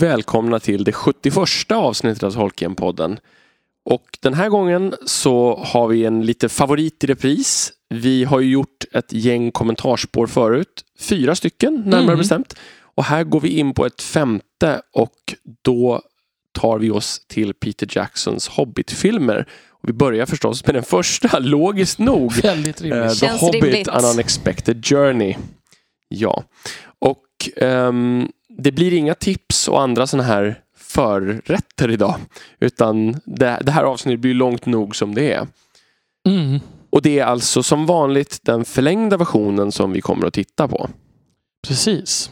Välkomna till det 71 avsnittet av Tolkien-podden. Och den här gången så har vi en lite favorit i repris. Vi har ju gjort ett gäng kommentarspår förut. Fyra stycken närmare Mm. bestämt. Och här går vi in på ett femte och då tar vi oss till Peter Jacksons Hobbit-filmer. Vi börjar förstås med den första, logiskt nog. Väldigt rimligt. The Känns Hobbit, rimligt. An Unexpected Journey. Ja. Och ehm, det blir inga tips och andra sådana här förrätter idag. Utan det, det här avsnittet blir långt nog som det är. Mm. Och det är alltså som vanligt den förlängda versionen som vi kommer att titta på. Precis.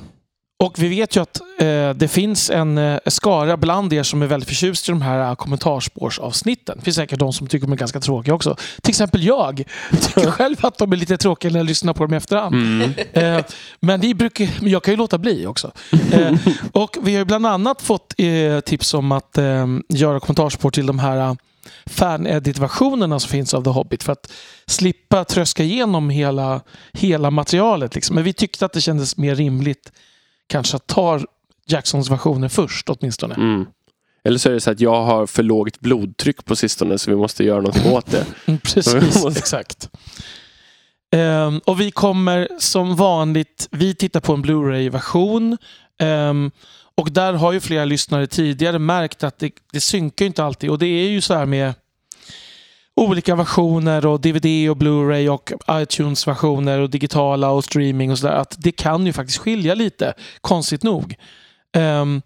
Och vi vet ju att eh, det finns en eh, skara bland er som är väldigt förtjust i de här eh, kommentarspårsavsnitten. Det finns säkert de som tycker de är ganska tråkiga också. Till exempel jag. tycker själv att de är lite tråkiga när jag lyssnar på dem i efterhand. Mm. Eh, men ni brukar, jag kan ju låta bli också. Eh, och vi har ju bland annat fått eh, tips om att göra kommentarspår till de här fan-edit-versionerna som finns av The Hobbit för att slippa tröska igenom hela, hela materialet. Liksom. Men vi tyckte att det kändes mer rimligt kanske att ta Jacksons versioner först åtminstone. Mm. Eller så är det så att jag har för lågt blodtryck på sistone så vi måste göra något åt det. Mm, precis, exakt. Ehm, och vi kommer som vanligt, vi tittar på en Blu-ray-version. Ehm, och där har ju flera lyssnare tidigare märkt att det, det synkar inte alltid. Och det är ju så här med olika versioner och DVD och Blu-ray och iTunes-versioner och digitala och streaming och sådär. Att det kan ju faktiskt skilja lite, konstigt nog. Um,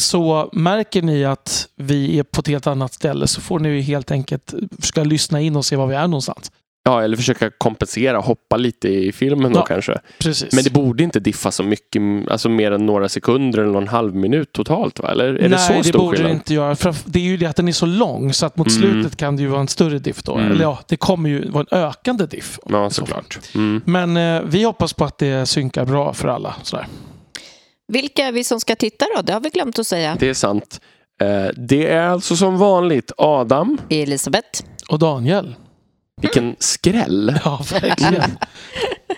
så märker ni att vi är på ett helt annat ställe så får ni ju helt enkelt försöka lyssna in och se var vi är någonstans. Ja, eller försöka kompensera, hoppa lite i filmen då Ja. kanske. Precis. Men det borde inte diffa så mycket, alltså mer än några sekunder eller någon halv minut totalt va? Eller är det Nej, så det stor borde skillnad? det inte göra. För det är ju det att den är så lång så att mot Mm. slutet kan det ju vara en större diff då. Mm. Eller ja, det kommer ju vara en ökande diff. Ja, i så såklart. Mm. Men eh, vi hoppas på att det synkar bra för alla. Sådär. Vilka är vi som ska titta då? Det har vi glömt att säga. Det är sant. Eh, Det är alltså som vanligt Adam. Elisabeth. Och Daniel. Vilken skräll. Ja, verkligen.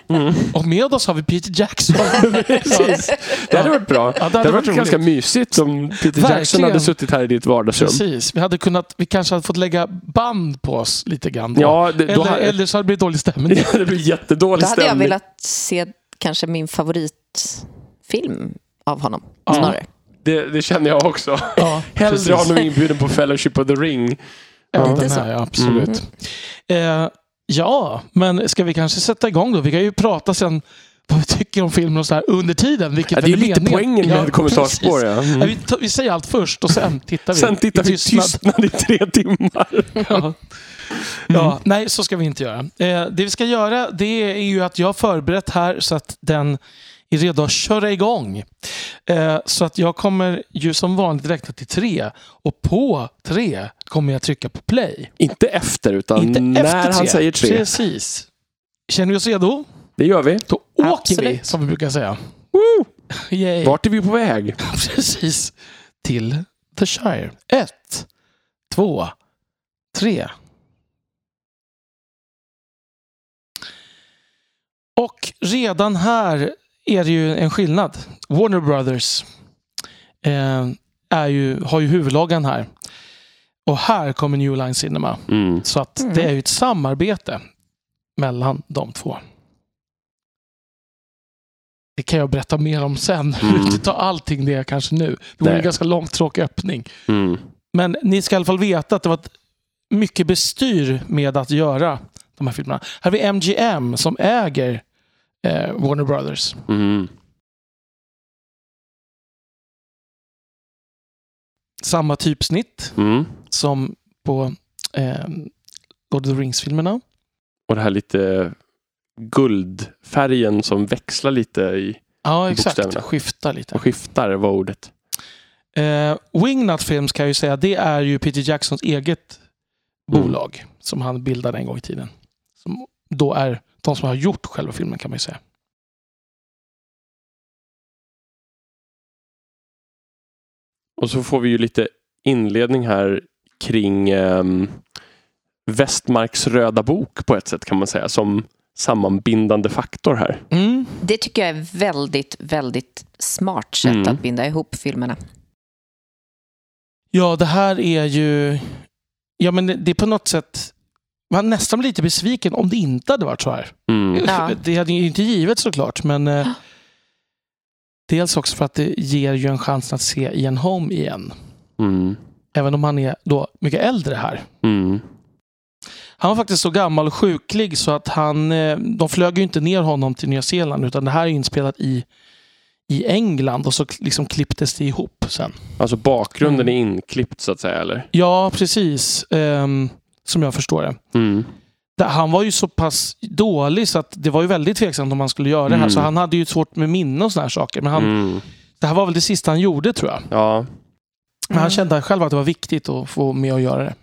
Mm. Och med oss har vi Peter Jackson. Precis. Det hade varit bra. Ja, det hade varit roligt. ganska mysigt om Peter Verkligen. Jackson hade suttit här i ditt vardagsrum. Precis. Vi, hade kunnat, vi kanske hade fått lägga band på oss lite grann. Då. Ja, det, då eller, hade, eller så hade det blivit dålig stämning. det blir jättedålig Då hade jag stämning. velat se kanske min favoritfilm av honom. Ja. Snarare. Det, det känner jag också. Ja, Hellre precis. honom inbjuden på Fellowship of the Ring. Ja, Lite den så. ja, absolut. Eh, ja, men ska vi kanske sätta igång då? Vi kan ju prata sen vad vi tycker om filmen och så här under tiden. Vilket Ja, det är väl lite meningen. poängen med Ja, kommentarspår. precis. Ja. Mm. Ja, vi, vi säger allt först och sen tittar vi. Sen tittar vi tystnad i tre timmar. Ja. Ja, nej, så ska vi inte göra. Eh, det vi ska göra det är ju att jag har förberett här så att den är redo att köra igång. Eh, så att jag kommer ju som vanligt räkna till tre och på tre kommer jag trycka på play. Inte efter, utan Inte när efter han säger tre. Precis. Känner vi oss redo? Det gör vi. Då åker vi, Absolut. som vi brukar säga. Woo! Yay. Vart är vi på väg? Precis. Till The Shire. Ett, två, tre. Och redan här är det ju en skillnad. Warner Brothers eh, är ju, har ju huvudloggan här. Och här kommer New Line Cinema. Mm. Så att Mm. det är ju ett samarbete mellan de två. Det kan jag berätta mer om sen. Mm. inte ta allting det kanske nu. Det Nej. en ganska lång tråkig öppning. Mm. Men ni ska i alla fall veta att det var mycket bestyr med att göra de här filmerna. Här har vi MGM som äger Warner Brothers. Mm. Samma typsnitt Mm. som på eh, Lord of the Rings-filmerna. Och det här lite guldfärgen som växlar lite i Ja, exakt. Skiftar lite. och skiftar var ordet. Eh, Wingnut Films kan jag ju säga, det är ju Peter Jacksons eget Mm. bolag som han bildade en gång i tiden. Som då är de som har gjort själva filmen kan man ju säga. Och så får vi ju lite inledning här kring ehm, Westmarks röda bok på ett sätt kan man säga. Som sammanbindande faktor här. Mm. Det tycker jag är väldigt, väldigt smart sätt Mm. att binda ihop filmerna. Ja, det här är ju... Ja, men det- det är på något sätt... Man nästan lite besviken om det inte hade varit så här. Mm. Ja. Det hade ju inte givet såklart, men... Eh, dels också för att det ger ju en chans att se Ian Holm igen. Mm. Även om han är då mycket äldre här. Mm. Han var faktiskt så gammal och sjuklig så att han, eh, de flög ju inte ner honom till Nya Zeeland utan det här är inspelat i, i England och så liksom klipptes det ihop sen. Alltså bakgrunden Mm. är inklippt så att säga, eller? Ja, precis. ehm, som jag förstår det. Mm. Han var ju så pass dålig så att det var ju väldigt tveksamt om han skulle göra det här. Mm. Så han hade ju svårt med minne och såna här saker. Men han, Mm. det här var väl det sista han gjorde tror jag. Ja. Men han Mm. kände själv att det var viktigt att få med och göra det.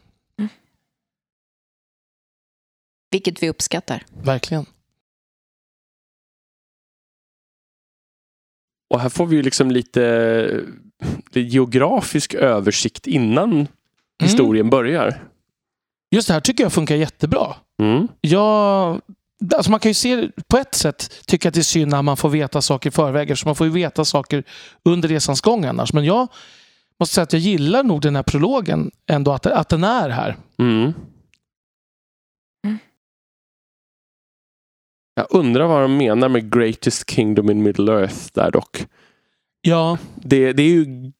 Vilket vi uppskattar. Verkligen. Och här får vi ju liksom lite, lite geografisk översikt innan Mm. historien börjar. Just det här tycker jag funkar jättebra. Mm. Ja, alltså man kan ju se på ett sätt tycka att det är synd när man får veta saker i förväg. Eftersom man får ju veta saker under resans gång annars. Men jag måste säga att jag gillar nog den här prologen ändå. Att, att den är här. Mm. Jag undrar vad de menar med Greatest Kingdom in Middle Earth där dock. Ja, Det, det är ju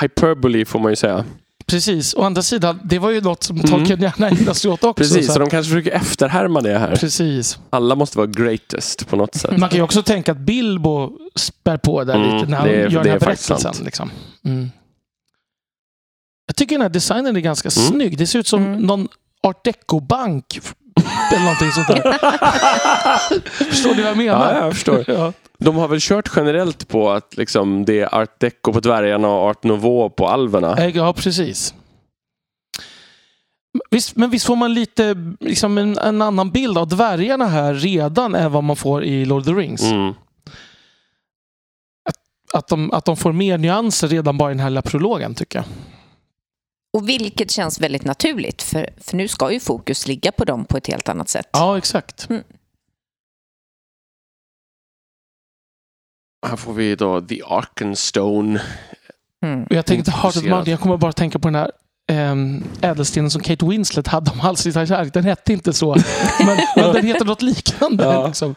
hyperbole får man ju säga. Precis. Å andra sidan, det var ju något som Mm. Tolkien gärna ägnade sig åt också. Precis, så så de kanske försöker efterhärma det här. precis. Alla måste vara greatest på något sätt. Man kan ju också tänka att Bilbo spär på där Mm, lite när han det gör det den här berättelsen. Liksom. Mm. Jag tycker den här designen är ganska Mm. snygg. Det ser ut som Mm. någon art deco-bank eller någonting sånt där. Förstår ni vad jag menar? Ja, jag förstår. Ja. De har väl kört generellt på att liksom, det är art deco på dvärgarna och art nouveau på alverna. Eh, Ja, precis. Visst, men visst får man lite liksom en, en annan bild av dvärgarna här redan än vad man får i Lord of the Rings. Mm. Att, de, att de får mer nyanser redan bara i den här lilla prologen tycker jag. Och vilket känns väldigt naturligt, för, för nu ska ju fokus ligga på dem på ett helt annat sätt. Ja, exakt. Här får vi då The Arkenstone. Mm. Jag tänkte Heart of. Mountain, jag kommer bara tänka på den här äm, ädelstenen som Kate Winslet hade om halsen i Titanic. Den hette inte så, men, men den heter något liknande. Ja. Liksom.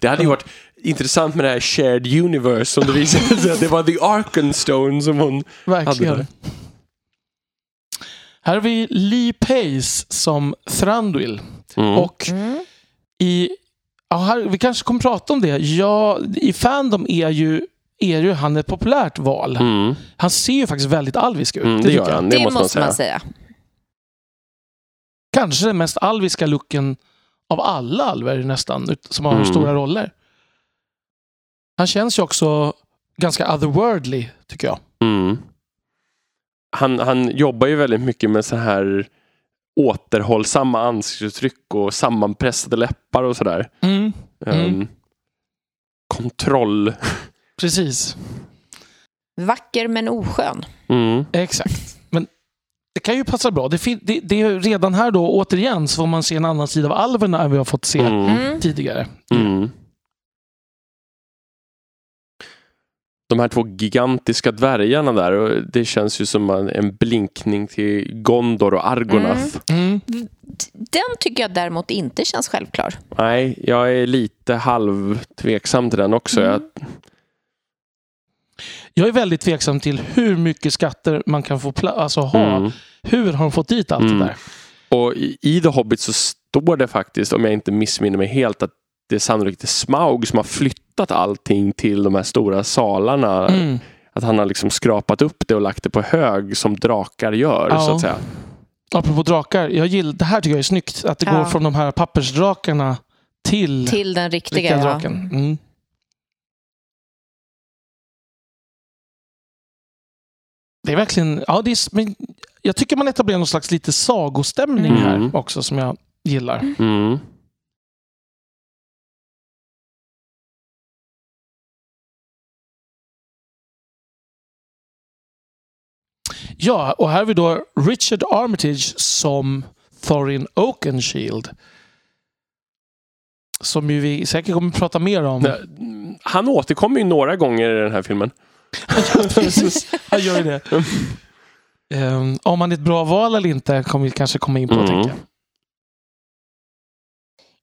Det hade ju varit intressant med det här shared universe som det visade sig att det var The Arkenstone som hon Verkligen. hade. Här har vi Lee Pace som Thranduil. Mm. Och Mm. i... Ja, här, vi kanske kommer prata om det. Ja, I Fandom är ju, är ju han ett populärt val. Mm. Han ser ju faktiskt väldigt alvisk ut. Mm, det tycker gör han. Det, Det måste man säga. säga. Kanske den mest alviska looken av alla alver nästan, som har Mm. stora roller. Han känns ju också ganska otherworldly, tycker jag. Mm. Han, han jobbar ju väldigt mycket med så här återhållsamma ansiktsuttryck och sammanpressade läppar och sådär. Mm. Um, kontroll. Precis. Vacker men oskön. Mm. Exakt. Men det kan ju passa bra. Det, det, det är redan här då, återigen, så får man se en annan sida av alverna än vi har fått se Mm. Mm. tidigare. Mm. De här två gigantiska dvärgarna där, och det känns ju som en, blinkning till Gondor och Argonath. Mm. Den tycker jag däremot inte känns självklar. Nej, jag är lite halvtveksam till den också. Mm. Jag, Jag är väldigt tveksam till hur mycket skatter man kan få alltså ha. mm. Hur har de fått dit allt Mm. det där? Och i, i The Hobbit så står det faktiskt, om jag inte missminner mig helt, att det är sannolikt Smaug som har flyttat allting till de här stora salarna. Mm. Att han har liksom skrapat upp det och lagt det på hög som drakar gör. Ja. så att säga. Apropå drakar, jag gillar, det här tycker jag är snyggt. Att det Ja. går från de här pappersdrakarna till, Till den riktiga. riktiga ja. draken. Mm. Det är verkligen, ja, det är, men jag tycker man etablerar någon slags lite sagostämning Mm. här också som jag gillar. Mm. Ja, och här har vi då Richard Armitage som Thorin Oakenshield. som ju vi säkert kommer att prata mer om. Han återkommer ju några gånger i den här filmen. Precis, han gör ju det. Ehm, om han är ett bra val eller inte kommer vi kanske komma in på. Mm. Tänker jag.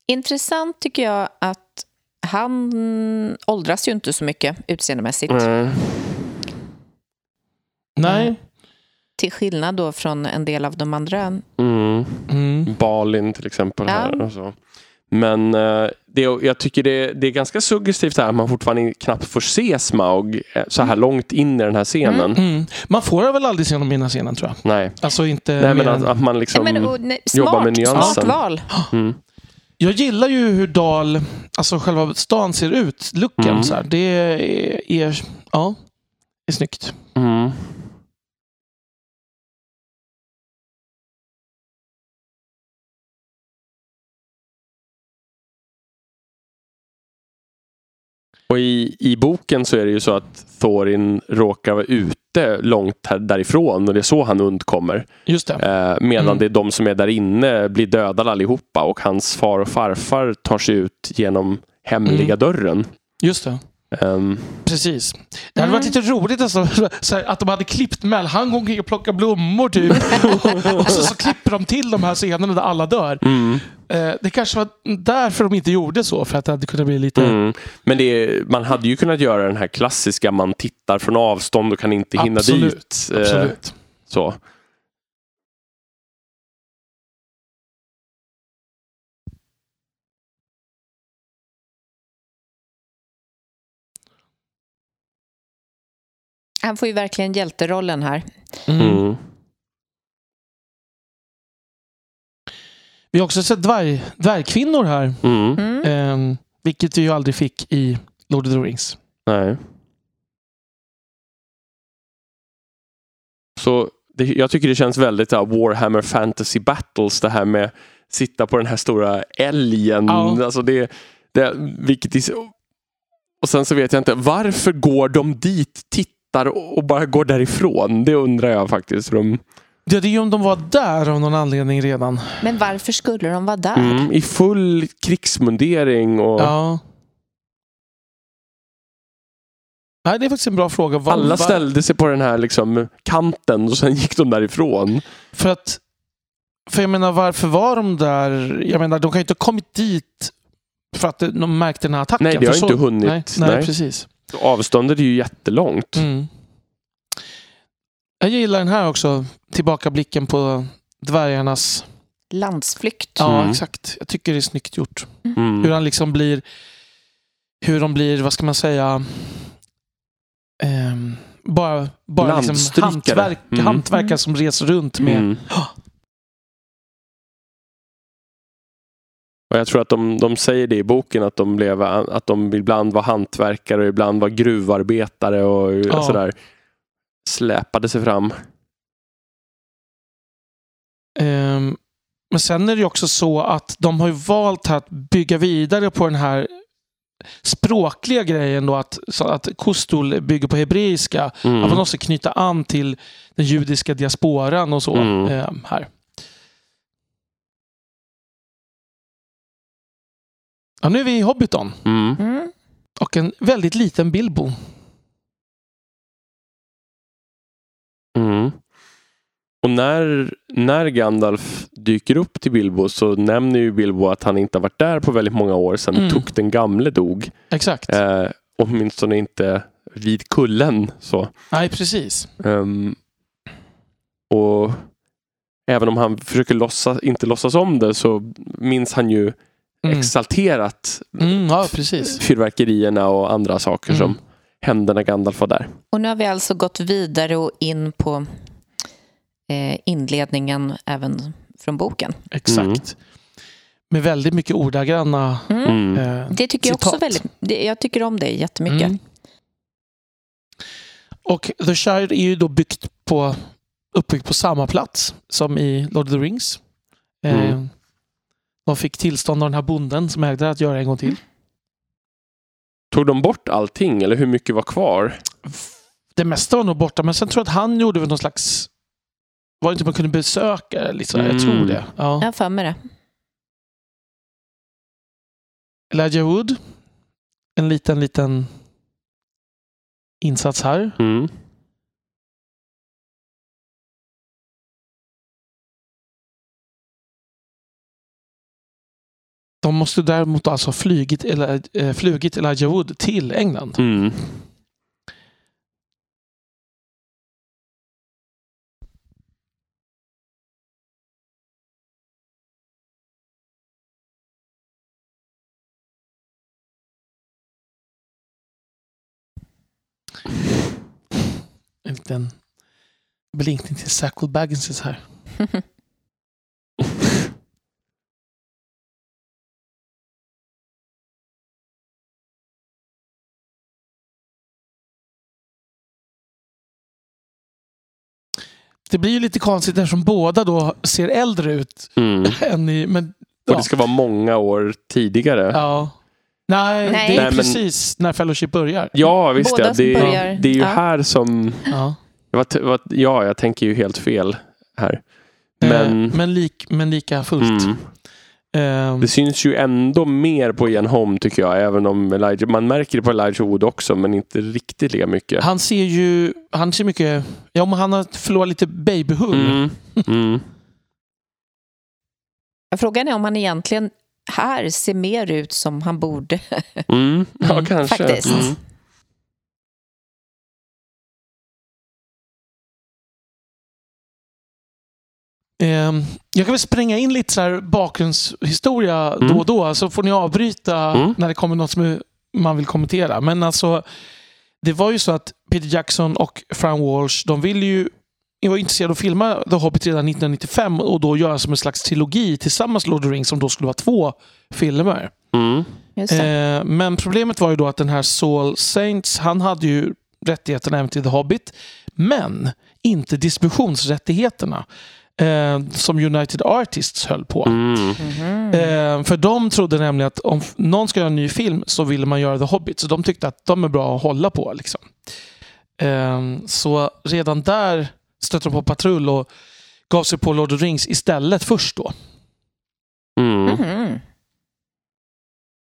Intressant tycker jag att han åldras ju inte så mycket utseendemässigt. Mm. Nej. Till skillnad då från en del av de andra. Mm. Mm. Balin till exempel. Ja. Här och så. Men eh, det, jag tycker det, det är ganska suggestivt här att man fortfarande knappt får se Smaug eh, så här långt in i den här scenen. Mm. Man får väl aldrig se honom i den här scenen tror jag. Nej, Alltså inte Nej men att, att man liksom... Nej, men, och, nej, jobbar smart, med nyansen. smart val. mm. Jag gillar ju hur Dal, alltså själva stan ser ut, looken. Mm. Så här. Det är, är, ja, är snyggt. Och i, i boken så är det ju så att Thorin råkar vara ute långt därifrån och det är så han undkommer. Just det. Eh, medan Mm. det är de som är där inne blir dödade allihopa och hans far och farfar tar sig ut genom hemliga Mm. dörren. Just det. Ehm, Precis. Det hade Mm. varit lite roligt alltså, så här, att de hade klippt med. Han går omkring och plockar blommor typ. och så, så klipper de till de här scenerna där alla dör. mm, Eh, det kanske var därför de inte gjorde så. För att det hade kunnat bli lite... mm. Men det man hade ju kunnat göra den här klassiska, man tittar från avstånd och kan inte hinna Absolut, dit. Eh, Absolut. så. Han får ju verkligen hjälterollen här. Mm. Mm. Vi har också sett dvärg, dvärgkvinnor här. Mm. Eh, vilket vi ju aldrig fick i Lord of the Rings. Nej. Så det, jag tycker det känns väldigt ja, Warhammer Fantasy Battles det här med sitta på den här stora älgen. Ja. Alltså det, det, vilket och sen så vet jag inte, varför går de dit, tittar och, och bara går därifrån? Det undrar jag faktiskt. De, Ja, det är ju om de var där av någon anledning redan. Men varför skulle de vara där? mm, I full krigsmundering och Ja. Nej, det är faktiskt en bra fråga. Var, alla ställde sig på den här liksom, kanten och sen gick de därifrån. För att... För jag menar, varför var de där? Jag menar, de kan ju inte ha kommit dit för att de märkte den här attacken. Nej, det har För inte hunnit. Nej, nej, Nej. precis. Avståndet är ju jättelångt. Mm. Jag gillar den här också. Tillbakablicken på dvärgarnas... Landsflykt. Ja, Mm. exakt. Jag tycker det är snyggt gjort. Mm. Hur han liksom blir... Hur de blir, vad ska man säga... ehm, bara bara liksom hantverk, Mm. hantverkare som reser runt med... Mm. Och jag tror att de, de säger det i boken att de, blev, att de ibland var hantverkare och ibland var gruvarbetare och Ja. sådär. Släpade sig fram. Ehm, men sen är det också så att de har ju valt att bygga vidare på den här språkliga grejen då att, att Kostul bygger på hebreiska. Mm. Att man måste knyta an till den judiska diasporan och så Mm. ehm, här. Ja, nu är vi i Hobbiton Mm. Mm. och en väldigt liten Bilbo. Mm. Och när, när Gandalf dyker upp till Bilbo så nämner ju Bilbo att han inte har varit där på väldigt många år sedan Mm. Tuk den gamle dog. Exakt. Eh, åtminstone inte vid kullen. Så. Nej, precis. Ehm, och även om han försöker låtsas, inte låtsas om det så minns han ju Mm. exalterat Mm, ja, precis. fyrverkerierna och andra saker Mm. som hände när Gandalf var där. Och nu har vi alltså gått vidare och in på eh, inledningen även från boken. Exakt. Mm. Med väldigt mycket ordagranna Mm. Mm. eh, Det tycker jag också citat. väldigt... Det, jag tycker om det jättemycket. Mm. Och The Shire är ju då byggt på, uppbyggt på samma plats som i Lord of the Rings. Eh, Mm. De fick tillstånd av den här bonden som ägde att göra en gång till. Tog de bort allting eller hur mycket var kvar? Det mesta var nog borta, men sen tror jag att han gjorde väl någon slags... Var det inte man kunde besöka? Liksom? Jag tror Mm. det. Ja. Jag har för mig det. Elijah Wood. En liten, liten insats här. Mm. Måste däremot alltså ha flugit, eller, eh, flugit Elijah Wood till England. Mm. En liten blinkning till Sackle Bagginses här. Det blir ju lite konstigt eftersom båda då ser äldre ut. Mm. Än i, men, Och ja. det ska vara många år tidigare. ja. Nej, Nej. det är Nej, men- precis när Fellowship börjar. Ja, visst Båda ja. som Det, börjar- det är ju ja. här som... Ja. Ja, jag tänker ju helt fel här. Men, Men men, lik, men lika fullt. mm, det syns ju ändå mer på Ian Holm tycker jag. Även om Elijah, man märker det på Elijah Wood också, men inte riktigt lika mycket. han ser ju han ser mycket... Ja, men han har förlorat lite babyhull. Mm, mm, Frågan är om han egentligen här ser mer ut som han borde. mm. Ja, Mm, kanske. faktiskt. Jag kan väl spränga in lite så här bakgrundshistoria Mm. då och då, så får ni avbryta Mm. när det kommer något som man vill kommentera. Men alltså, det var ju så att Peter Jackson och Fran Walsh, de ville ju de var intresserade av att filma The Hobbit redan 1995 och då göra som en slags trilogi tillsammans med Lord of the Rings som då skulle vara två filmer. Mm. Just det. Eh, men problemet var ju då att den här Saul Saints, han hade ju rättigheterna även till The Hobbit, men inte distributionsrättigheterna eh, som United Artists höll på. Mm. Mhm. Eh, för de trodde nämligen att om någon ska göra en ny film så ville man göra The Hobbit, så de tyckte att de är bra att hålla på. Liksom. Eh, så redan där stötte de på patrull och gav sig på Lord of the Rings istället först då. Mm. Mhm.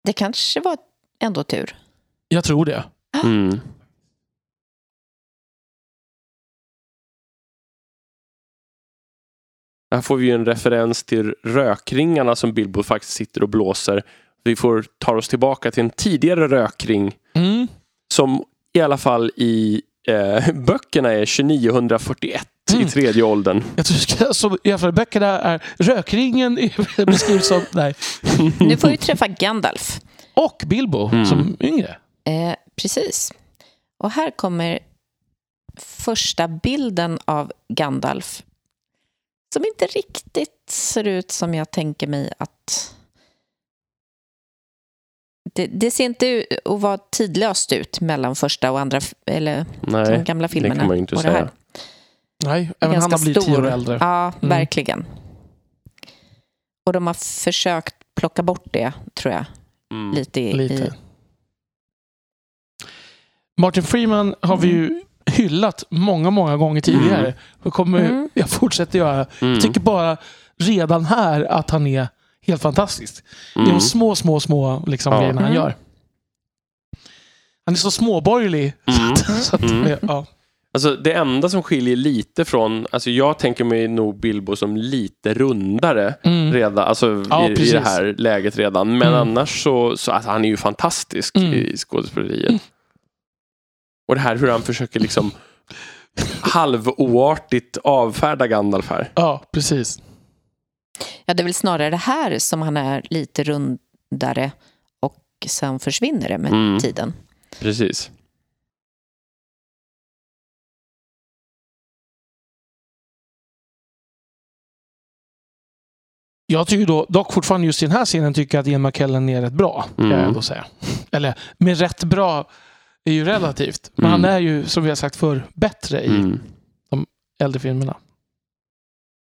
Det kanske var ändå tur. Jag tror det. Mm. Här får vi ju en referens till rökringarna som Bilbo faktiskt sitter och blåser. Vi får ta oss tillbaka till en tidigare rökring Mm. som i alla fall i eh, böckerna är 2941 Mm. i tredje åldern. Jag tror ska, så, i alla fall böckerna är rökringen beskrivs som, nej. Nu får vi träffa Gandalf. Och Bilbo Mm. som yngre. Eh, precis. Och här kommer första bilden av Gandalf. Som inte riktigt ser ut som jag tänker mig att... Det, det ser inte ut att vara tidlöst ut mellan första och andra, eller de Nej, gamla det filmerna. kan man ju inte och det här. säga. Nej, även han Ganska har blivit tio år äldre. Ja, Mm. verkligen. Och de har försökt plocka bort det, tror jag. Mm. Lite, i, Lite. i Martin Freeman har vi ju hyllat många, många gånger tidigare. Och kommer Mm. jag fortsätter göra. Mm. Jag tycker bara redan här att han är helt fantastisk. Det är Mm. de små, små, små liksom, Ja. grejerna han Mm. gör. Han är så småborgerlig. Mm. Så att, Mm. ja. Alltså det enda som skiljer lite från, alltså jag tänker mig nog Bilbo som lite rundare Mm. redan, alltså Ja, i, i det här läget redan. Men Mm. annars så, så alltså, han är ju fantastisk Mm. i skådespeleriet. Och det här hur han försöker liksom halvoartigt avfärda Gandalf här. ja, precis. Ja, det är väl snarare det här som han är lite rundare och sen försvinner det med Mm. tiden. Precis. Jag tycker då, dock fortfarande just i den här scenen tycker jag att Ian McKellen är rätt bra. Kan Mm. jag ändå säga. Eller med rätt bra är ju relativt. Men Mm. han är ju, som vi har sagt för bättre i Mm. äldre filmerna.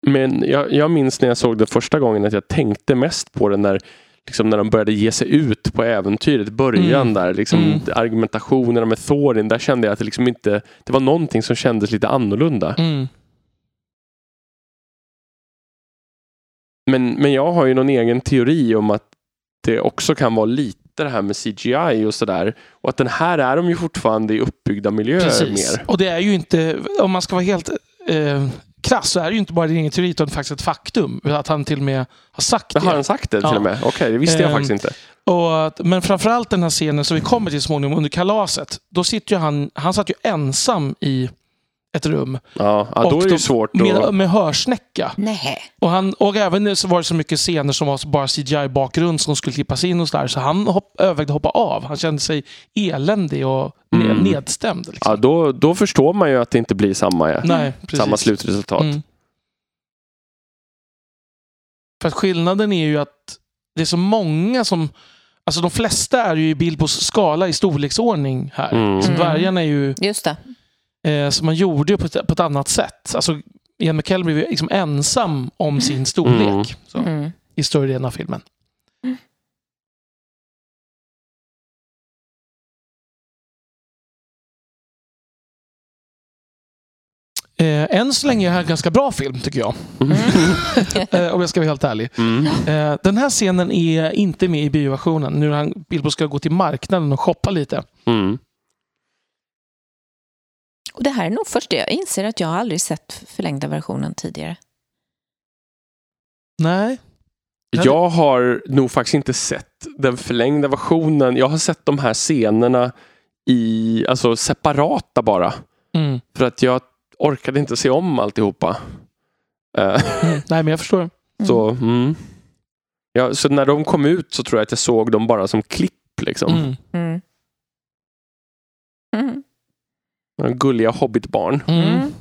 Men jag, jag minns när jag såg det första gången att jag tänkte mest på det när, liksom när de började ge sig ut på äventyret. Början Mm. där, liksom Mm. argumentationerna med Thorin. Där kände jag att det liksom inte, det var någonting som kändes lite annorlunda. Mm. Men, men jag har ju någon egen teori om att det också kan vara lite det här med CGI och sådär. Och att den här är de ju fortfarande i uppbyggda miljöer Precis. mer. Och det är ju inte, om man ska vara helt eh, krass, så är det ju inte bara din egen teori utan faktiskt ett faktum. Att han till och med har sagt Men har det. han sagt det till Ja. och med? Okej, det visste jag Ehm, faktiskt inte. Och men framförallt den här scenen som vi kommer till småningom under kalaset. Då sitter ju han, han satt ju ensam i ett rum Ja, ja då är det ju då- svårt med, att... med hörsnäcka. Nej. Och, han, och även så var det så mycket scener som var bara CGI-bakgrund som skulle klippas in och sådär. Så han hopp, övervägde hoppa av. Han kände sig eländig och Mm. nedstämd. Liksom. Ja, då, då förstår man ju att det inte blir samma, Nej, precis. samma slutresultat. Mm. För att skillnaden är ju att det är så många som... Alltså de flesta är ju i Bilbos skala i storleksordning här. Mm. Så dvärgarna är ju... Just det. Eh, så man gjorde ju på ett, på ett annat sätt. Alltså, Ian McKellen blev ju liksom ensam om sin storlek Mm. så, Mm. i större delen av filmen. Mm. Eh, än så länge är det här en ganska bra film, tycker jag. Mm. Eh, om jag ska vara helt ärlig. Mm. Eh, den här scenen är inte med i bioversionen. Nu när han, Bilbo ska gå till marknaden och shoppa lite. Mm. Och det här är nog först jag inser att jag har aldrig sett förlängda versionen tidigare. Nej. Jag har nog faktiskt inte sett den förlängda versionen. Jag har sett de här scenerna i, alltså separata bara. Mm. För att jag orkade inte se om alltihopa. Eh, Mm. Nej, men jag förstår. Mm. Så, mm. ja, så när de kom ut så tror jag att jag såg dem bara som klipp. Liksom. Mm. Gulliga hobbitbarn. Mm. Mm.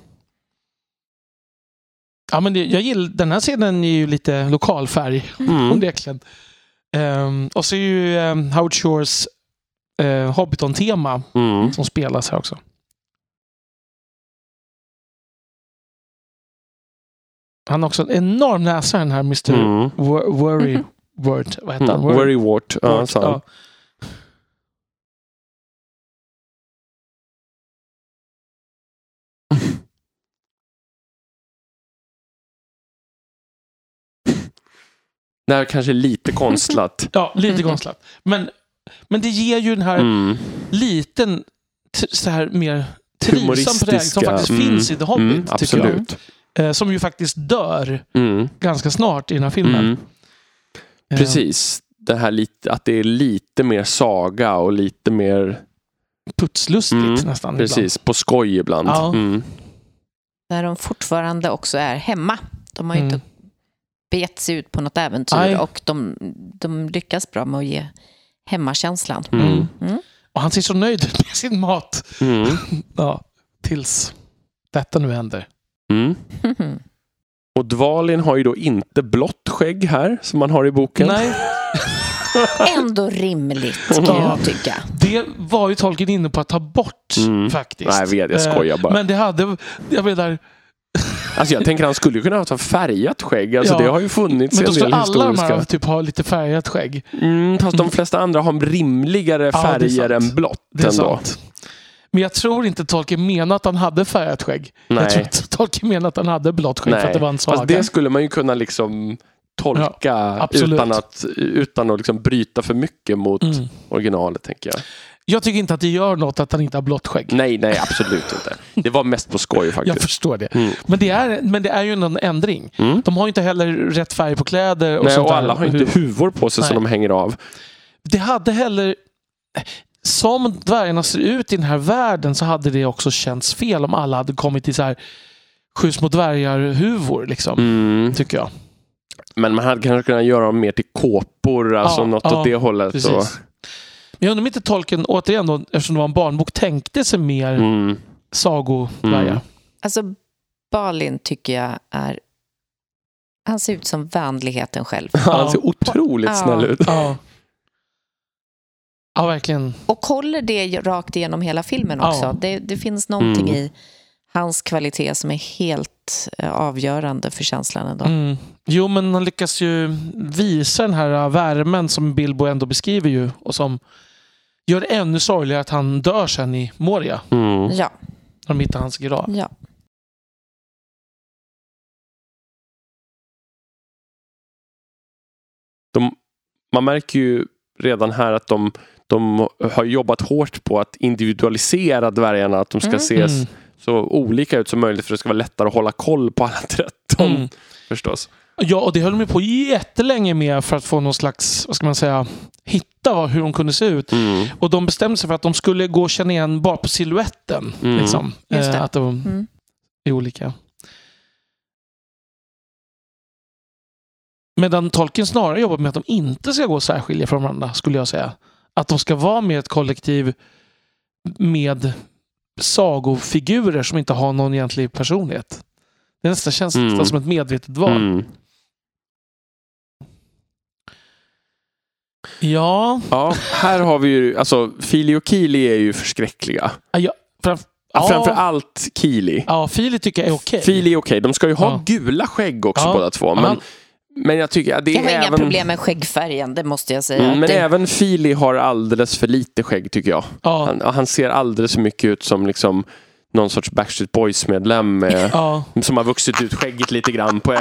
Ja, men det, jag gillar, den här scenen är ju lite lokalfärg, Mm. onekligen. Um, och så är ju um, Howard Shores uh, Hobbiton-tema Mm. som spelas här också. Han har också en enorm näsa den här Mr. Mm. Wor- Worry Word. Vad heter han? Mm. Worry Wart. Ja, Word, sa han. ja. Det här är kanske lite konstlat. ja, lite konstlat. Men, men det ger ju den här Mm. liten, så här mer trivsam prägel som faktiskt mm, finns i The Hobbit. Mm, tycker jag. absolut. Eh, som ju faktiskt dör Mm. ganska snart i den här filmen. Mm. Eh, Precis. Det här lite, att det är lite mer saga och lite mer Putslustigt Mm, nästan. precis på skoj ibland. Ja. Mm. Där de fortfarande också är hemma. De har ju Mm. inte bet sig ut på något äventyr Nej. och de, de lyckas bra med att ge hemmakänslan. ibland. Mm. Mm. Och han ser så nöjd ut med sin mat. Mm. Ja, tills detta nu händer. Mm. Och Dvalin har ju då inte blått skägg här som man har i boken. Nej, Ändå rimligt kan Ja. jag tycka. det var ju Tolkien inne på att ta bort Mm. faktiskt. Nej, jag vet, jag Eh, skojar bara. Men det hade, jag menar, Alltså jag tänker han skulle ju kunna ha färgat skägg. Alltså Ja. det har ju funnits men en del alla de historiska. här typ ha lite färgat skägg. Mm, fast de flesta andra har rimligare färger sant. än blått Det är ändå. sant. Men jag tror inte Tolkien menade att han hade färgat skägg. Nej. Jag tror inte Tolkien menade att han hade blått skägg för att det var en saga. Fast det skulle man ju kunna liksom tolka absolut. utan att, utan att liksom bryta för mycket mot Mm. originalet tänker jag. Jag tycker inte att det gör något att han inte har blått skägg. Nej, nej absolut inte. Det var mest på skoj Jag faktiskt. förstår det. Mm. Men det är, men det är ju en ändring. Mm. De har inte heller rätt färg på kläder. Och Nej, sånt och där. alla har inte huvor på sig som Nej. de hänger av. Det hade heller... Som dvärgarna ser ut i den här världen så hade det också känts fel om alla hade kommit i så här sju små dvärgar-huvor. Liksom, Mm. Tycker jag. Men man hade kanske kunnat göra dem mer till kåpor, alltså Ja, något ja, åt det hållet. Precis. Så. Men jag undrar om inte tolken, återigen då, eftersom det var en barnbok, tänkte sig mer Mm. sagodvärgar. Mm. Alltså, Balin tycker jag är... Han ser ut som vänligheten själv. Han ser otroligt Ja. snäll ut. Ja. ja, verkligen. Och håller det rakt igenom hela filmen Ja. också. Det, det finns någonting Mm. i hans kvalitet som är helt eh, avgörande för känslan ändå. Mm. Jo, men han lyckas ju visa den här äh, värmen som Bilbo ändå beskriver ju och som gör det ännu sorgligare att han dör sen i Moria. Mm. Ja, När de hittar hans grav. ja. man märker ju redan här att de, de har jobbat hårt på att individualisera dvärgarna. Att de ska Mm. ses Mm. så olika ut som möjligt för att det ska vara lättare att hålla koll på alla 13 Mm. förstås. Ja, och det höll de ju på jättelänge med för att få någon slags, vad ska man säga, hitta hur de kunde se ut. Mm. Och de bestämde sig för att de skulle gå och känna igen bara på siluetten. Mm. Liksom. Eh, att de Mm. är olika. Medan Tolkien snarare jobbar med att de inte ska gå och särskilja från varandra, skulle jag säga. Att de ska vara med ett kollektiv med sagofigurer som inte har någon egentlig personlighet. Det nästan känns Mm. nästan som ett medvetet val. Mm. Ja, Ja, här har vi ju, alltså Fili och Kili är ju förskräckliga. Ja. ja, Framför allt Kili. ja, Fili tycker jag är okej. Fili är okej, de ska ju ha Ja. gula skägg också Ja. båda två. Men, men jag tycker det Jag har är inga även... problem med skäggfärgen, det måste jag säga. Mm, men det, även Fili har alldeles för lite skägg tycker jag. Ja, Han, han ser alldeles för mycket ut som liksom någon sorts Backstreet Boys-medlem med, ja, som har vuxit ut skägget lite grann på,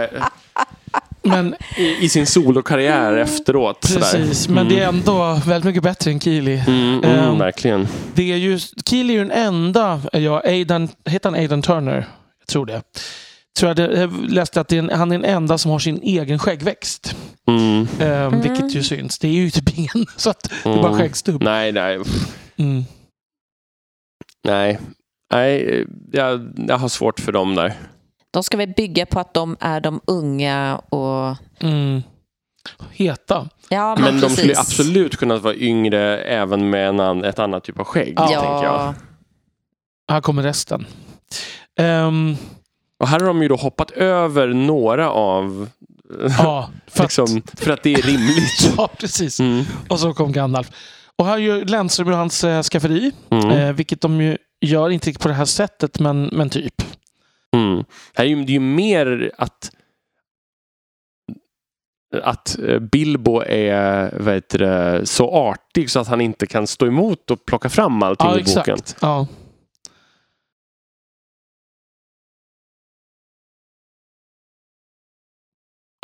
men i, i sin solokarriär efteråt. sådär. precis. Men det är ändå väldigt mycket bättre än Kili. Mm, mm, Ehm, verkligen. Det är ju, Keel är ju den enda, ja, Aidan, heter han Aidan Turner? Jag tror det. Tror jag, det, jag läste att det är en, han är den enda som har sin egen skäggväxt. Mm, Ehm, Vilket ju syns. Det är ju typ ingen, så att det är bara Mm. skäggstubb. nej, nej. Mm. Nej, nej jag, jag har svårt för dem där. De ska väl bygga på att de är de unga och... Mm. Heta. Ja, men, Men de skulle absolut kunna vara yngre även med en an, ett annat typ av skägg. Ja. tänker jag. Ja, Här kommer resten. Ehm, Och här har de ju då hoppat över några av... ja, för, liksom, för att det är rimligt. att, ja, precis. Mm. Och så kom Gandalf. Och här gör Lennström ju hans eh, skafferi. Mm. Eh, vilket de ju gör, inte på det här sättet, men, men typ. Mm. Här är ju, det är ju mer att att eh, Bilbo är vad heter det, så artig så att han inte kan stå emot och plocka fram allting Ja, i boken. exakt. Ja.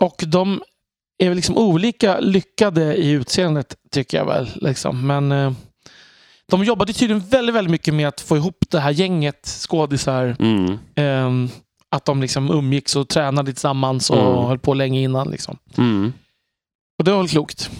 Och de är väl liksom olika lyckade i utseendet, tycker jag väl. Liksom. Men eh, de jobbade tydligen väldigt, väldigt mycket med att få ihop det här gänget skådisar. Mm. ehm, att de liksom umgicks och tränade tillsammans och Mm. höll på länge innan. Liksom. Mm. Och det var väl klokt.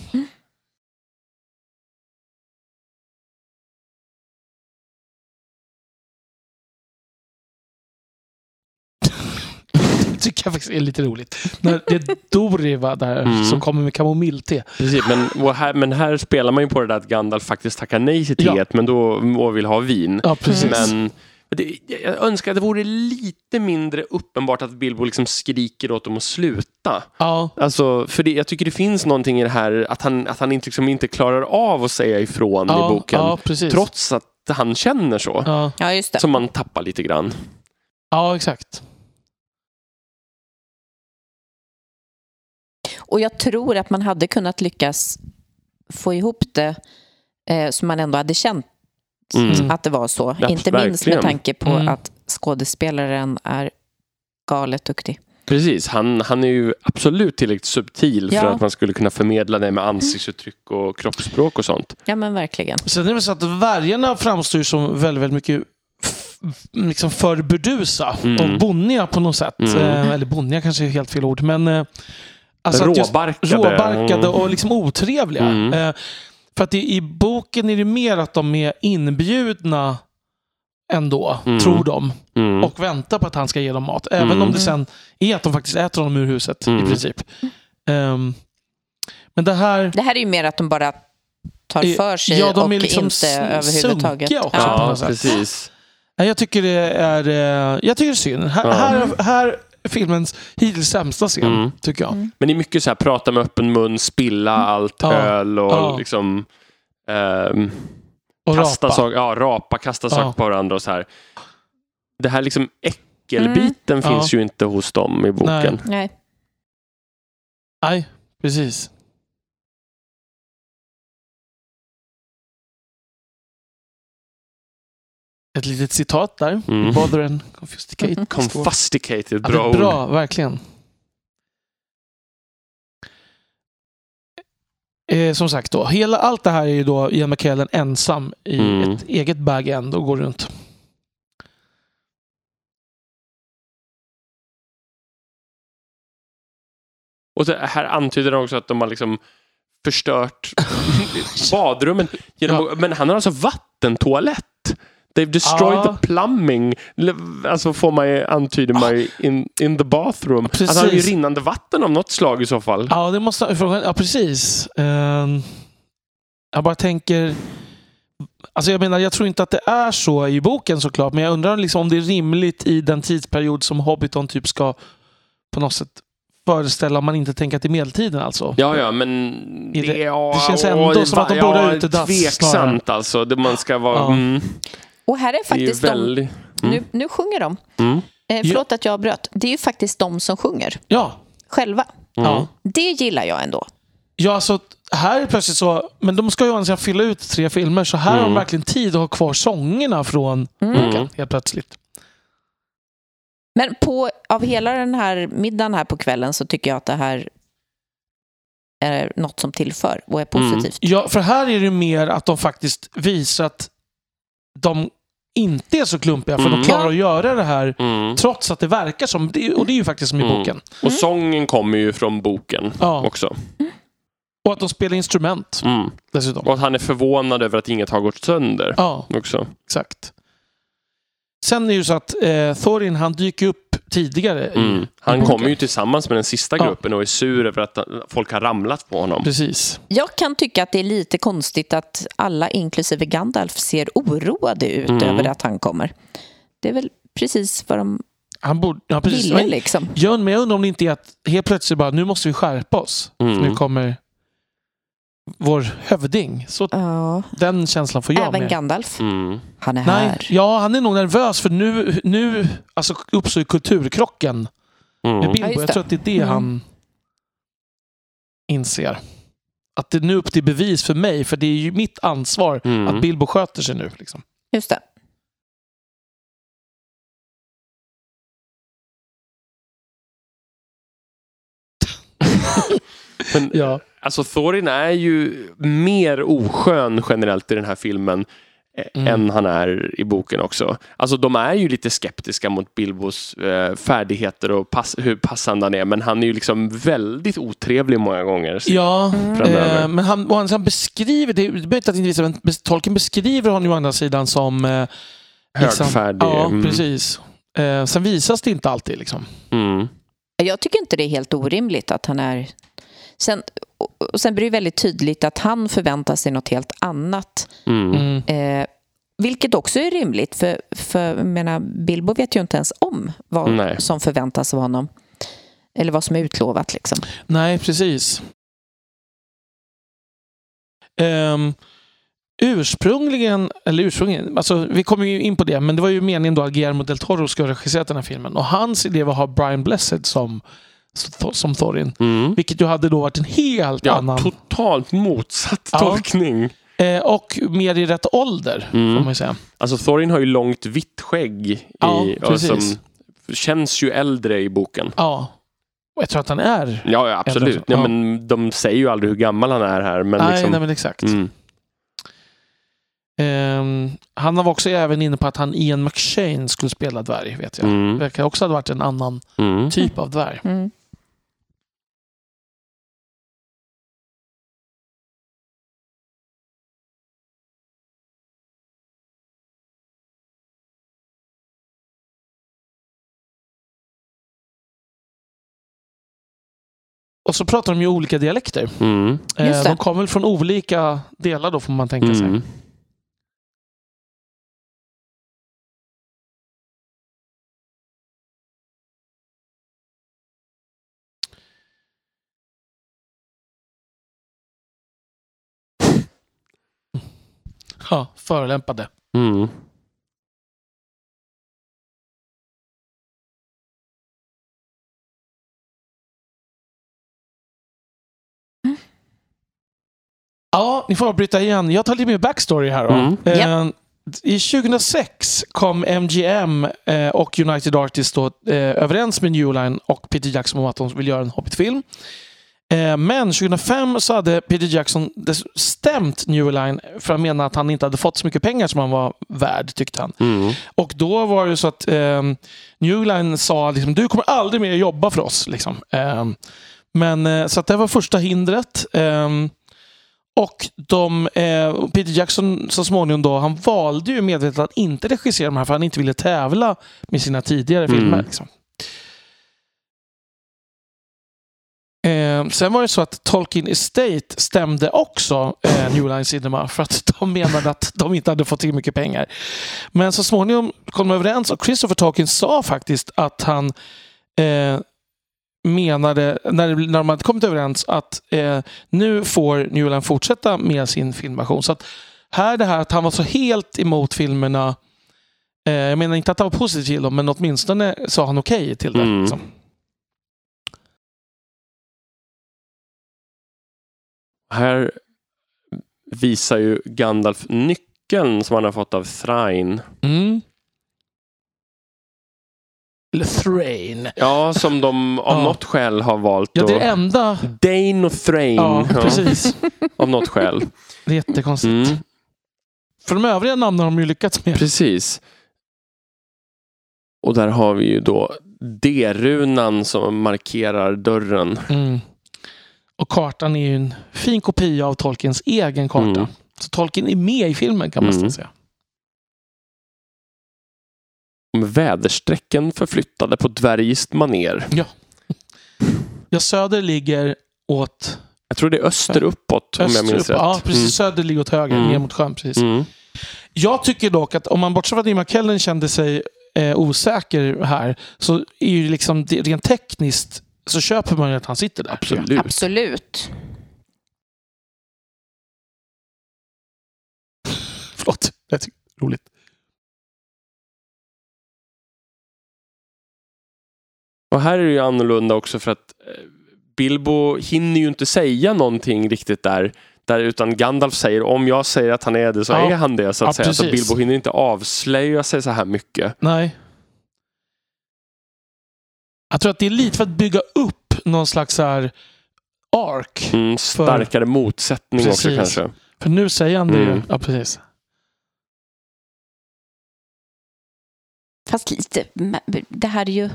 tycker jag faktiskt är lite roligt. När det är Dori va, där, Mm. som kommer med kamomillte. Precis, men, och här, men här spelar man ju på det där att Gandalf faktiskt tackar nej till Ja. teet men då och vill ha vin. Ja, precis. Men det, jag önskar att det vore lite mindre uppenbart att Bilbo liksom skriker åt dem att sluta. Ja, Alltså, för det, jag tycker det finns någonting i det här att han, att han inte, liksom inte klarar av att säga ifrån ja, i boken. ja. Trots att han känner så. Ja, ja, just det. Som man tappar lite grann. ja, exakt. Och jag tror att man hade kunnat lyckas få ihop det eh, så man ändå hade känt Mm. att det var så. Ja, Inte minst verkligen. med tanke på Mm. att skådespelaren är galet duktig. Precis, han, han är ju absolut tillräckligt subtil för Ja. att man skulle kunna förmedla det med ansiktsuttryck och kroppsspråk och sånt. Ja, men verkligen. Sen är det väl så att vargarna framstår som väldigt, väldigt mycket liksom för burdusa Mm. och bonniga på något sätt. Mm. Eh, eller bonniga kanske är helt fel ord, men eh, alltså Råbarkade. råbarkade Mm. och liksom otrevliga. Mm. Eh, för att det, i boken är det mer att de är inbjudna ändå, Mm. tror de, Mm. och väntar på att han ska ge dem mat. Även Mm. om det sen är att de faktiskt äter honom ur huset Mm. i princip. Ehm, men det här... Det här är ju mer att de bara tar Eh, för sig ja, de och liksom inte överhuvudtaget. också. Ja. precis. Jag tycker det är, eh, jag tycker det är synd. Här, Ja. här, här är filmens hittills sämsta scen, Mm. tycker jag. Mm. Men det är mycket så här, prata med öppen mun, spilla allt Ja. öl och Ja. liksom ehm, Och kasta rapa. saker, ja, rapa, kasta Ja. saker på varandra och så här. Det här liksom äckelbiten Mm. finns ju inte hos dem i boken. Nej. Nej, precis. Ett litet citat där. Mm. Bother and confusticate. Confusticated, Ja, bra ord. bra, verkligen. eh, som sagt då, hela, allt det här är ju då Ian McKellen ensam i Mm. ett eget bag-end och går runt. Och här antyder han också att de har liksom förstört badrummen. Genom, Men han har alltså vattentoalett. They've destroyed Ja. the plumbing. Alltså får man ju, antyder man ju in, in the bathroom. Precis. Han har ju rinnande vatten av något slag i så fall. Ja, det måste. Ja, precis. Ehm, jag bara tänker... Alltså jag menar, jag tror inte att det är så i boken såklart, men jag undrar liksom om det är rimligt i den tidsperiod som Hobbiton typ ska på något sätt föreställa om man inte tänker att det är medeltiden alltså. Ja, ja, men det, det- det känns ändå som att de borde ha utedass Tveksamt alltså. Det man ska vara... Ja. Mm, Och här är det är faktiskt de... väldigt... Mm. Nu, nu sjunger de. Mm, Eh, förlåt att jag avbröt. Det är ju faktiskt de som sjunger Ja. själva. mm. Ja. Det gillar jag ändå. Ja, alltså här är plötsligt så... Men de ska ju å andra sidan fylla ut tre filmer, så här har de Mm. verkligen tid att ha kvar sångerna från boken Mm. helt plötsligt. Men på, av hela den här middagen här på kvällen så tycker jag att det här är något som tillför och är Mm. positivt. Ja, för här är det mer att de faktiskt visar att de inte är så klumpiga, för Mm. de klarar att göra det här Mm. trots att det verkar som... Och det är ju faktiskt som i Mm. boken. Och sången kommer ju från boken Ja. också. Och att de spelar instrument Mm. dessutom. Och att han är förvånad över att inget har gått sönder Ja, också. exakt. Sen är det ju så att eh, Thorin, han dyker upp tidigare. Mm. Han boken. kommer ju tillsammans med den sista Ja. gruppen och är sur över att folk har ramlat på honom. Precis. Jag kan tycka att det är lite konstigt att alla, inklusive Gandalf, ser oroade ut Mm. över att han kommer. Det är väl precis vad de Han borde... Ja, precis. ville liksom. Men jag undrar om det inte är att helt plötsligt bara, nu måste vi skärpa oss. Mm. För nu kommer vår hövding. Så Ja. den känslan får jag Även med. Gandalf. Mm. Han är Nej, här. ja, han är nog nervös för nu, nu alltså, uppstår kulturkrocken med Mm. Bilbo. Ja, jag det. tror att det är det Mm. han inser. Att det är nu upp till bevis för mig, för det är ju mitt ansvar Mm. att Bilbo sköter sig nu. Liksom. Just det. Men, Ja. Alltså Thorin är ju mer oskön generellt i den här filmen eh, Mm. än han är i boken också. Alltså de är ju lite skeptiska mot Bilbos eh, färdigheter och pass, hur passande han är men han är ju liksom väldigt otrevlig många gånger. Ja, eh, men han, han, han beskriver, det är möjligt att inte visa, men tolken beskriver honom ju å andra sidan som... Eh, liksom- Högfärdig. Ja, Mm. precis. Eh, sen visas det inte alltid. Liksom. Mm. Jag tycker inte det är helt orimligt att han är... Sen, och- sen blir det väldigt tydligt att han förväntar sig något helt annat. Mm. Mm. Eh, vilket också är rimligt, för, för menar, Bilbo vet ju inte ens om vad Nej. som förväntas av honom. Eller vad som är utlovat. Liksom. Nej, precis. Ehm, ursprungligen, eller ursprungligen, alltså vi kommer ju in på det, men det var ju meningen då att Guillermo del Toro ska ha regisserat den här filmen. Och hans idé var att ha Brian Blessed som, som Thorin. Mm. Vilket ju hade då varit en helt Ja, annan... totalt motsatt Ja. tolkning. Eh, och mer i rätt ålder, Mm. får man ju säga. Alltså Thorin har ju långt vitt skägg i, Ja, precis. som känns ju äldre i boken. Ja. Och jag tror att han är... Ja, ja absolut. Ja. men de säger ju aldrig hur gammal han är här. Men nej, liksom, nej, men exakt. mm. Ehm, han var också även inne på att han Ian McShane skulle spela dvärg, vet jag. Mm. Det verkar också ha varit en annan Mm. typ av dvärg. Mm. Och så pratar de ju olika dialekter. Mm. Eh, det. de kommer väl från olika delar då, får man tänka sig. Ja, förolämpade. Mm. Ja, ni får avbryta igen. Jag tar lite mer backstory här då. Mm. Eh, I 2006 kom MGM eh, och United Artists då, eh, överens med New Line och Peter Jackson om att de vill göra en Hobbit-film. Eh, men 2005 så hade Peter Jackson stämt New Line för att mena att han inte hade fått så mycket pengar som han var värd, tyckte han. Mm. Och då var det så att eh, New Line sa liksom, du kommer aldrig mer jobba för oss. Liksom. Eh, men, så att det var första hindret. Eh, och de, eh, Peter Jackson så småningom då, han valde ju medvetet att inte regissera de här för han inte ville tävla med sina tidigare Mm. filmer. Liksom. Sen var det så att Tolkien Estate stämde också eh, New Line Cinema för att de menade att de inte hade fått tillräckligt mycket pengar. Men så småningom kom de överens och Christopher Tolkien sa faktiskt att han eh, menade, när, när de hade kommit överens, att eh, nu får New Line fortsätta med sin filmversion. Så att här det här att han var så helt emot filmerna eh, jag menar inte att han var positiv till dem, men åtminstone sa han okej till det. Mm. Liksom. Här visar ju Gandalf nyckeln som han har fått av Thrain. Mm. Thrain. Ja, som de av Ja. något skäl har valt Ja, det är det enda. Dane och Thrain. Ja, ja, precis. av något skäl. Det är jättekonstigt. Mm, För de övriga namnen har de ju lyckats med. precis. Och där har vi ju då D-runan som markerar dörren. Mm. Och kartan är ju en fin kopia av Tolkiens egen karta. Mm. Så Tolkien är med i filmen kan man Mm. säga. Väderstrecken förflyttade på dvärgiskt maner. Ja, söder ligger åt Jag tror det är öster uppåt om jag öster minns upp. rätt. Ja, precis. Söder ligger åt höger, Mm. ner mot sjön. Precis. Mm. Mm. Jag tycker dock att om man bortser från att Ian McKellen kände sig eh, osäker här, så är ju liksom det, rent tekniskt så köper man ju att han sitter där. Absolut. Absolut. Förlåt, jag tycker det är roligt. Och här är det ju annorlunda också för att eh, Bilbo hinner ju inte säga någonting riktigt där. där utan Gandalf säger om jag säger att han är det så Ja. är han det. Så att Ja, säga. Så. Bilbo hinner inte avslöja sig så här mycket. Nej. Jag tror att det är lite för att bygga upp någon slags så här ark. Mm, starkare motsättning också Precis. kanske. För nu säger han det ju. Mm. Ja, precis. Fast lite, det här är ju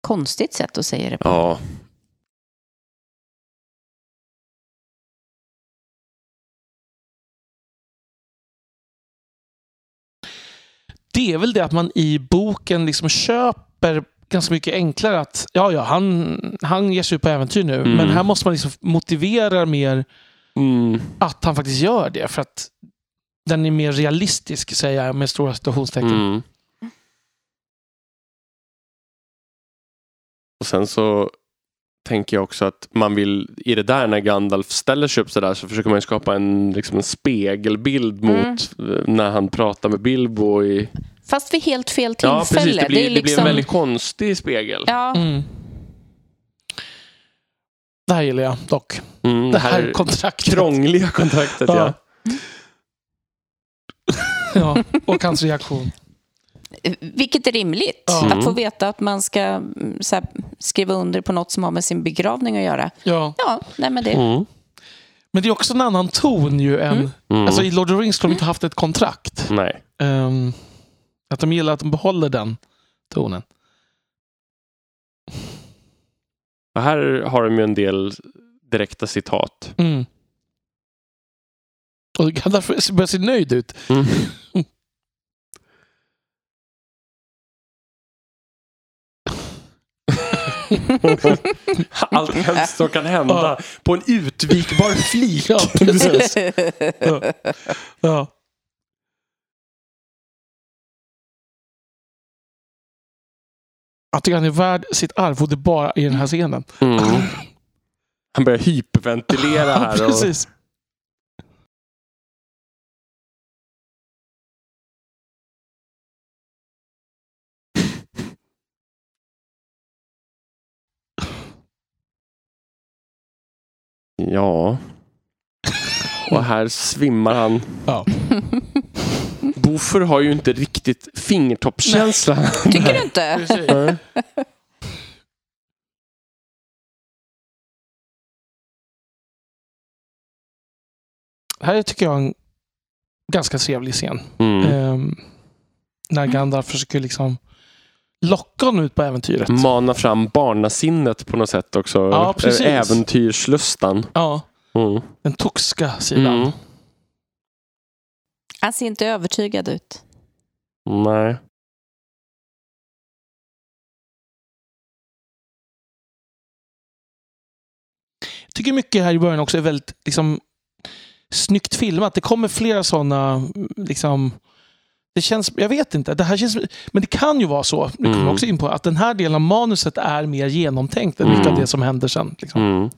konstigt sätt att säga det på. Ja. Det är väl det att man i boken liksom köper ganska mycket enklare att ja, ja, han, han ger sig ut på äventyr nu. Mm. Men här måste man liksom motivera mer Mm. att han faktiskt gör det. För att den är mer realistisk, säger jag med stora situationstecken. Mm. Och sen så tänker jag också att man vill, i det där när Gandalf ställer sig upp sådär så försöker man skapa en, liksom en spegelbild Mm. mot eh, när han pratar med Bilbo i... Fast vid helt fel Ja, tillfälle. precis. Det blir, är det blir liksom, en väldigt konstig spegel. Ja, Mm. Det här gillar jag dock. Mm, Det här kontraktet. krångliga kontraktet, ja. ja. Och hans reaktion. vilket är rimligt. Ja. Att få veta att man ska mm, så här, skriva under på något som har med sin begravning att göra. Ja. Ja, nej men det... Mm. Men det är också en annan ton ju än... Mm. Mm. Alltså i Lord of the Rings skulle de inte haft ett kontrakt. Nej. Ehm, att de gillar att de behåller den tonen. Och här har de ju en del direkta citat. Mm. Och Gandalf börjar se nöjd ut. Mm. Allt hemskt som kan hända Ja. på en utvikbar flik. Ja, precis. Ja. Ja. Jag tycker han är värd sitt arvode bara i den här scenen. Mm. Han börjar hyperventilera här. Och... precis. Ja. Och här svimmar han. Ja. Hofer har ju inte riktigt fingertoppskänsla. Tycker du inte? här tycker jag en ganska trevlig scen. Mm. Um, när Gandalf försöker liksom locka honom ut på äventyret. Mana fram barnasinnet på något sätt också. Ja, precis. Äventyrslustan. Ja. Mm. Den toxiska sidan. Mm. Han ser inte övertygad ut. Nej. Jag tycker mycket här i början också är väldigt liksom, snyggt filmat. Det kommer flera sådana liksom, det känns, jag vet inte, det här känns, men det kan ju vara så, det kommer Mm. jag också in på, att den här delen av manuset är mer genomtänkt än mycket Mm. av det som händer sen. Liksom. Mm.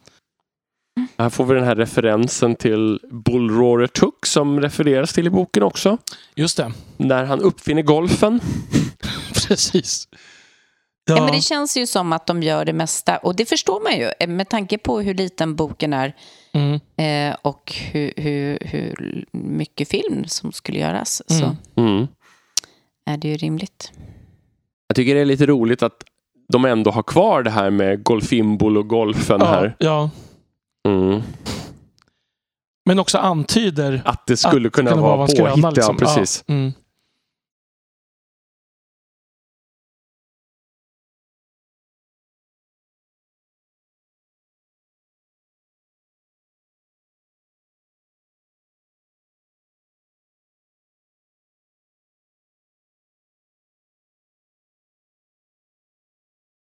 Här får vi den här referensen till Bullroarer Tuck som refereras till i boken också. Just det, När han uppfinner golfen. precis. Ja. Ja, men det känns ju som att de gör det mesta. Och det förstår man ju eh, med tanke på hur liten boken är mm, eh, och hur, hur, hur mycket film som skulle göras. Mm. Så Mm. är det ju rimligt. Jag tycker det är lite roligt att de ändå har kvar det här med golfimbol och golfen ja, här. ja, Mm. men också antyder Att det skulle att kunna, vara en skröna, påhitt. liksom. Ja, precis. Ja, mm.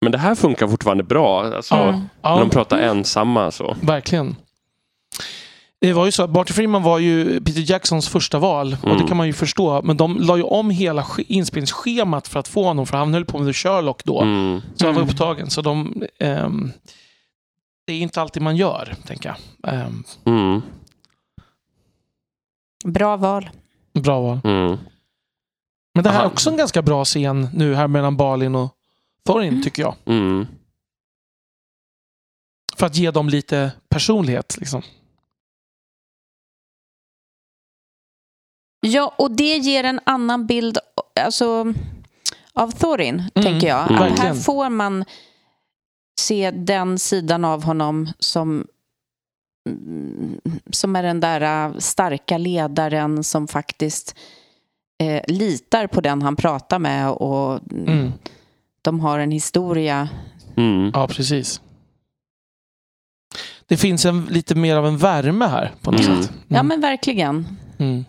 Men det här funkar fortfarande bra. Alltså, Ja. Mm. När Ja, de pratar ensamma så. verkligen. Det var ju så att Barty Freeman var ju Peter Jacksons första val och Mm. det kan man ju förstå. Men de la ju om hela inspelningsschemat för att få honom, för han höll på med The Sherlock då. Mm. Så han var Mm. upptagen. Så de, ehm, det är inte alltid man gör, tänker jag. Ehm, Mm. Bra val. bra val. Mm. Men det här är också en ganska bra scen nu här mellan Balin och Mm. tycker jag. Mm. För att ge dem lite personlighet. Liksom. Ja, och det ger en annan bild alltså, av Thorin, tänker jag. mm, Att här får man se den sidan av honom som mm, som är den där äh, starka ledaren som faktiskt eh, litar på den han pratar med och Mm. De har en historia. Mm. Ja, precis. Det finns en, lite mer av en värme här på något Mm. sätt. Ja, men verkligen. Mm.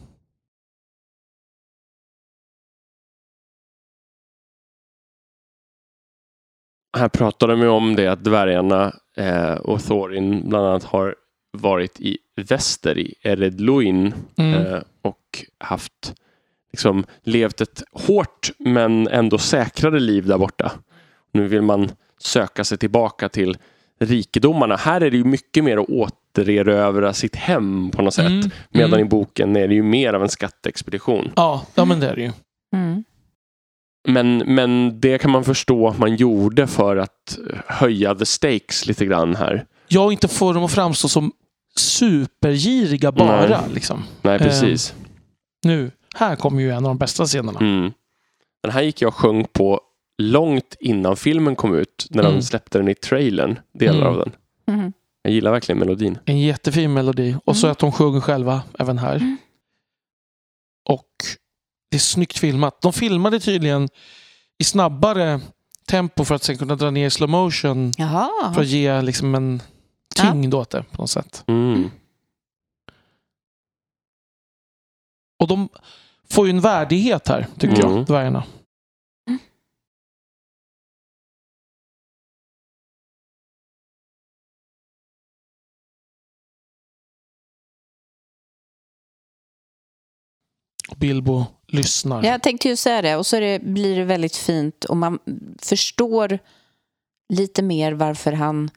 Här pratar de ju om det att dvärgarna eh, och Thorin bland annat har varit i väster i Eredluin Mm. eh, och haft liksom levt ett hårt men ändå säkrare liv där borta. Nu vill man söka sig tillbaka till rikedomarna. Här är det ju mycket mer att återerövra sitt hem på något sätt. Mm. Medan Mm. i boken är det ju mer av en skatteexpedition. Ja, ja, men det är det ju. Mm. Men, men det kan man förstå att man gjorde för att höja the stakes lite grann här. Jag inte får dem att framstå som supergiriga bara. Nej. Liksom. Nej, precis. Nu, här kommer ju en av de bästa scenerna. Mm. Den här gick jag och sjöng på långt innan filmen kom ut. När Mm. de släppte den i trailern, delar Mm. av den. Mm. Jag gillar verkligen melodin. En jättefin melodi. Och så Mm. att de sjunger själva även här. Mm. Och det är snyggt filmat. De filmade tydligen i snabbare tempo för att sen kunna dra ner i slow motion. För Jaha. att ge liksom en tyngd åt det på något sätt. Mm. Och de får ju en värdighet här, tycker Mm. jag, dvärgarna. Bilbo lyssnar. Jag tänkte ju säga det. Och så det, blir det väldigt fint och man förstår lite mer varför han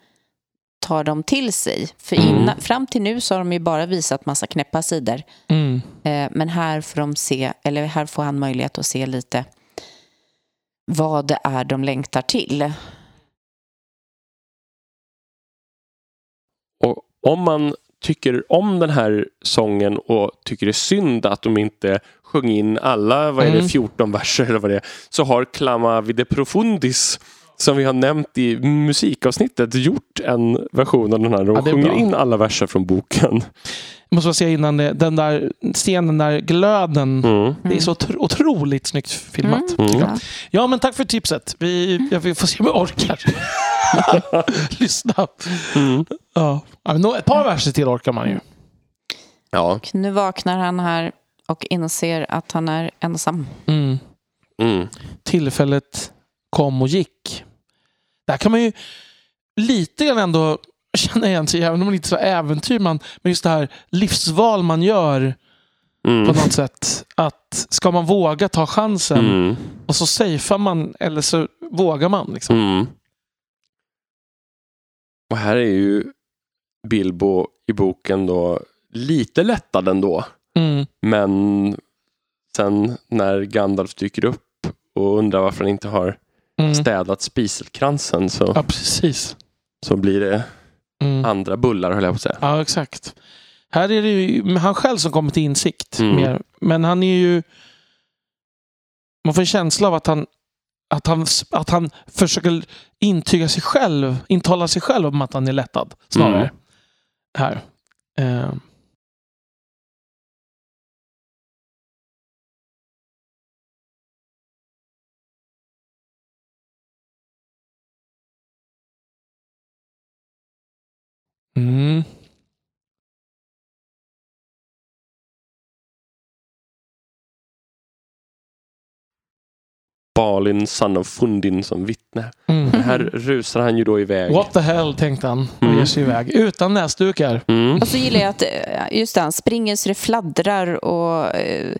tar dem till sig. För Mm. innan, fram till nu så har de ju bara visat massa knäppa sidor. Mm. Eh, men här får, de se, eller här får han möjlighet att se lite vad det är de längtar till. Och om man tycker om den här sången och tycker det är synd att de inte sjöng in alla, vad är det, Mm. 14 verser eller vad det är, så har Clama Vide Profundis som vi har nämnt i musikavsnittet, gjort en version av den här. De Ja, sjunger bra. in alla verser från boken. Jag måste bara säga innan det, den där scenen där glöden. Mm. Det är så otro- otroligt snyggt filmat. Mm. Mm. Ja. Ja, men tack för tipset. Vi, jag vi får se om jag orkar. Lyssna. Mm. Ja. Ett par verser till orkar man ju. Ja. Och nu vaknar han här och inser att han är ensam. Mm. Mm. Tillfället kom och gick. Där kan man ju lite grann ändå känna igen sig, även om man inte är så äventyr, man, men just det här livsval man gör Mm. på något sätt. Att ska man våga ta chansen Mm. och så safear man eller så vågar man. Liksom. Mm. Och här är ju Bilbo i boken då lite lättad ändå. Mm. Men sen när Gandalf dyker upp och undrar varför han inte har Mm. städat spiselkransen så, Ja, precis. så blir det Mm. andra bullar höll jag på att säga. Ja, exakt. Här är det ju han själv som kommer till insikt. Mm. Mer. Men han är ju... Man får en känsla av att han, att, han, att han försöker intyga sig själv, intala sig själv om att han är lättad. Snarare. Mm. Här. Eh. Mm. Balin, son of Fundin som vittne. Mm. Här rusar han ju då iväg. What the hell, tänkte han och Mm. ger sig iväg. Utan näsdukar. Mm. Och så gillar jag att eh, just det, han springer så det fladdrar och eh,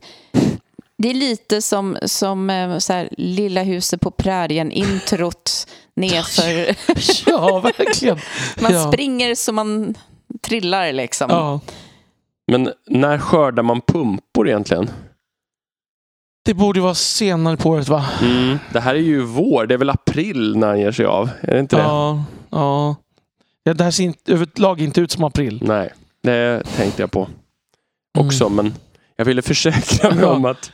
det är lite som, som eh, så här, Lilla huset på prärien, introt nerför. Ja, verkligen. Man Ja. springer så man trillar liksom. Ja. Men när skördar man pumpor egentligen? Det borde ju vara senare på året va? Mm. Det här är ju vår, det är väl april när han ger sig av? Är det inte det? Ja, ja. ja. Det här ser inte, överlag inte ut som april. Nej, det tänkte jag på Mm. också. Men jag ville försäkra mig Ja. om att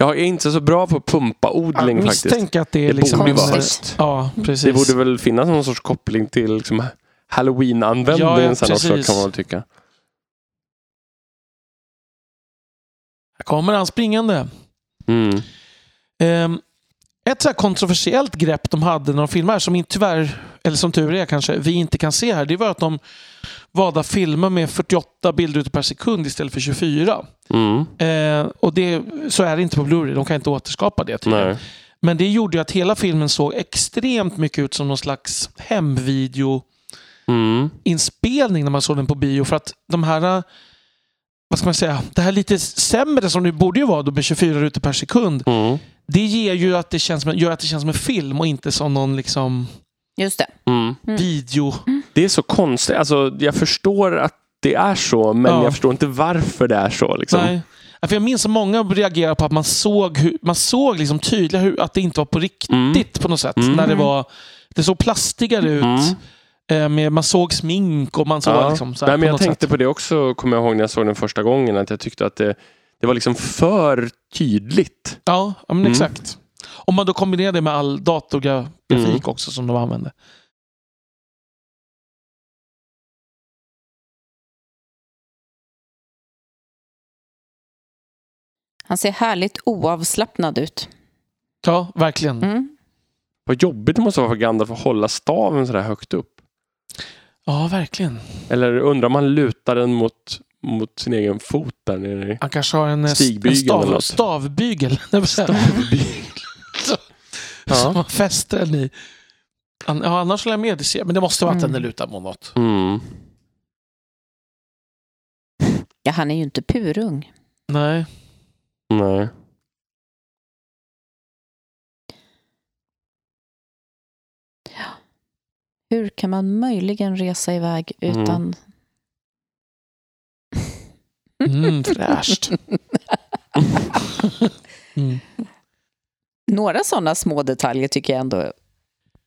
jag är inte så bra på pumpaodling Jag faktiskt. misstänker att det är Det liksom... borde vara. Ja, precis. Det borde väl finnas någon sorts koppling till liksom, halloween-användningen Ja, ja, sen också kan man väl tycka. Här kommer han springande. Mm. Ehm, ett så här kontroversiellt grepp de hade när de filmade, som tyvärr, eller som tur är kanske, vi inte kan se här, det var att de valde att filma med 48 bilder per sekund istället för 24. Mm. Eh, och det, så är det inte på Blu-ray, de kan inte återskapa det. Nej. Men det gjorde ju att hela filmen såg extremt mycket ut som någon slags hemvideo-inspelning Mm. när man såg den på bio. För att de här, eh, vad ska man säga, det här lite sämre som det borde ju vara då med 24 rutor per sekund. Mm. Det ger ju att det känns gör att det känns som en film och inte som någon liksom Just det. Mm. Mm. video. Det är så konstigt. Alltså, jag förstår att det är så, men Ja. jag förstår inte varför det är så. Liksom. Nej. För jag minns att många reagerade på att man såg, hur, man såg liksom tydligt hur, att det inte var på riktigt Mm. på något sätt. Mm. När det, var, det såg plastigare ut. Mm. Eh, med, man såg smink och man såg Ja. liksom så här Nej, men jag tänkte sätt. på det också, kommer jag ihåg när jag såg den första gången, att jag tyckte att det, det var liksom för tydligt. Ja, ja men Mm. exakt. Om man då kombinerar det med all datorgrafik Mm. också som de använde. Han ser härligt oavslappnad ut. Ja, verkligen. Mm. Vad jobbigt det måste vara för Gandalf att hålla staven så där högt upp. Ja, verkligen. Eller undrar om han lutar den mot, mot sin egen fot där nere. Han kanske har en, eh, en stav, stavbygel. Som Ja. man fäster den i. Ja, annars håller jag med. Det Men det måste vara att den är Mm. lutad mot något. Mm. Ja, han är ju inte purung. Nej. Nej. Hur kan man möjligen resa iväg Mm. utan... Mm, fräscht. Mm. Några sådana små detaljer tycker jag ändå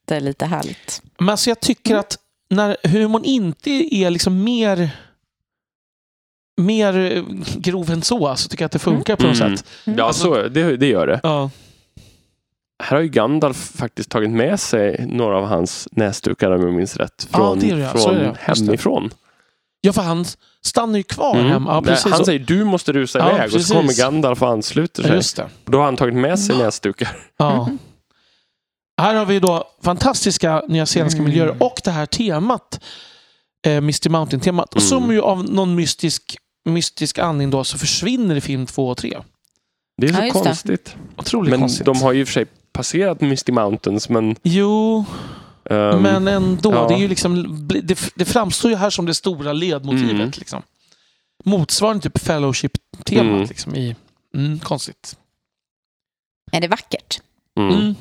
det är lite härligt. Men alltså jag tycker att när humorn inte är liksom mer mer eh, grov än så, så tycker jag att det funkar på något Mm. sätt. Ja, Alltså- så, det, det gör det. Ja. här har ju Gandalf faktiskt tagit med sig några av hans näsdukar om jag minns rätt. Ja, Från, det är det, ja. Från det, det. hemifrån. Ja, för han stannar ju kvar Mm. hemma. Ja, precis. Han säger du måste rusa Ja, iväg och precis. så kommer Gandalf och ansluter sig. just det. Då har han tagit med sig näsdukar. Ja. Här har vi då fantastiska nyzeeländska Mm. miljöer och det här temat. Eh, Misty Mountain-temat. Mm. Som ju av någon mystisk, mystisk anledning då så försvinner i film två och tre. Det är så Ja, just det. konstigt. Otroligt Men konstigt. de har ju i och för sig passerat Misty Mountains men... Jo, ehm, men ändå. ja. Det, är ju liksom, det, det framstår ju här som det stora ledmotivet. Mm. Liksom. Motsvarande typ fellowship-temat. Mm. Liksom, i, mm, konstigt. Är det vackert? mm. Mm.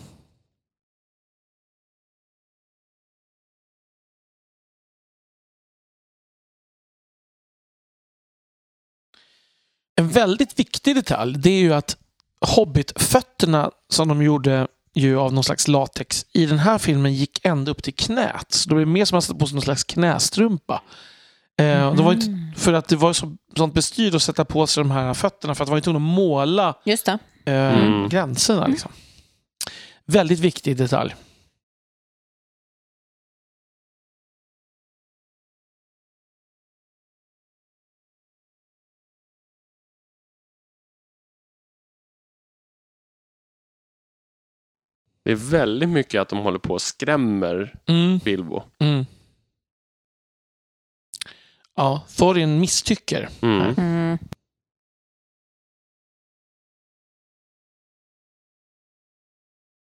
En väldigt viktig detalj det är ju att Hobbit-fötterna som de gjorde ju av någon slags latex i den här filmen gick ända upp till knät. Så det var mer som att man satte på sig någon slags knästrumpa. Eh, och det var inte för att det var så, sånt bestyr att sätta på sig de här fötterna för att man var tvungen att måla Just det. eh, Mm. gränserna. Liksom. Väldigt viktig detalj. Det är väldigt mycket att de håller på och skrämmer Mm. Bilbo. Mm. Ja, Thorin misstycker. Mm. Mm.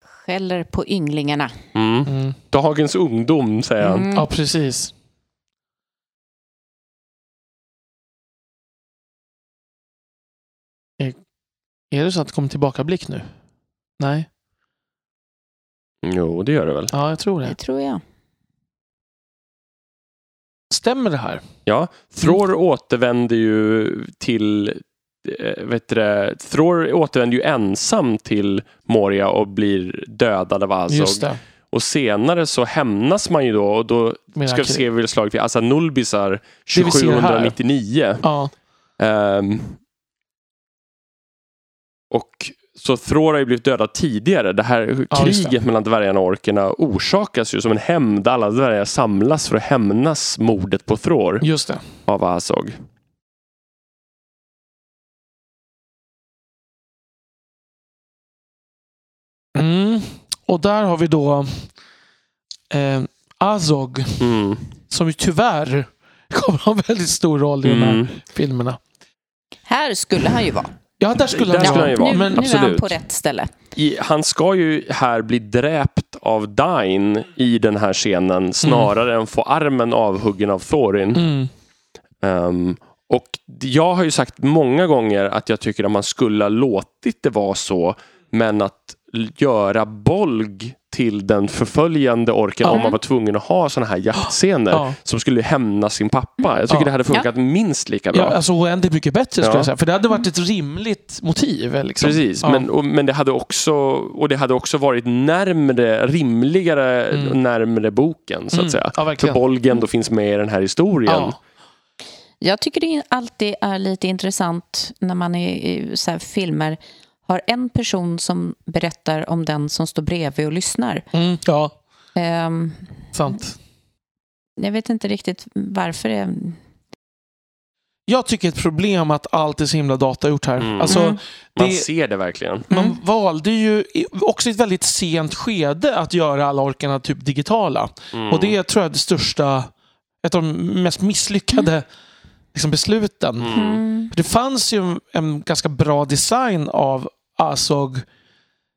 Skäller på ynglingarna. Mm. Mm. Dagens ungdom, säger han. Mm. Ja, precis. Är, är det så att det kommer tillbaka blick nu? Nej? Jo, det gör det väl. Ja, jag tror Det det. tror jag. Stämmer det här? Ja, Thror återvänder ju till... eh, Vet du det, Thror återvänder ju ensam till Moria och blir dödad av Just Azog. det. Och senare så hämnas man ju då och då Med ska vi se Nulbisar Det vi ser här. 2799. Ja, Ehm, och så Thror har ju blivit dödad tidigare. Det här Ja, kriget mellan dvärgarna och orkerna orsakas ju som en hämnd. Alla dvärgar samlas för att hämnas mordet på Thror just det. av Azog. Mm. Och där har vi då eh, Azog Mm. som ju tyvärr kommer ha en väldigt stor roll i de här Mm. filmerna. Här skulle han ju vara. Ja, där skulle Där han skulle vara. han ju vara. nu, Men, nu är han på rätt ställe. I, han ska ju här bli dräpt av Dain i den här scenen snarare än få armen avhuggen av Thorin. mm, Ehm, och jag har ju sagt många gånger att jag tycker att man skulle ha låtit det vara så, men att göra Bolg till den förföljande orken Ja. om man var tvungen att ha såna här jaktscener ja. som skulle hämna sin pappa. Jag tycker Ja. det hade funkat minst lika bra. Ja, alltså oändligt mycket bättre skulle Ja. jag säga. För det hade varit ett rimligt motiv. Liksom. Precis, Ja. men, och, men det hade också och det hade också varit närmre, rimligare Mm. närmre boken så att Mm, säga. Ja, För verkligen. Bolg ändå finns med i den här historien. Ja. Jag tycker det alltid är lite intressant när man i, i så här filmer har en person som berättar om den som står bredvid och lyssnar. Mm, ja, Ehm, sant. jag vet inte riktigt varför det... Jag tycker ett problem att allt är så himla datagjort här. Mm. Alltså, Mm. Man det, ser det verkligen. man Mm. valde ju också i ett väldigt sent skede att göra alla orkarna typ digitala. Mm. Och det tror jag är det största, ett av de mest misslyckade liksom, besluten. Mm. Mm. Det fanns ju en ganska bra design av Azog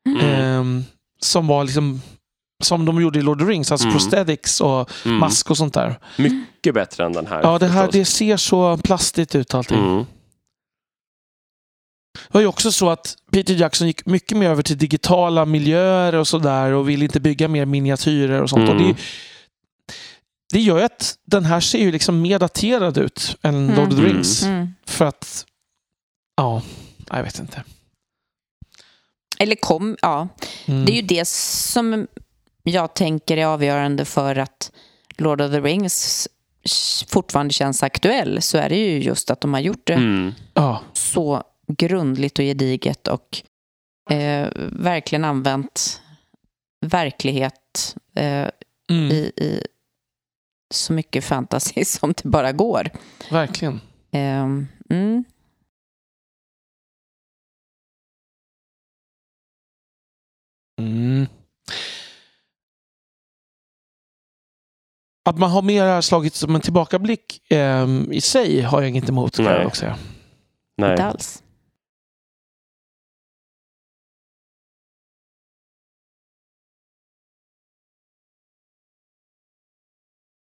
Mm. ehm, som var liksom som de gjorde i Lord of the Rings, alltså Mm. prosthetics och Mm. mask och sånt där. Mycket bättre än den här. Ja, det här förstås. det ser så plastigt ut allting. Mm. Det var ju också så att Peter Jackson gick mycket mer över till digitala miljöer och sådär och ville inte bygga mer miniatyrer och sånt. Mm. Och det, det gör ju att den här ser ju liksom mer daterad ut än Lord of the Mm. Rings. Mm. För att, ja, jag vet inte. Eller kom, ja. Mm. Det är ju det som jag tänker är avgörande för att Lord of the Rings fortfarande känns aktuell så är det ju just att de har gjort det Mm. ja. så grundligt och gediget och eh, verkligen använt verklighet eh, Mm, i, i så mycket fantasy som det bara går. verkligen. Ehm, mm. Mm. Att man har mer slagit som en tillbakablick ehm, i sig har jag inget emot. Nej. jag också säga. Nej. Inte alls.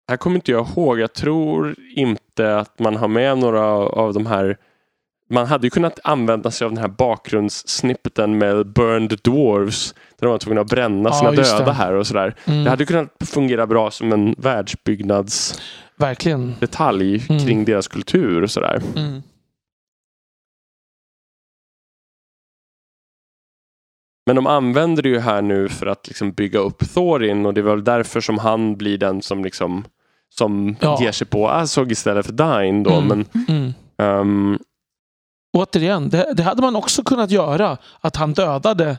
Här kommer inte jag ihåg. Jag tror inte att man har med några av de här man hade ju kunnat använda sig av den här bakgrundssnippeten med Burned Dwarves. Där de var tvungna att bränna Ja, sina just döda det. här och sådär. Mm, Det hade kunnat fungera bra som en världsbyggnadsdetalj Verkligen. Mm. kring deras kultur och sådär. Mm. Men de använder det ju här nu för att liksom bygga upp Thorin och det är väl därför som han blir den som liksom som Ja. ger sig på Azog istället för Dain då. Mm. Men, Mm. Återigen, det, det hade man också kunnat göra. Att han dödade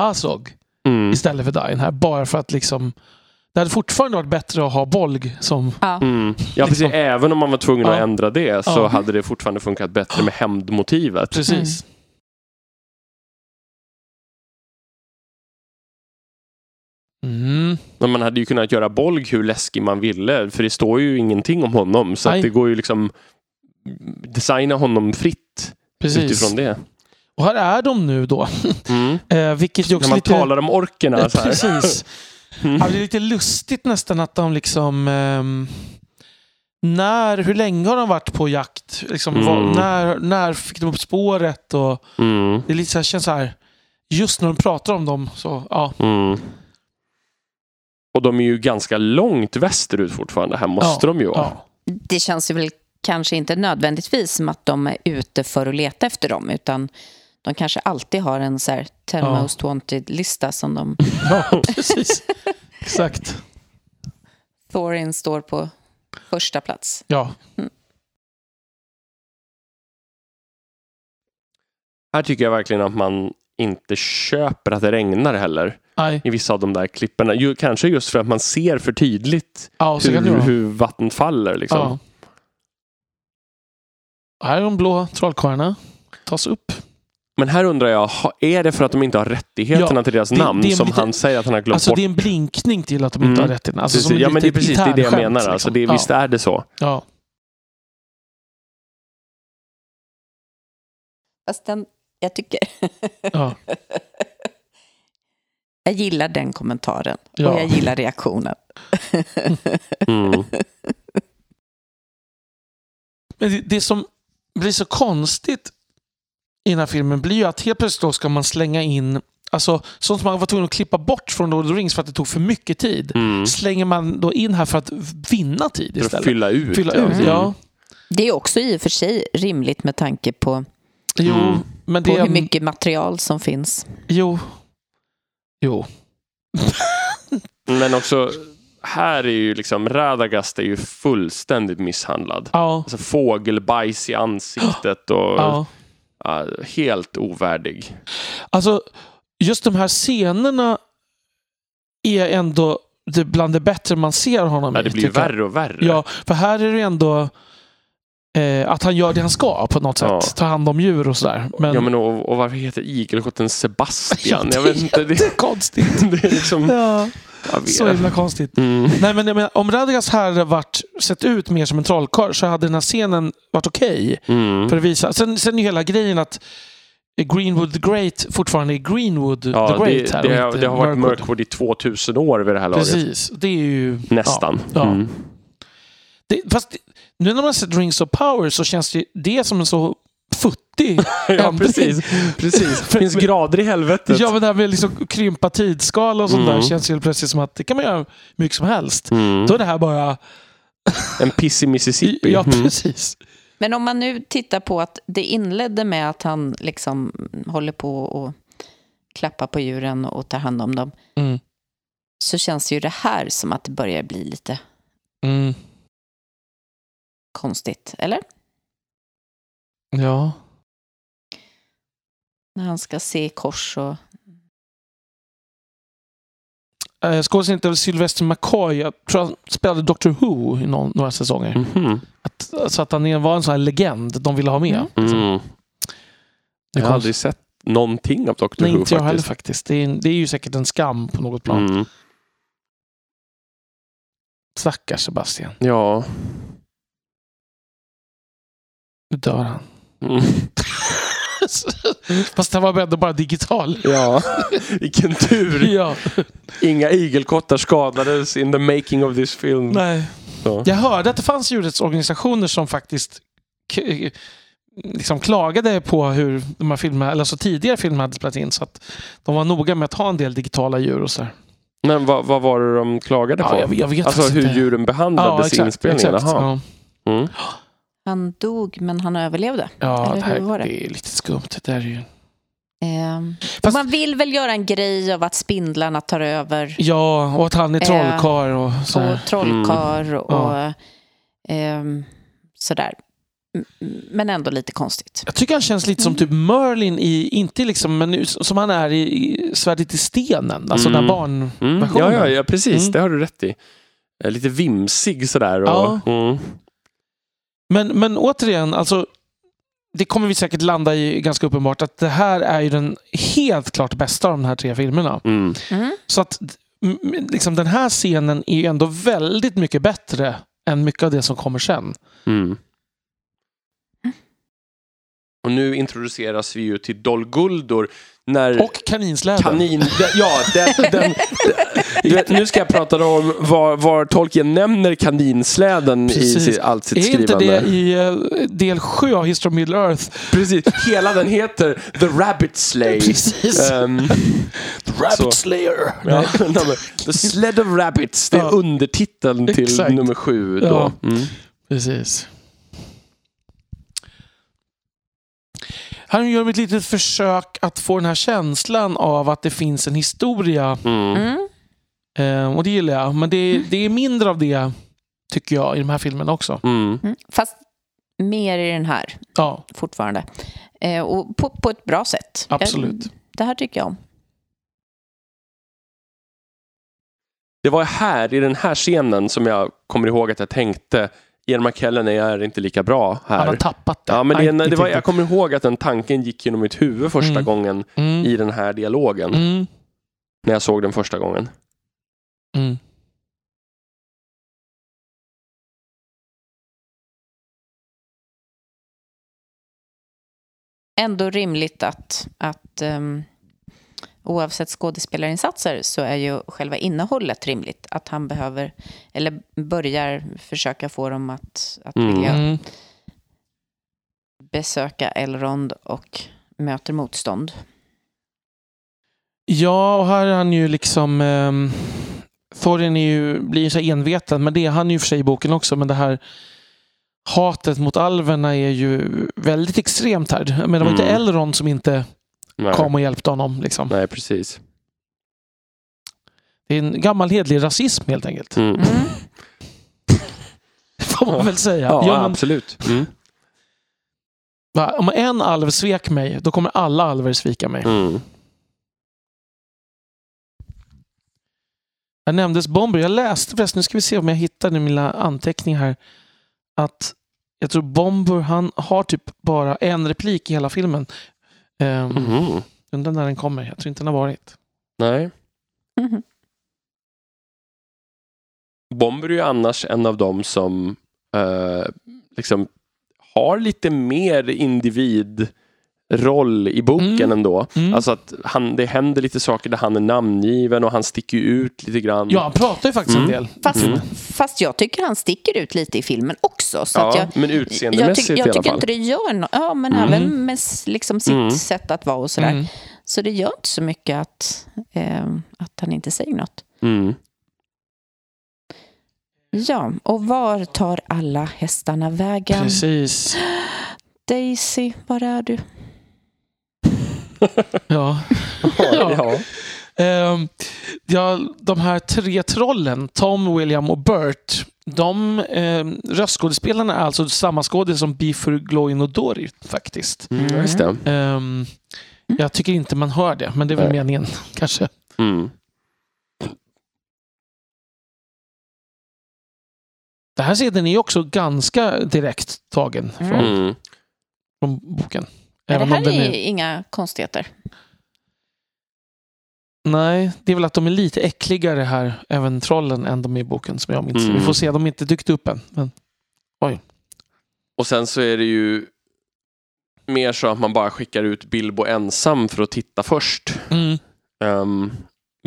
Azog mm, istället för Dain här. Bara för att liksom... Det hade fortfarande varit bättre att ha Bolg som... Ja. mm. Ja, precis. Liksom. Även om man var tvungen att Ja. ändra det så Ja. hade det fortfarande funkat bättre med hämndmotivet. Precis. Mm. Men man hade ju kunnat göra Bolg hur läskig man ville. För det står ju ingenting om honom. Så att det går ju liksom designa honom fritt Precis. utifrån det. Och här är de nu då. Mm. Eh, vilket ju också När man lite... talar om orkerna. Eh, Så här. Precis. Mm. Ja, det är lite lustigt nästan att de liksom... ehm, när, hur länge har de varit på jakt? Liksom, Mm. vad, när, när fick de upp spåret? Och Mm. det är lite så här, känns så här... Just när de pratar om dem så, ja. Mm. Och de är ju ganska långt västerut fortfarande. Här måste de ju vara. ja. Det känns ju väl kanske inte nödvändigtvis som att de är ute för att leta efter dem, utan de kanske alltid har en så här 10 Ja. most wanted-lista som de... ja, precis. Exakt. Thorin står på första plats. Ja, Här tycker jag verkligen att man inte köper att det regnar heller. nej. I vissa av de där klipporna. Ju, kanske just för att man ser för tydligt Ja, hur, hur vattnet faller. Liksom. Ja. Här är de blå trollkarlarna. Tas upp. Men här undrar jag, är det för att de inte har rättigheterna Ja, till deras det- namn det som lite- han säger att han har glömt Alltså bort? det är en blinkning till att de inte Mm. har rätt Alltså, Precis. som ja, men det är precis det, är det jag menar. Alltså, det, liksom. Visst är det så. Ja. Fast den, jag tycker... Ja. jag gillar den kommentaren Ja. och jag gillar reaktionen. Mm. Men det, det som blir så konstigt i den här filmen blir ju att helt plötsligt då ska man slänga in Alltså, sånt som man var tvungen att klippa bort från Lord of the Rings för att det tog för mycket tid. Mm. Slänger man då in här för att vinna tid För att istället. fylla ut. Fylla ut, Mm. ja. Det är också i och för sig rimligt med tanke på, Jo, Mm. men på det... hur mycket material som finns. Jo. Jo. Men också, här är ju liksom, Radagast är ju fullständigt misshandlad. Ja. Alltså fågelbajs i ansiktet och ja. ja, helt ovärdig. Alltså, just de här scenerna är ändå det bland det bättre man ser honom Ja, i. det blir ju värre och värre. Ja, för här är det ändå eh, att han gör det han ska på något sätt. Ja. Ta hand om djur och sådär. Men, Ja, men och, och varför heter igelkotten Sebastian? Ja, jag vet inte. Det, konstigt. det är liksom... ja. Så himla konstigt. Mm. Nej, men, menar, om Radagast här varit, sett ut mer som en trollkarl så hade den här scenen varit okej. Mm. För att visa. Sen, sen är ju hela grejen att Greenwood the Great fortfarande är Greenwood Ja, the Great det, här. det, har, det har varit Mirkwood. Mirkwood i 2000 år vid det här laget. Precis. Det är ju... Nästan. Ja, ja. Mm. Det, fast nu när man har sett Rings of Power så känns det, det som en så ja, precis. precis. Det finns grader i helvetet. Ja, men det här med liksom krympa tidsskala och sånt Mm. där känns ju plötsligt som att det kan man göra mycket som helst. Mm. Då är det här bara... En piss i Mississippi. Ja, Mm. precis. Men om man nu tittar på att det inledde med att han liksom håller på och klappar på djuren och tar hand om dem, Mm. så känns ju det här som att det börjar bli lite Mm. konstigt, eller? Ja. När han ska se kors och... eh, skådespelaren heter Sylvester McCoy. Jag tror han spelade Doctor Who i någon, några säsonger. Mhm. Att, så att han är- var en sån här legend de ville ha med. Mm. Mm. Det Jag har aldrig sett någonting av Dr. Nej, Who inte jag heller faktiskt. faktiskt. Det är, det är ju säkert en skam på något plan. Mm. Stackars Sebastian. Ja. Nu dör han. Mm. Fast han var ändå bara digital. ja. Vilken tur. Ja, Inga igelkottar skadades in the making of this film. nej. Så. Jag hörde att det fanns djurrättsorganisationer som faktiskt liksom klagade på hur de här filmerna, eller alltså tidigare filmer hade spelats in. Så att de var noga med att ha en del digitala djur och så. här. Men vad, vad var det de klagade på? Ja, jag, jag alltså hur inte. djuren behandlades i inspelningen? exakt. Ja. Mm. Han dog, men han överlevde. Ja, Eller det, här, hur var det? det är lite skumt. Det där är ju... Ehm, Fast- Man vill väl göra en grej av att spindlarna tar över Ja, och att han är Eh, trollkarl och så och här. trollkarl och Ja. ehm, sådär. Men ändå lite konstigt. Jag tycker han känns lite som typ Merlin i, inte liksom, men nu- som han är i, Svärdet i stenen. Alltså Mm. den barn... Mm. Ja, ja, ja, precis. Mm. Det har du rätt i. Eh, Lite vimsig sådär. Och, Ja. Mm. Men, men återigen, alltså, det kommer vi säkert landa i ganska uppenbart att det här är ju den helt klart bästa av de här tre filmerna. Mm. Mm. Så att liksom, den här scenen är ju ändå väldigt mycket bättre än mycket av det som kommer sen. Mm. Och nu introduceras vi ju till Dol Guldur när Och kaninsläden. kanin... Ja, den, den, vet, nu ska jag prata om var, var Tolkien nämner kaninsläden i Precis. sitt, allt sitt är inte skrivande. det i eh, del 7 av History of Middle Earth? Precis, hela den heter The Rabbit Slay. Precis. Ehm, Rabbit så. Slayer. ja, The Sled of Rabbits, det är Ja. undertiteln till Exakt. nummer sju. Då. Ja. Mm. Precis. Han gör ett litet försök att få den här känslan av att det finns en historia. Mm. Mm. Eh, och det gillar jag. Men det, det är mindre av det, tycker jag, i de här filmerna också. Mm. Mm. Fast mer i den här Ja, fortfarande. Eh, och på, på ett bra sätt. absolut. Jag, det här tycker jag om. Det var här, i den här scenen, som jag kommer ihåg att jag tänkte Ian McKellen är inte lika bra Han har här. tappat det. Ja, men det, det var, jag kommer ihåg att den tanken gick genom mitt huvud första Mm. gången Mm, i den här dialogen. mm, När jag såg den första gången. mm. Ändå rimligt att, att ehm, oavsett skådespelarinsatser så är ju själva innehållet rimligt. Att han behöver, eller börjar försöka få dem att, att Mm. vilja Mm. besöka Elrond och möter motstånd. Ja, och här är han ju liksom... Um, Thorin är ju, blir ju så här envetad, men det är han ju för sig i boken också. Men det här hatet mot alverna är ju väldigt extremt här. Men det var inte Mm. Elrond som inte Nej, kom och hjälpte honom. Liksom. Nej precis. Det är en gammal hedlig rasism helt enkelt. Mm. Mm. Får man väl säga. Ja, Ja, men, absolut. Mm. om en alv svek mig, då kommer alla alver svika mig. Mm. Jag nämndes Bomber. Jag läste förresten, nu ska vi se om jag hittar i mina anteckningar här. Att jag tror Bomber, han har typ bara en replik i hela filmen. Um, Mhm. Undrar när den kommer. Jag tror inte den har varit. Nej. Mhm. Bomber är ju annars en av dem som eh, liksom har lite mer individroll i boken Mm. ändå. Mm. Alltså att han, det händer lite saker där han är namngiven och han sticker ut lite grann. Ja, han pratar ju faktiskt Mm. en del. Fast, Mm. fast jag tycker han sticker ut lite i filmen också. Så att Ja, jag, men jag, utseendemässigt tyck, i jag alla tycker fall. inte det gör något. Ja, men Mm. även med liksom sitt Mm. sätt att vara och sådär. Mm. Så det gör inte så mycket att, eh, att han inte säger något. Mm. Ja, och var tar alla hästarna vägen? Precis. Daisy, var är du? ja. ja. Ehm, ja. de här tre trollen, Tom, William och Bert, de eh, röstskådespelarna är alltså samma skådis som Bifur, Gloin och Dory faktiskt. Mm. Mm. jag tycker inte man hör det, men det är väl Nej. meningen kanske. Mm. Det här scenen är också ganska direkt tagen från, mm. från boken. Men det här är är... inga konstigheter. Nej, det är väl att de är lite äckligare här, även trollen, än de är i boken som jag minns. Mm. Vi får se, de är inte dykt upp än. Men... Och sen så är det ju mer så att man bara skickar ut Bilbo ensam för att titta först. ehm,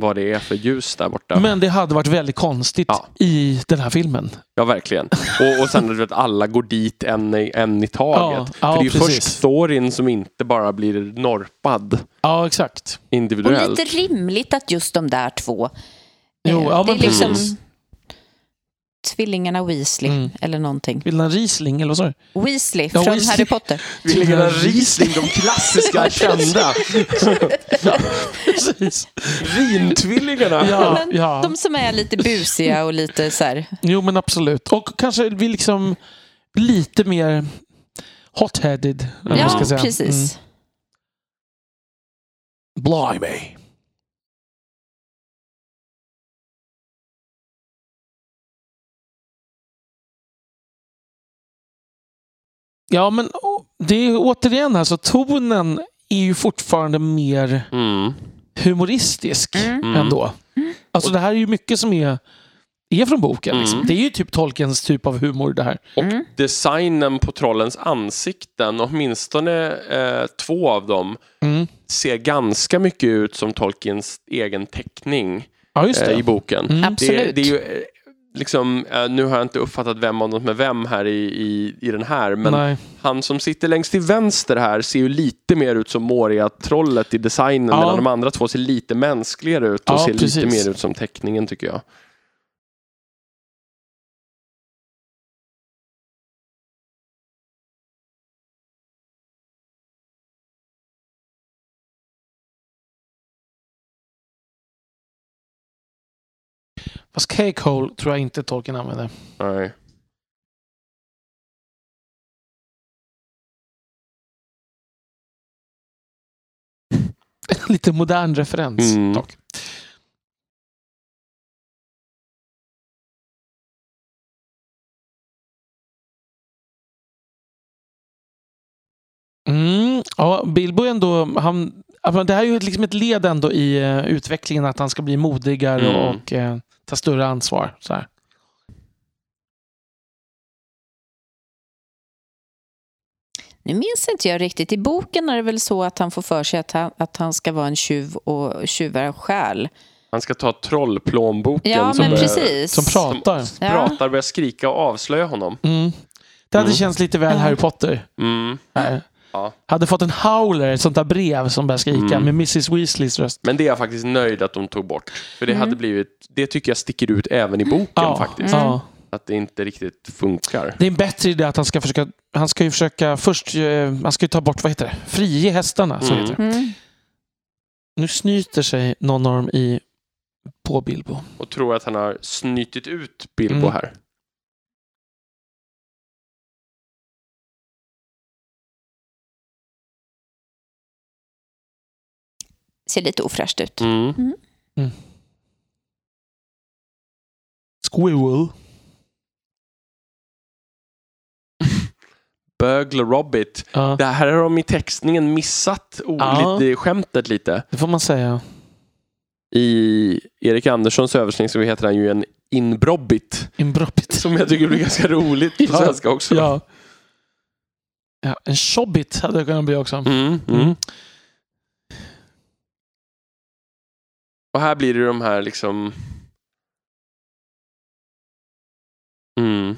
vad det är för ljus där borta. Men det hade varit väldigt konstigt Ja. i den här filmen. Ja, verkligen. Och, och sen att alla går dit en, i- en i taget. Ja, för ja, det är ju precis. först Thorin som inte bara blir norpad Ja, exakt. Och individuellt. lite rimligt att just de där två... Jo, eh, ja, det är men liksom precis. Tvillingarna Weasley Mm. eller någonting. Vill han Riesling eller vad sa du? Weasley Ja, från Weasley. Harry Potter. Tvillingarna Riesling, de klassiska kända. Precis. Vintvillingarna. Ja, Men ja. De som är lite busiga och lite så här... Jo, men absolut. Och kanske vi liksom lite mer hot-headed. Ja, ska säga. precis. Mm. Blimey. Ja, men det är återigen alltså tonen är ju fortfarande mer Mm. humoristisk Mm. Mm. ändå. Alltså det här är ju mycket som är, är från boken. Liksom. Mm. Det är ju typ Tolkiens typ av humor det här. Och Mm. designen på trollens ansikten, åtminstone eh, två av dem, Mm. ser ganska mycket ut som Tolkiens egen teckning Ja, just eh, i boken. Mm. Det, Absolut. det är ju liksom, eh, nu har jag inte uppfattat vem av dem är vem här i, i, i den här, men Nej. han som sitter längst till vänster här ser ju lite mer ut som Moria-trollet i designen, Ja. medan de andra två ser lite mänskligare ut och Ja, ser precis. lite mer ut som teckningen tycker jag. Fast Cake Hole tror jag inte Tolkien använder. Nej. Lite modern referens Mm. dock. Mm, ja, Bilbo är ändå, han, det här är ju liksom ett led ändå i eh, utvecklingen att han ska bli modigare Mm. och eh, ta större ansvar. Så här. Nu minns inte jag riktigt. I boken är det väl så att han får för sig att han, att han ska vara en tjuv och tjuvar stjäl. Han ska ta trollplånboken Ja, som, men är- precis. Som pratar. Ja. pratar, börjar skrika och avslöja honom. Mm. Det hade Mm. känts lite väl. Harry Potter. Mm. Här. Ja. Hade fått en howler, ett sånt där brev som börjar skrika Mm. med Mrs Weasleys röst. Men det är jag faktiskt nöjd att de tog bort. För det Mm. hade blivit, det tycker jag sticker ut även i boken Ja. faktiskt. Mm. Att det inte riktigt funkar. Det är en bättre idé att han ska försöka, han ska ju försöka först, eh, han ska ju ta bort, vad heter det, frige hästarna. Så Mm. heter det. Mm. Nu snyter sig någon av dem i, på Bilbo. Och tror att han har snytit ut Bilbo Mm. här. Ser lite ofräscht ut. Mm. Squirrel. Bögle Robbit. Ja, Det här har de i textningen missat Ja. lite, skämtet lite. det får man säga. I Erik Anderssons översättning så heter han ju en inbrobbit. Inbroppit. Som jag tycker blir ganska roligt på Ja. svenska också. Ja. ja. En chobbit hade det kunnat bli också. Mm, mm. Mm. Och här blir det de här liksom... Mm.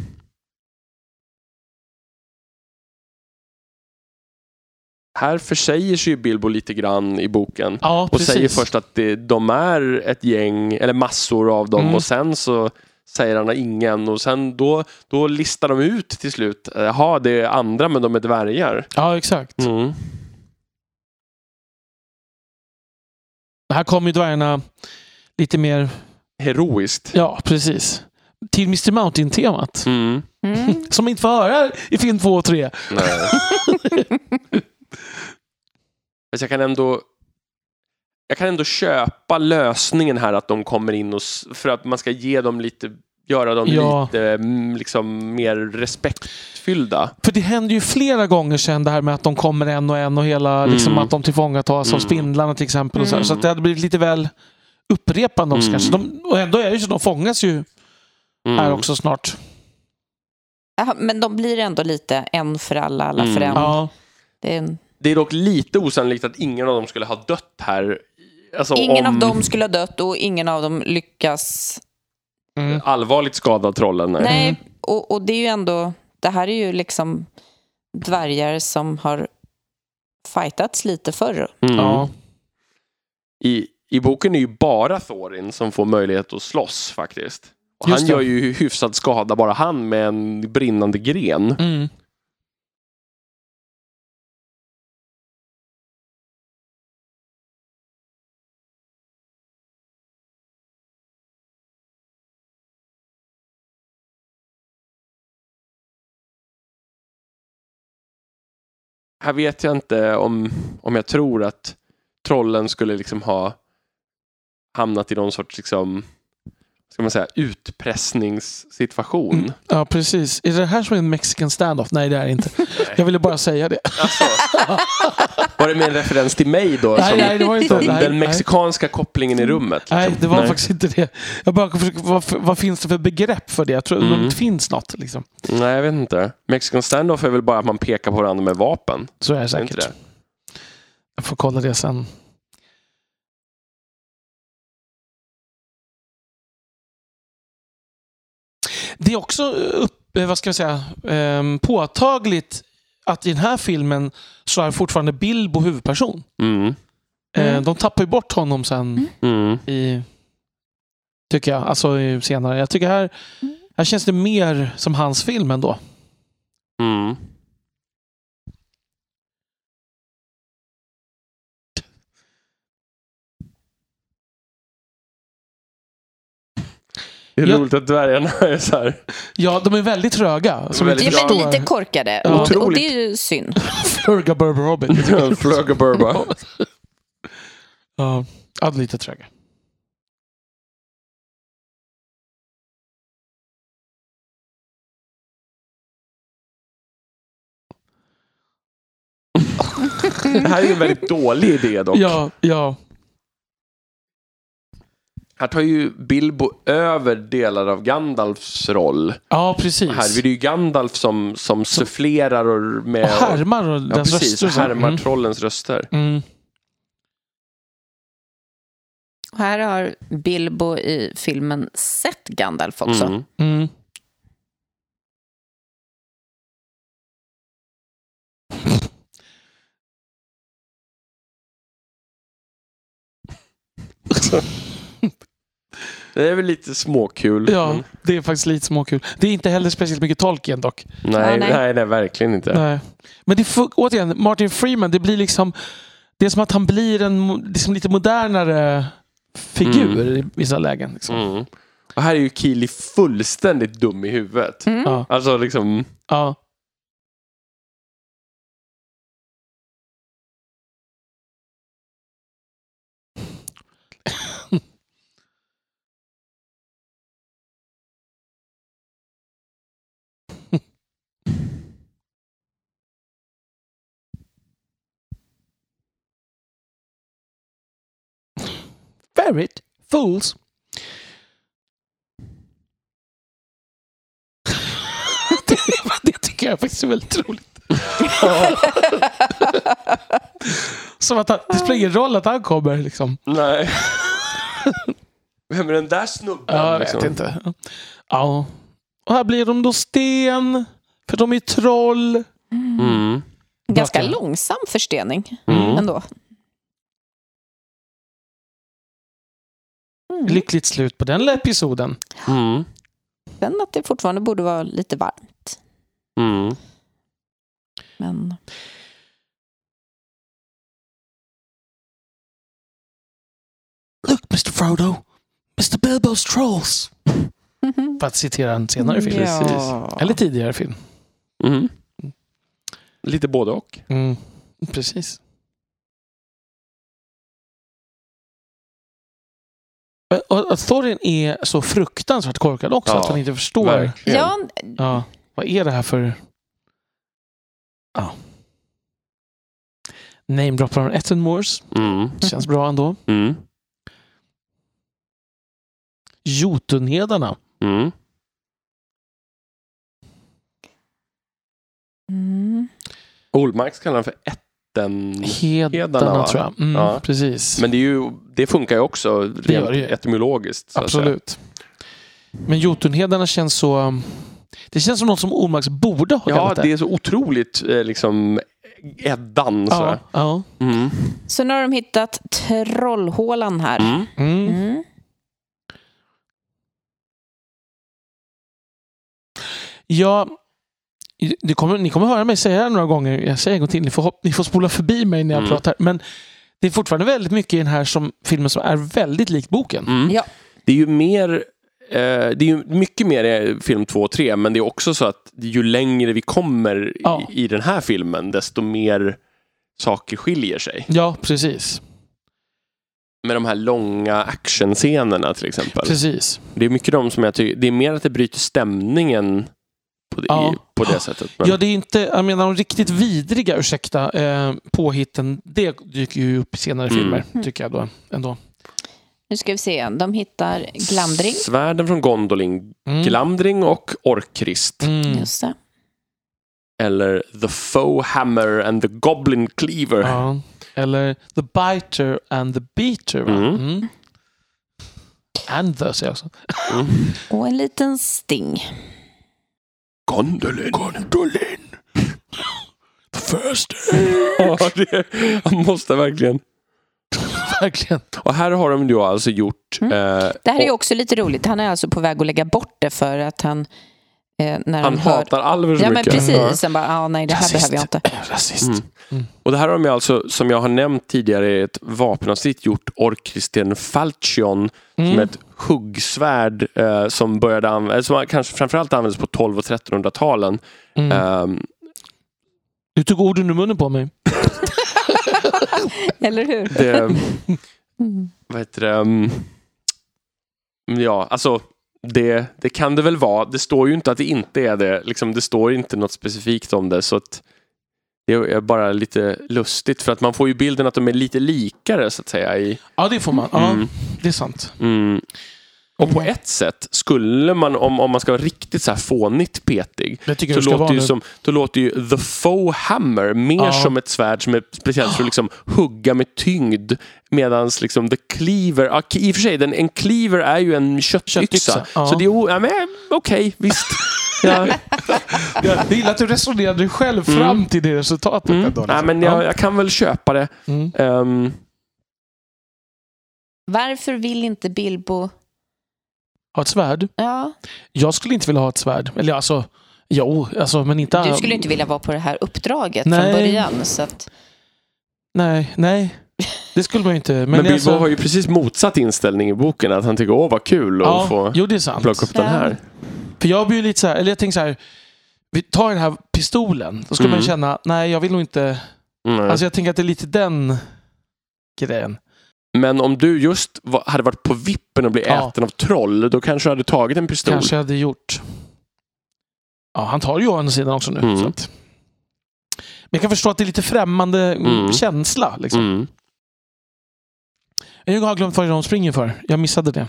Här försäger sig ju Bilbo lite grann i boken. Ja, Och säger först att det, de är ett gäng, eller massor av dem. Mm. Och sen så säger han ingen. Och sen då, då listar de ut till slut. Jaha, det är andra men de är dvärgar. Ja, exakt. Mm. Här kommer ju dvärgarna lite mer, Heroiskt. ja precis, till Mr Mountain-temat. Mm. Mm. Som inte får höra i film 2 och 3. Nej. Fast jag kan ändå jag kan ändå köpa lösningen här att de kommer in och för att man ska ge dem lite göra dem Ja. lite mm, liksom, mer respektfyllda. För det händer ju flera gånger sen det här med att de kommer en och en och hela, liksom Mm. att de tillfångatas av Mm. spindlarna till exempel. Och så, här. Mm. så att det hade blivit lite väl upprepande också Mm. kanske. De, och ändå är det ju så, de fångas ju Mm. här också snart. Jaha, men de blir ändå lite en för alla, alla för Mm. en. Ja. Det är en... Det är dock lite osannolikt att ingen av dem skulle ha dött här. Alltså, Ingen om av dem skulle ha dött och ingen av dem lyckas. Mm. allvarligt skadad trollen. Nej. Nej, och, och det är ju ändå... Det här är ju liksom dvärgar som har fightats lite förr. Mm. Ja. I, I boken är ju bara Thorin som får möjlighet att slåss faktiskt. Och han gör ju hyfsad skada, bara han med en brinnande gren. Mm. Här vet jag inte om, om jag tror att trollen skulle liksom ha hamnat i någon sorts liksom, ska man säga, utpressningssituation. Mm. ja, precis. Är det här som är en mexican standoff? Nej, det är det inte. Jag ville bara säga det. Alltså, var det med en referens till mig då? Nej, som, nej, det var inte- som nej, den mexikanska kopplingen i rummet? Liksom. Nej, det var faktiskt inte det. Jag bara försöker, vad, vad finns det för begrepp för det? Jag tror Mm. det inte finns något. Liksom. Nej, jag vet inte. Mexican standoff är väl bara att man pekar på varandra med vapen? Så är det Är säkert. det? Jag får kolla det sen. Det är också upp, eh, vad ska jag säga, ehm, påtagligt att i den här filmen så är fortfarande Bilbo huvudperson. Mm. Eh, Mm. De tappar ju bort honom sen Mm. i... Tycker jag. Alltså i- senare. Jag tycker här, här känns det mer som hans film ändå. Mm. Det är Jag- roligt att dvärgarna är så här. Ja, de är väldigt tröga. Som Väldigt men lite korkade. Ja. Och, och det är ju synd. Flurga Burber Hobbit. Flög och burba. Ja, lite tröga. Det här är en väldigt dålig idé dock. Ja, ja. Här tar ju Bilbo över delar av Gandalfs roll. ja, precis. Här är det ju Gandalf som, som sufflerar och med... och härmar och ja, precis, röster. och härmar Mm. trollens röster. Mm. Och här har Bilbo i filmen sett Gandalf också. Mm. Det är väl lite småkul. Ja, men- det är faktiskt lite småkul. Det är inte heller speciellt mycket Tolkien dock. Nej, Ja, nej. nej. nej, verkligen inte. Nej. Men det får, återigen, Martin Freeman, det blir liksom... Det är som att han blir en liksom lite modernare figur i vissa lägen. Liksom. Mm. Och här är ju Keely fullständigt dum i huvudet. Mm. Alltså liksom... ja. Ferret fools. det, det tycker jag faktiskt är väldigt roligt. Som att han, det spelar ingen roll att han kommer. Liksom. Nej. Vem är den där snubben? Ja, jag liksom? vet inte. Ja. Och här blir de då sten. För de är troll. Mm. Ganska långsam förstening Mm. ändå. Mm. Lyckligt slut på den episoden. Mm. Sen att det fortfarande borde vara lite varmt. Mm. Men Look Mr Frodo. Mr Bilbo's trolls. För att citera en senare film. Ja. Eller tidigare film. Mm. Lite både och. Mm. Precis. Och Thorin är så fruktansvärt korkad också, Ja, att han inte förstår. verkligen. Ja, Ja, vad är det här för... Ja. Namedroppar från Ethan Moores. Mm. Känns bra ändå. Mm. Jotunhedarna. Mm. mm. Olmarks kallar han för ätten. Hedarna, tror jag. Mm, Ja. Precis. Men det, är ju, det funkar ju också rent det ju. etymologiskt. så att säga. Absolut. Men Jotunhedarna känns så... Det känns som något som Olmarks borde ha Ja, det är så otroligt eh, liksom Eddan. ja, sådär. ja. Mm. Så nu har de hittat trollhålan här. Mm. Mm. Mm. Ja, det kommer, ni kommer höra mig säga det några gånger. Jag säger en gång till. Ni får, ni får spola förbi mig när jag Mm. pratar. Men det är fortfarande väldigt mycket i den här som, filmen som är väldigt lik boken. Mm. Ja. Det är ju mer eh, det är ju mycket mer i film 2 och 3, men det är också så att ju längre vi kommer Ja. i, i den här filmen, desto mer saker skiljer sig. Ja, precis. Med de här långa actionscenerna till exempel. Precis. Det är mycket de som jag tycker, det är mer att det bryter stämningen på det, Ja. på det sättet. Men, Ja, det är inte, jag menar de riktigt vidriga, ursäkta, eh, påhitten, det dyker ju upp i senare Mm. filmer, tycker jag då. Ändå. Nu ska vi se. De hittar Glamdring. Svärden från Gondolin, Mm. Glamdring och Orkrist. Mm. Just det. Eller The Foe Hammer and the Goblin Cleaver. Ja. Eller The Biter and the Beater. Va? Mm. Mm. And the, säger jag också. Mm. Och en liten sting. Gondolin. Gondolin. The first. Ja, det, han måste verkligen. Verkligen. Och här har de då alltså gjort... Mm. Eh, Det här är ju och också lite roligt. Han är alltså på väg att lägga bort det för att han... Eh, när han, han hör... hatar alver så Ja, men mycket. precis. Sen bara, ah, nej, det här Rasist. behöver jag inte. Rasist. Mm. Och det här har de alltså, som jag har nämnt tidigare, i ett vapenavsnitt gjort Orkristen Falchion som Mm. är ett huggsvärd eh, som började användas, som kanske framförallt användes på 12 och 1300-talen. Mm. Ehm, Du tog orden ur munnen på mig. Eller hur? det, Mm. vad heter det? mm, Ja, alltså det, det kan det väl vara. Det står ju inte att det inte är det. Liksom, det står inte något specifikt om det. Så att det är bara lite lustigt för att man får ju bilden att de är lite likare så att säga. I, Ja, det får man. Ja, Mm. det är sant. mm. Och på ett sätt skulle man, om, om man ska vara riktigt så här fånigt petig, så låter, ju som, då låter ju The Foe Hammer mer Ja. som ett svärd som är speciellt för att liksom hugga med tyngd. Medan liksom The Cleaver, ja, i och för sig, den, en Cleaver är ju en köttyxa. Köttyxa, ja. Så det är ja, men, okej, visst. ja. Jag gillar att du resonerade själv Mm. fram till det resultatet. mm. ändå, liksom. ja, men jag, jag kan väl köpa det. Mm. Ehm, Varför vill inte Bilbo... Ha ett svärd? Ja, Jag skulle inte vilja ha ett svärd. Eller alltså, jo, alltså, men inte... du skulle inte vilja vara på det här uppdraget Nej. från början. Så att, Nej, nej. Det skulle man ju inte. Men, men Bilbo alltså, har ju precis motsatt inställning i boken. Att han tycker åh vad kul att ja, få Jo, det är sant. plocka upp den här. För jag blir ju lite så här, eller jag tänker så här. Vi tar den här pistolen. Då skulle Mm. man känna, nej jag vill nog inte... Mm. Alltså jag tänker att det är lite den grejen. Men om du just var, hade varit på vippen och blivit Ja. äten av troll, då kanske du hade tagit en pistol. Kanske jag hade gjort. Ja, han tar ju å andra sidan också nu. Mm. Så att. Men jag kan förstå att det är lite främmande mm. Mm. känsla. Liksom. Mm. Jag har glömt vad de springer för. Jag missade det.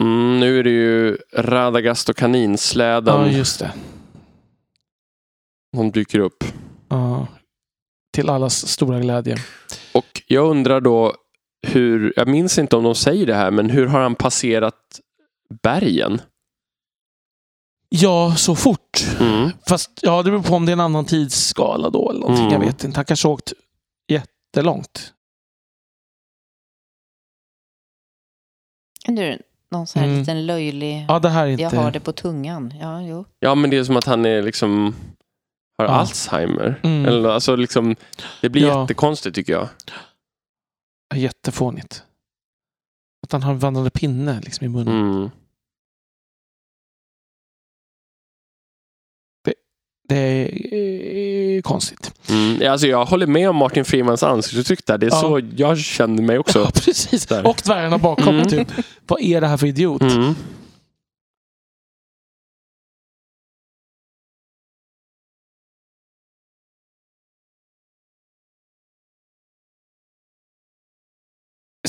Mm, nu är det ju Radagast och kaninsläden Ja, just det. som dyker upp. Ja. Till allas stora glädje. Och jag undrar då hur, jag minns inte om de säger det här, men hur har han passerat bergen? Ja, så fort. Mm. Fast ja, det beror på om det är en annan tidsskala då eller någonting. Mm. Jag vet inte. Han kanske har åkt jättelångt. nu, någon sån här Mm. liten löjlig... Ja, det här är inte... Jag har det på tungan. Ja, jo. Ja, men det är som att han är liksom har Ja. Alzheimer. Mm. Eller, alltså liksom, det blir Ja. jättekonstigt tycker jag. Jättefånigt. Att han har en vandrande pinne liksom i munnen. Mm. Det är eh, konstigt. Mm. Alltså jag håller med om Martin Freemans ansiktsuttryck där. Det är Ja. så jag känner mig också. Ja, precis. Där. Och dvärgarna bakom. Mm. Typ. Vad är det här för idiot? Mm.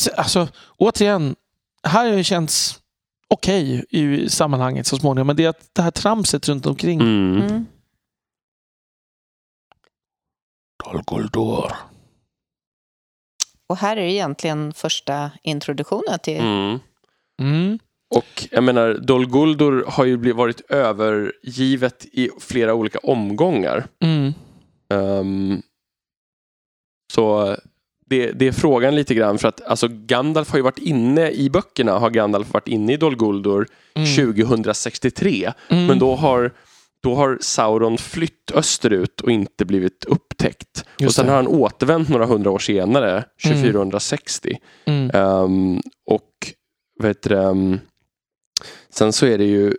Så, Alltså, återigen, här har det känts okej i sammanhanget så småningom. Men det är att det här tramset runt omkring. Mm. Mm. Och här är det egentligen första introduktionen till... Mm. Mm. Och jag menar, Dol Guldur har ju blivit, varit övergivet i flera olika omgångar. Mm. Ehm, så det, det är frågan lite grann för att alltså Gandalf har ju varit inne i böckerna har Gandalf varit inne i Dol Guldur Mm. 2063. Mm. Men då har, då har Sauron flytt österut och inte blivit upptäckt. och Just sen det. har han återvänt några hundra år senare, 2460. Mm. Ehm, och vet du, ehm, sen så är det ju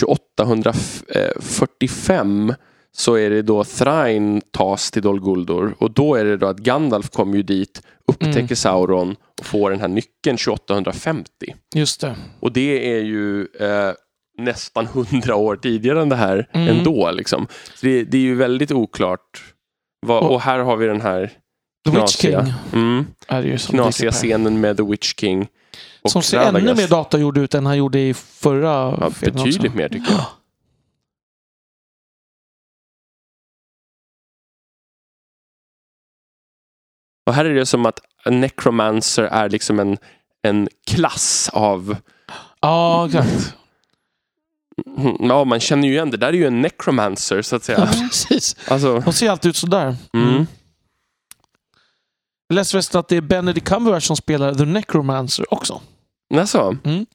2845 så är det då Thrain tas till Dol Guldur och då är det då att Gandalf kommer ju dit, upptäcker Mm. Sauron och får den här nyckeln 2850. Just det. Och det är ju eh, nästan hundra år tidigare än det här Mm. ändå. Liksom. Så det, det är ju väldigt oklart. Vad, Och- och här har vi den här The Witch knasiga, King mm, är ju som knasiga scenen med The Witch King. Som ser Radagast. ännu mer datagjord ut än han gjorde i förra Ja, betydligt också. mer tycker jag. Och här är det som att necromancer är liksom en, en klass av... Ja, exakt. Mm, Ja, man känner ju igen det. där är ju en necromancer så att Ja, säga. precis. Alltså, De ser alltid ut sådär. mm. Jag läste förresten att det är Benedict Cumberbatch som spelar The Necromancer också. Alltså, Annars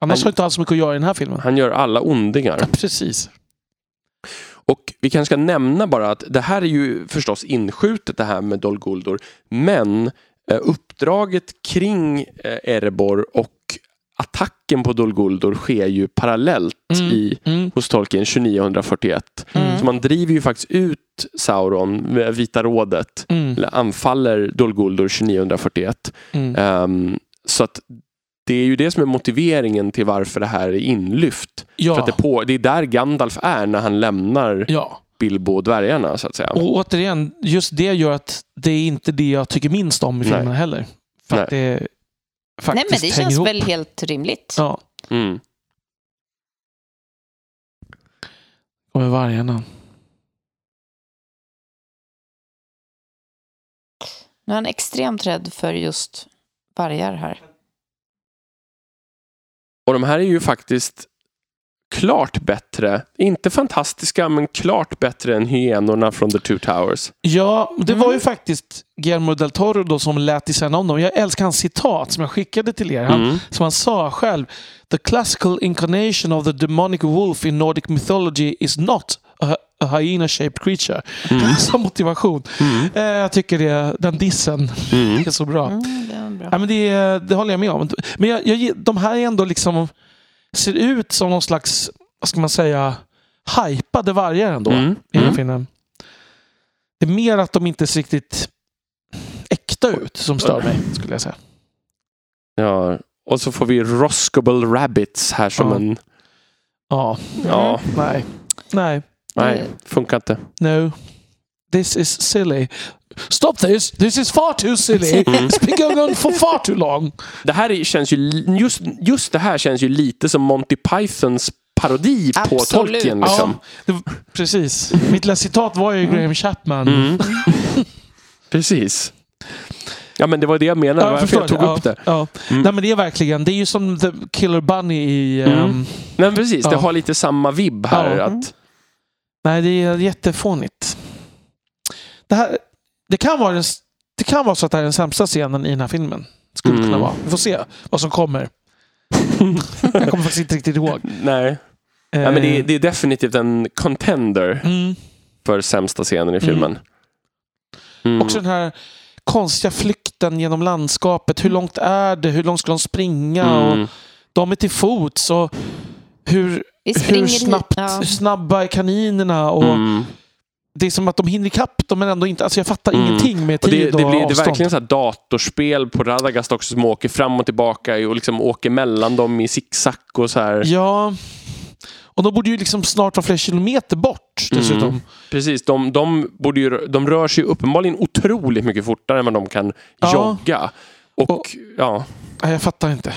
Han- har inte alls mycket att göra i den här filmen. han gör alla ondingar. Ja, precis. Och vi kanske ska nämna bara att det här är ju förstås inskjutet det här med Dol Guldur. Men eh, uppdraget kring eh, Erebor och attacken på Dol Guldur sker ju parallellt Mm. i, Mm. hos Tolkien 2941. Mm. Så man driver ju faktiskt ut Sauron, med Vita rådet, Mm. eller anfaller Dol Guldur 2941. Mm. Ehm, så att det är ju det som är motiveringen till varför det här är inlyft. För Ja. att det, på, det är där Gandalf är när han lämnar ja. Bilbo och dvärgarna så att säga. Och återigen, just det gör att det är inte det jag tycker minst om i Nej. filmen heller. För att det Nej, faktiskt men det känns ihop. väl helt rimligt. Ja, Mm. kommer vargarna. Nu är han extremt rädd för just vargar här. Och de här är ju faktiskt klart bättre, inte fantastiska, men klart bättre än hyenorna från The Two Towers. Ja, det Mm. var ju faktiskt Guillermo del Toro då som lät designa om dem. Jag älskar hans citat som jag skickade till er. Han, Mm. Som han sa själv. The classical incarnation of the demonic wolf in Nordic mythology is not a, a hyena-shaped creature. Mm. Som motivation. Mm. Eh, jag tycker det, den dissen Mm. är så bra. Mm, det är bra. Ja, men det, det håller jag med om. Men jag, jag, de här är ändå liksom ser ut som någon slags, vad ska man säga, hypade vargar ändå. Mm. I den Mm. filmen. Det är mer att de inte ser riktigt äkta ut som stör mig, skulle jag säga. Ja. Och så får vi Roscobble Rabbits här som Ja. en... Ja, Ja, nej. Nej, nej, funkar inte. no. This is silly. Stop this! This is far too silly! Mm. It's been going on for far too long. Det här är, känns ju, just, just det här känns ju lite som Monty Pythons parodi på Absolut. Tolkien. Liksom. Ja, det, precis. Mitt lilla citat var ju Graham Chapman. Mm. Precis. Ja, men det var det jag menade. Ja, varför jag tog det. upp det. Ja. Mm. Nej, men det är verkligen, det är ju som The Killer Bunny i... Mm. ehm, Men precis, det har lite samma vibb här. Att, nej, det är jättefånigt. Det, här, det, kan vara den, det kan vara så att det här är den sämsta scenen i den här filmen. Skulle Mm. kunna vara. Vi får se vad som kommer. jag kommer faktiskt inte riktigt ihåg. nej. Ja, men det, är, det är definitivt en contender Mm. för sämsta scenen i filmen. Mm. Också den här konstiga flykten genom landskapet. Hur långt är det? Hur långt ska de springa? Och Mm. de är till fots. Och hur Vi springer hur, hit- snabbt, ja. hur snabba är kaninerna? Och Mm. Det är som att de hinner ikapp dem men ändå inte. Alltså jag fattar Mm. ingenting med Och tid det, och det blir det är avstånd. verkligen så här datorspel på Radagast också som åker fram och tillbaka och liksom åker mellan dem i zigzag och så här. Ja. Och de borde ju liksom snart vara flera kilometer bort dessutom. Mm. Precis, de, de, borde ju, de rör sig uppenbarligen otroligt mycket fortare än vad de kan Ja. jogga. Och, Och- ja, Nej, jag fattar inte.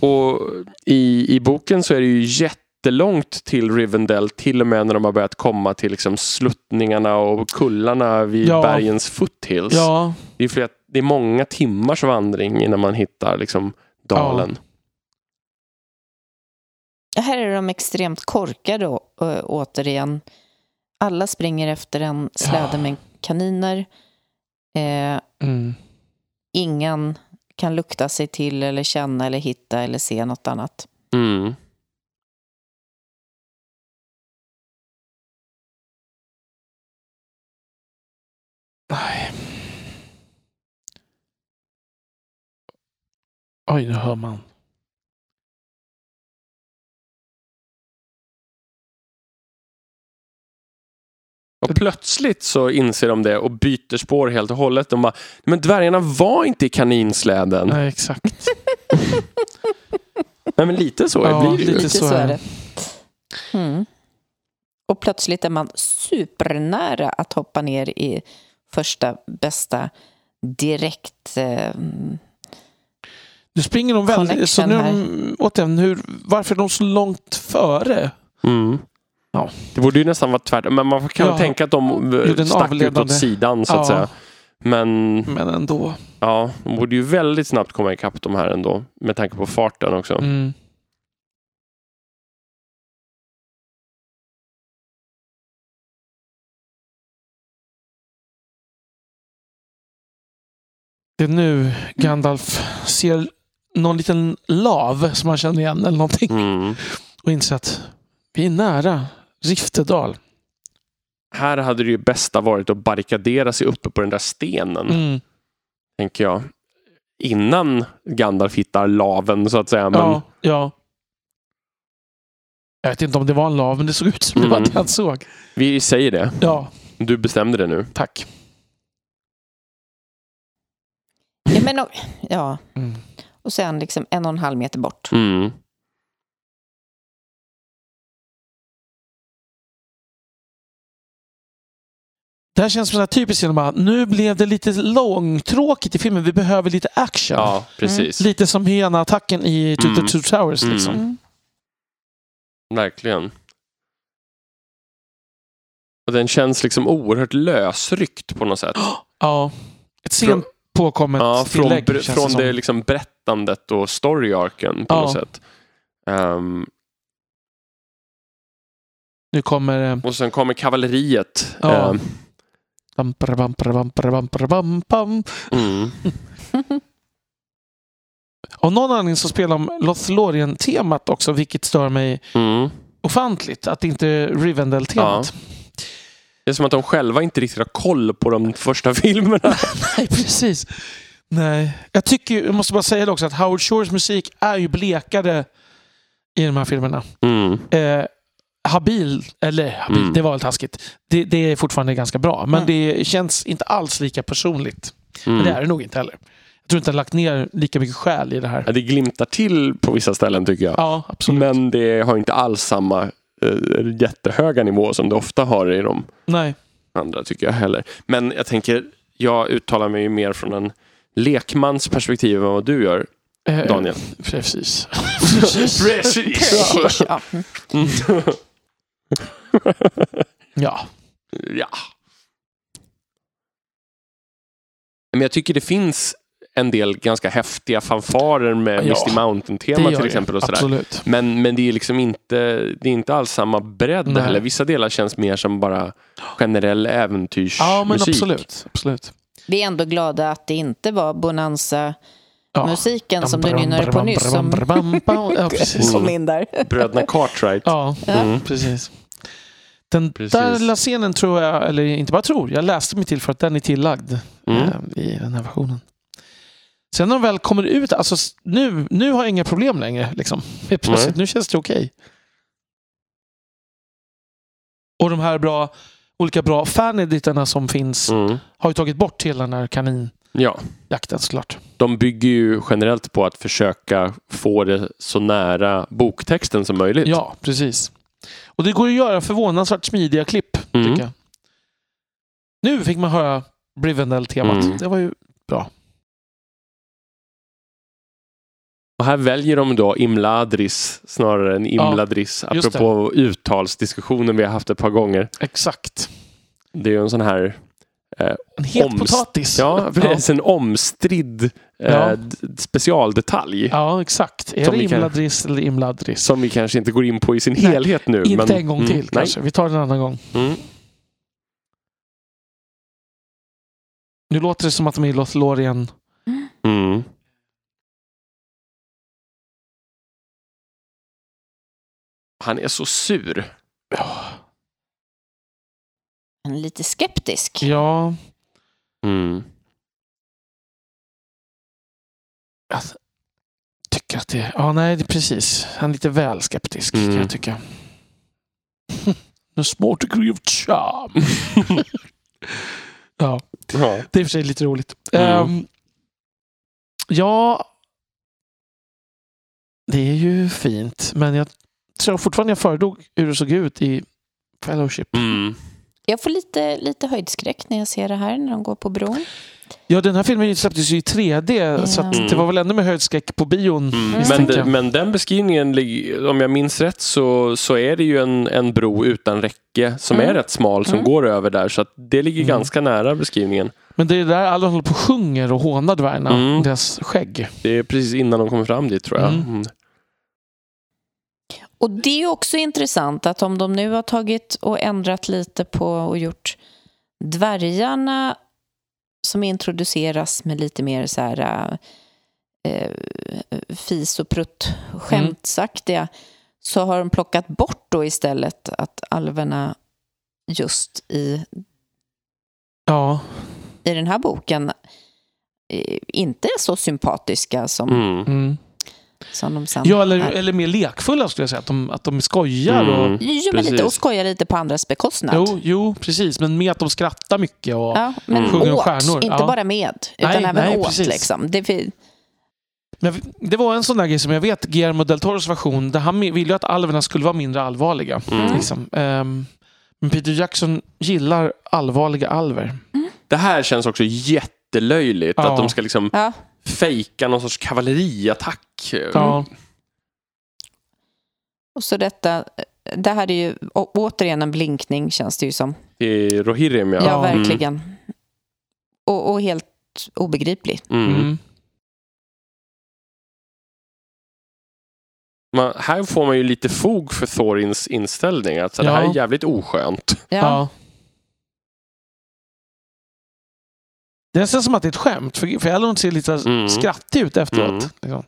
och i, i boken så är det ju jättelångt till Rivendell, till och med när de har börjat komma till liksom sluttningarna och kullarna vid Ja. bergens foothills. Ja, Det, är flera, det är många timmars vandring innan man hittar liksom dalen. Här är de extremt korkade å- å- återigen. Alla springer efter en släde Ja. med kaniner. Eh, mm. ingen kan lukta sig till eller känna eller hitta eller se något annat. Mm. Nej. Oj, nu hör man. Och plötsligt så inser de det och byter spår helt och hållet. De bara, men dvärgarna var inte i kaninsläden. Nej, Nej, exakt. men lite så Ja, blir det ju. lite Lite så så är det. Mm. Och plötsligt är man supernära att hoppa ner i första bästa direkt... Eh, Nu springer de väldigt... Så nu, Connection är de- återigen, hur, varför är de så långt före? Mm. Ja. Det borde ju nästan vara tvärtom. Men man kan Ja. tänka att de eh, en stack ut avledande- åt sidan så att Ja. säga. Men Men ändå. ja, de borde ju väldigt snabbt komma ikapp de här ändå. Med tanke på farten också. Mm. Det är nu Gandalf ser någon liten lav som han känner igen eller någonting Mm. och inser att vi är nära Riftedal. Här hade det ju bästa varit att barrikadera sig uppe på den där stenen. Mm. Tänker jag. Innan Gandalf hittar laven så att säga. Men, Ja, ja. Jag vet inte om det var en lav, men det såg ut som det var Mm. det han såg. Vi säger det. Ja, Du bestämde det nu. tack. Men, och- ja, Mm. och sen liksom en och en halv meter bort. Mm. Det här känns som en typisk scen. bara, Nu blev det lite långtråkigt i filmen. Vi behöver lite action. Ja, precis. Lite som hyena-attacken i To Mm. the Two Towers. Mm. Liksom. Mm. Verkligen. Och den känns liksom oerhört lösryckt på något sätt. Ja. Ett sent påkommet Ja, från tillägg. känns från det liksom berättandet och story-arken på Ja. något sätt. Ehm, Nu kommer... eh, och sen kommer kavalleriet. Ja. Bam. mm. Av någon anledning så spelar de Lothlorien-temat också, vilket stör mig Mm. ofantligt. Att det inte är Rivendell-temat. Det är som att de själva inte riktigt har koll på de första filmerna. Nej, precis. Nej. Jag tycker, jag måste bara säga det också, att Howard Shores musik är ju blekare i de här filmerna. Mm. Eh, habil, eller habil, Mm. det var väl taskigt. Det, det är fortfarande ganska bra, men Mm. det känns inte alls lika personligt. Men Mm. det är det nog inte heller. Jag tror inte har lagt ner lika mycket själ i det här. Ja, det glimtar till på vissa ställen tycker jag. Ja, absolut. Men det har inte alls samma jättehöga nivå som det ofta har i de Nej. andra tycker jag heller. Men jag tänker, jag uttalar mig ju mer från en lekmans perspektiv än vad du gör, Eh, Daniel. Precis. Precis. Ja. mm. Ja. ja. Men jag tycker det finns en del ganska häftiga fanfarer med Ja, Misty Mountain-tema till exempel. Och sådär. Men, men det är liksom inte, det är inte alls samma bredd Nej. heller. Vissa delar känns mer som bara generell äventyrsmusik. Ja, men absolut. absolut. Vi är ändå glada att det inte var Bonanza-musiken Ja. som du nynnade på nyss. Som Ja, in där. Bröderna Cartwright. Ja, Mm. precis. Den Precis. där lilla scenen tror jag, eller inte bara tror, jag läste mig till för att den är tillagd Mm. eh, i den här versionen. Sen när de väl kommer ut, alltså nu, nu har jag inga problem längre. Liksom. Plötsligt, nu känns det okej. Och de här bra, olika bra faneditarna som finns Mm. har ju tagit bort hela den här kaninjakten Ja, såklart. de bygger ju generellt på att försöka få det så nära boktexten som möjligt. Ja, precis. Och det går att göra förvånansvärt smidiga klipp, Mm. tycker jag. Nu fick man höra Brivendell-temat. Mm. Det var ju Och här väljer de då Imladris snarare än Imladris. just apropå uttalsdiskussionen vi har haft ett par gånger. Exakt. Det är ju en sån här En het Omst- potatis. Ja, precis. En omstridd eh, Ja. specialdetalj. Ja, exakt. Är det vi kan- Imladris eller Imladris? Som vi kanske inte går in på i sin Nej, helhet nu. Inte men, en gång mm, till nej. kanske. Vi tar det en annan gång. Mm. Nu låter det som att de är i Lothlorien. Mm. Han är så sur. Han är lite skeptisk. Ja, Mm. jag tycker att det... Ja, nej, det är precis. Han är lite väl skeptisk Mm. kan jag tycka. A small degree of charm. ja, Ja. det är i och för sig lite roligt. Mm. Ehm, ja, det är ju fint. Men jag tror fortfarande jag föredrog hur det såg ut i Fellowship. Mm. Jag får lite, lite höjdskräck när jag ser det här när de går på bron. Ja, den här filmen släpptes ju i 3D, så att Mm. det var väl ännu mer höjdskräck på bion. Mm. Men, jag. men den beskrivningen, om jag minns rätt, så, så är det ju en, en bro utan räcke som Mm. är rätt smal som Mm. går över där. Så att det ligger Mm. ganska nära beskrivningen. Men det är där alla håller på och sjunger och hånar dvärgarna. Mm. Deras skägg. Det är precis innan de kommer fram dit tror jag. Mm. Mm. Och det är också intressant att om de nu har tagit och ändrat lite på och gjort dvärgarna som introduceras med lite mer så här eh, fis och prutt skämtsaktiga så har de plockat bort då istället att alverna just i, Ja, i den här boken eh, inte är så sympatiska som, Mm. Mm. som de sen ja eller, är. eller mer lekfulla skulle jag säga. Att de, att de skojar. Och, Mm. Jo, men lite, och skojar lite på andras bekostnad. jo, jo, precis. Men med att de skrattar mycket. Och, Ja, men Mm. Sjunger om åt, stjärnor, inte ja. bara med, utan Nej, även nej, åt. precis. Liksom. Det, Men det var en sån där grej som jag vet, Guillermo del Toros version, där han ville ju att alverna skulle vara mindre allvarliga. Mm. Liksom. Ehm, men Peter Jackson gillar allvarliga alver. Det här känns också jättelöjligt. Ja. Att de ska liksom ja. Fejka någon sorts kavalleriattack. Ja, Och så detta, det här är ju återigen en blinkning känns det ju som. I Rohirrim ja. Ja, Mm. verkligen. Och, och helt obegriplig. Mm. mm. Man, här får man ju lite fog för Thorins inställning. Alltså, Det Ja. här är jävligt oskönt. Ja. Det är nästan som att det är ett skämt, för, för Elrond ser lite Mm. skrattig ut efteråt. Mm. Liksom.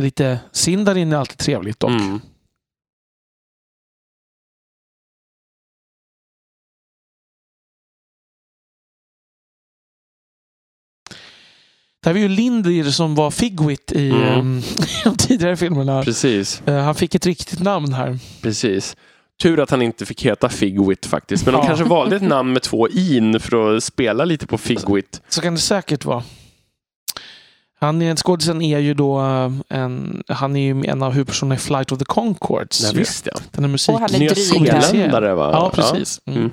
Lite Sindarin är alltid trevligt dock. Mm. Det här var ju Lindir som var Figwit i Mm. ehm, de tidigare filmerna. Precis, Eh, han fick ett riktigt namn här. precis. Tur att han inte fick heta Figwit faktiskt. Men de Ja. kanske valde ett namn med två in för att spela lite på Figwit. Så kan det säkert vara. Han är, skådisen är ju då eh, en, han är ju en av huvudpersonerna i Flight of the Conchords. Nej, visst ja. Den är musik. Och han är Nya dryg. Zeeländare va? Ja, precis. Mm. Mm.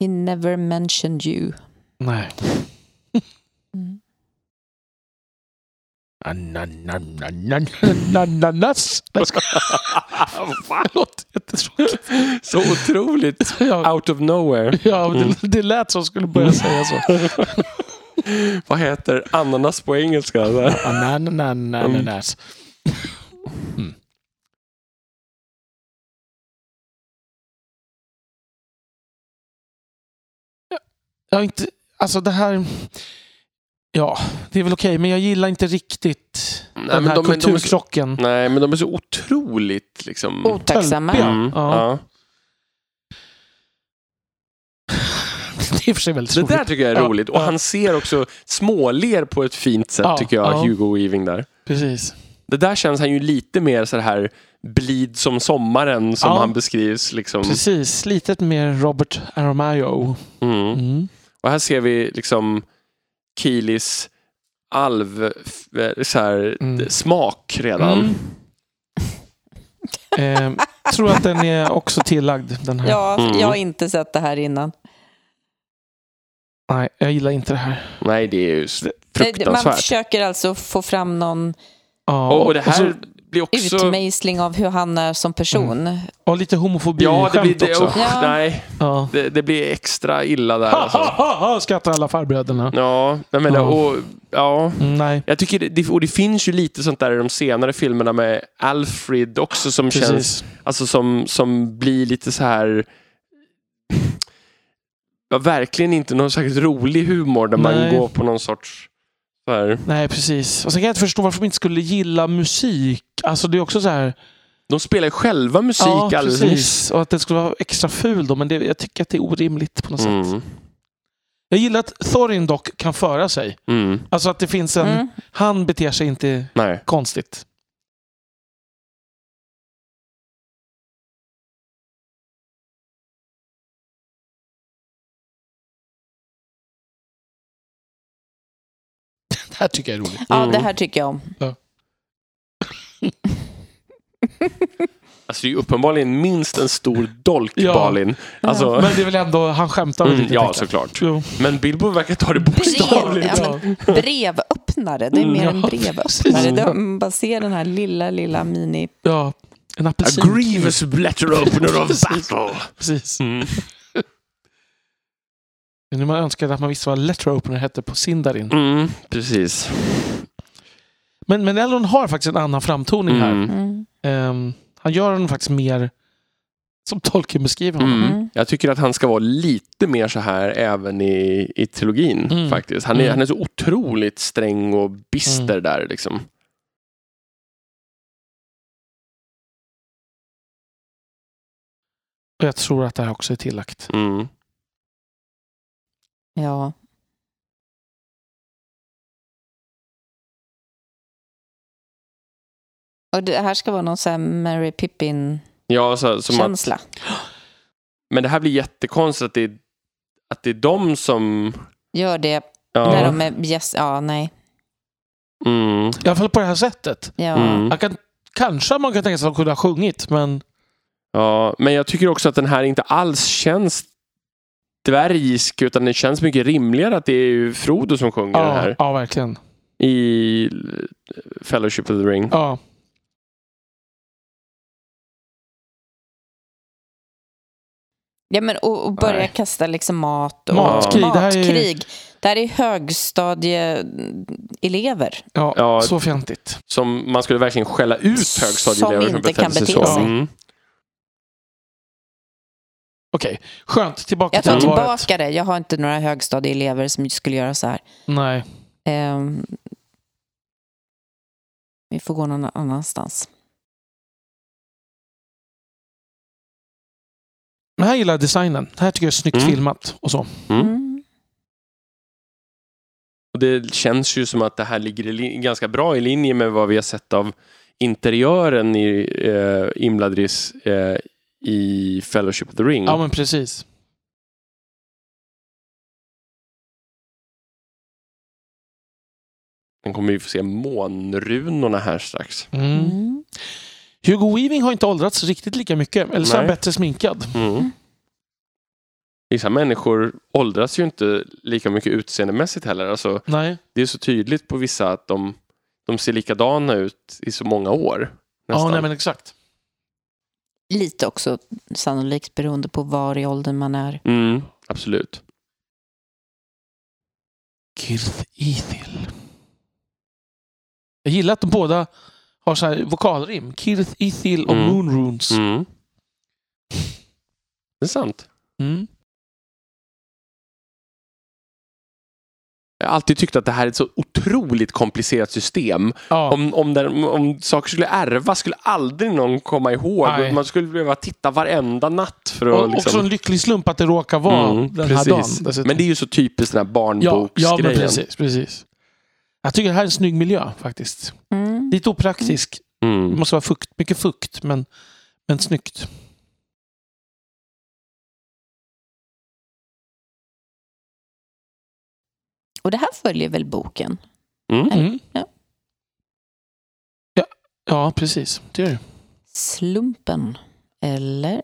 He never mentioned you. Nej. Mm. Ananas. Nej, Det låter jättetråkigt. Så otroligt out of nowhere. ja det, det lät som skulle börja säga så. Vad heter ananas på engelska? Ananas. Mm. Jag har inte, alltså det här... Ja, det är väl okej, men jag gillar inte riktigt Nej, den men här de- men de så- kulturkrocken. Nej, men de är så otroligt liksom... Otacksamma. Mm, Ja. ja. Det är för sig väldigt Det roligt. där tycker jag är Ja, roligt. Och ja. han ser också småler på ett fint sätt Ja, tycker jag, ja. Hugo Weaving där. Precis. Det där känns han ju lite mer så här blid som sommaren som Ja. han beskrivs. Liksom. Precis. Lite mer Robert Aramayo. Mm. Mm. Och här ser vi liksom Kilis alv f- så här, Mm. smak redan. Mm. eh, tror att den är också tillagd. Den här. Ja, Mm. jag har inte sett det här innan. Nej, jag gillar inte det här. Nej, det är ju Det- Man fruktansvärt. försöker alltså få fram någon Ja, Och, och det här så, blir också... utmejsling av hur han är som person. och lite homofobi Ja, det blir det. också. Usch, Ja. Nej, Ja. det, det blir extra illa där. Ha, Alltså. ha, ha, ha, skrattar alla farbröderna. Ja, jag menar, Ja. och, ja. Mm, nej, Jag tycker det, och det finns ju lite sånt där i de senare filmerna med Alfred också som känns, precis. alltså som, som blir lite så här ja, verkligen inte någon särskilt rolig humor där man Nej. går på någon sorts här. Nej, precis. Och sen kan jag inte förstå varför de inte skulle gilla musik. Alltså det är också så här... De spelar ju själva musik ja, alldeles nyss. precis. Och att det skulle vara extra ful då, men det, jag tycker att det är orimligt på något sätt. Mm. Jag gillar att Thorin dock kan föra sig. Mm. Alltså att det finns en... Mm. Han beter sig inte Nej. konstigt. Här tycker jag är roligt. Ja, det här tycker jag om. Alltså det är ju uppenbarligen minst en stor dolk, Ja. Balin. Alltså, Men det är väl ändå, han skämtar väl mm, lite. ja, tänker jag. såklart. Jo. Men Bilbo verkar ta det Brev, bokstavligt. ja, men brevöppnare. Det är mer Mm, en ja, brevöppnare. Det- Man bara ser den här lilla, lilla mini... Ja, en A apelsin. grievous letter opener of battle. Precis. Mm. Nu man önskade att man visste vad letter opener hette på Sindarin. Mm, precis. Men, men Elrond har faktiskt en annan framtoning här. Mm. Ehm, han gör den faktiskt mer som Tolkien beskriver honom. Mm. Mm. Jag tycker att han ska vara lite mer så här även i, i trilogin. Mm. faktiskt. Han är, Mm. han är så otroligt sträng och bister där. Liksom. Och jag tror att det här också är tillagt. Ja. Och det här ska vara någon sån här Mary Pippin-känsla. Ja, men det här blir jättekonstigt att det, är, att det är de som... Gör det Ja, när de är... Yes, ja, nej. mm, I alla fall på det här sättet. Ja. Mm. Kan, kanske man kan tänka sig att de kunde ha sjungit, men ja, men jag tycker också att den här inte alls känns dvärgisk utan det känns mycket rimligare att det är ju Frodo som sjunger den ja, här ja, verkligen. i Fellowship of the Ring. Ja. Ja, men och, och börja Nej. kasta liksom mat och Matkrig, det här är- matkrig. Det här är högstadieelever. Ja, Ja. så fjantigt. Som man skulle verkligen skälla ut högstadieelever Som inte kan bete så. sig. Mm. Okej, skönt. Tillbaka Jag till tar allvaret. tillbaka det. Jag har inte några högstadieelever som skulle göra så här. Nej. Ehm, vi får gå någon annanstans. Men här gillar jag designen. Det här tycker jag är snyggt Mm. filmat och så. Mm. Mm. Och det känns ju som att det här ligger ganska bra i linje med vad vi har sett av interiören i eh, Imladris eh, i Fellowship of the Ring. Ja, men precis. Den kommer vi få se månrunorna här strax. Mm. Hugo Weaving har inte åldrats riktigt lika mycket. Eller så är han bättre sminkad. Mm. Vissa människor åldras ju inte lika mycket utseendemässigt heller. Alltså, Nej. det är så tydligt på vissa att de, de ser likadana ut i så många år. Ja, Nästan. nej, men exakt. Lite också sannolikt beroende på var i åldern man är. mm, absolut. Kirth Ethil. Jag gillar att de båda har så här vokalrim. Kirth Ethil och Mm. Moon Runes. Mm. Det är sant. Mm. Alltid tyckt att det här är ett så otroligt komplicerat system. Ja. Om, om, där, om saker skulle ärvas skulle aldrig någon komma ihåg. Nej. Man skulle behöva titta varenda natt för att... Och liksom... också en lycklig slump att det råkar vara Mm, den här dagen. dessutom. Men det är ju så typiskt den här ja, barnboksgrejen. ja, men precis, precis. Jag tycker det här är en snygg miljö faktiskt. Mm. Lite opraktisk. Det Mm. måste vara fukt, mycket fukt, men, men snyggt. Och det här följer väl boken? Mm. Mm. Ja. Ja, ja, precis. Det gör det. Slumpen. Eller?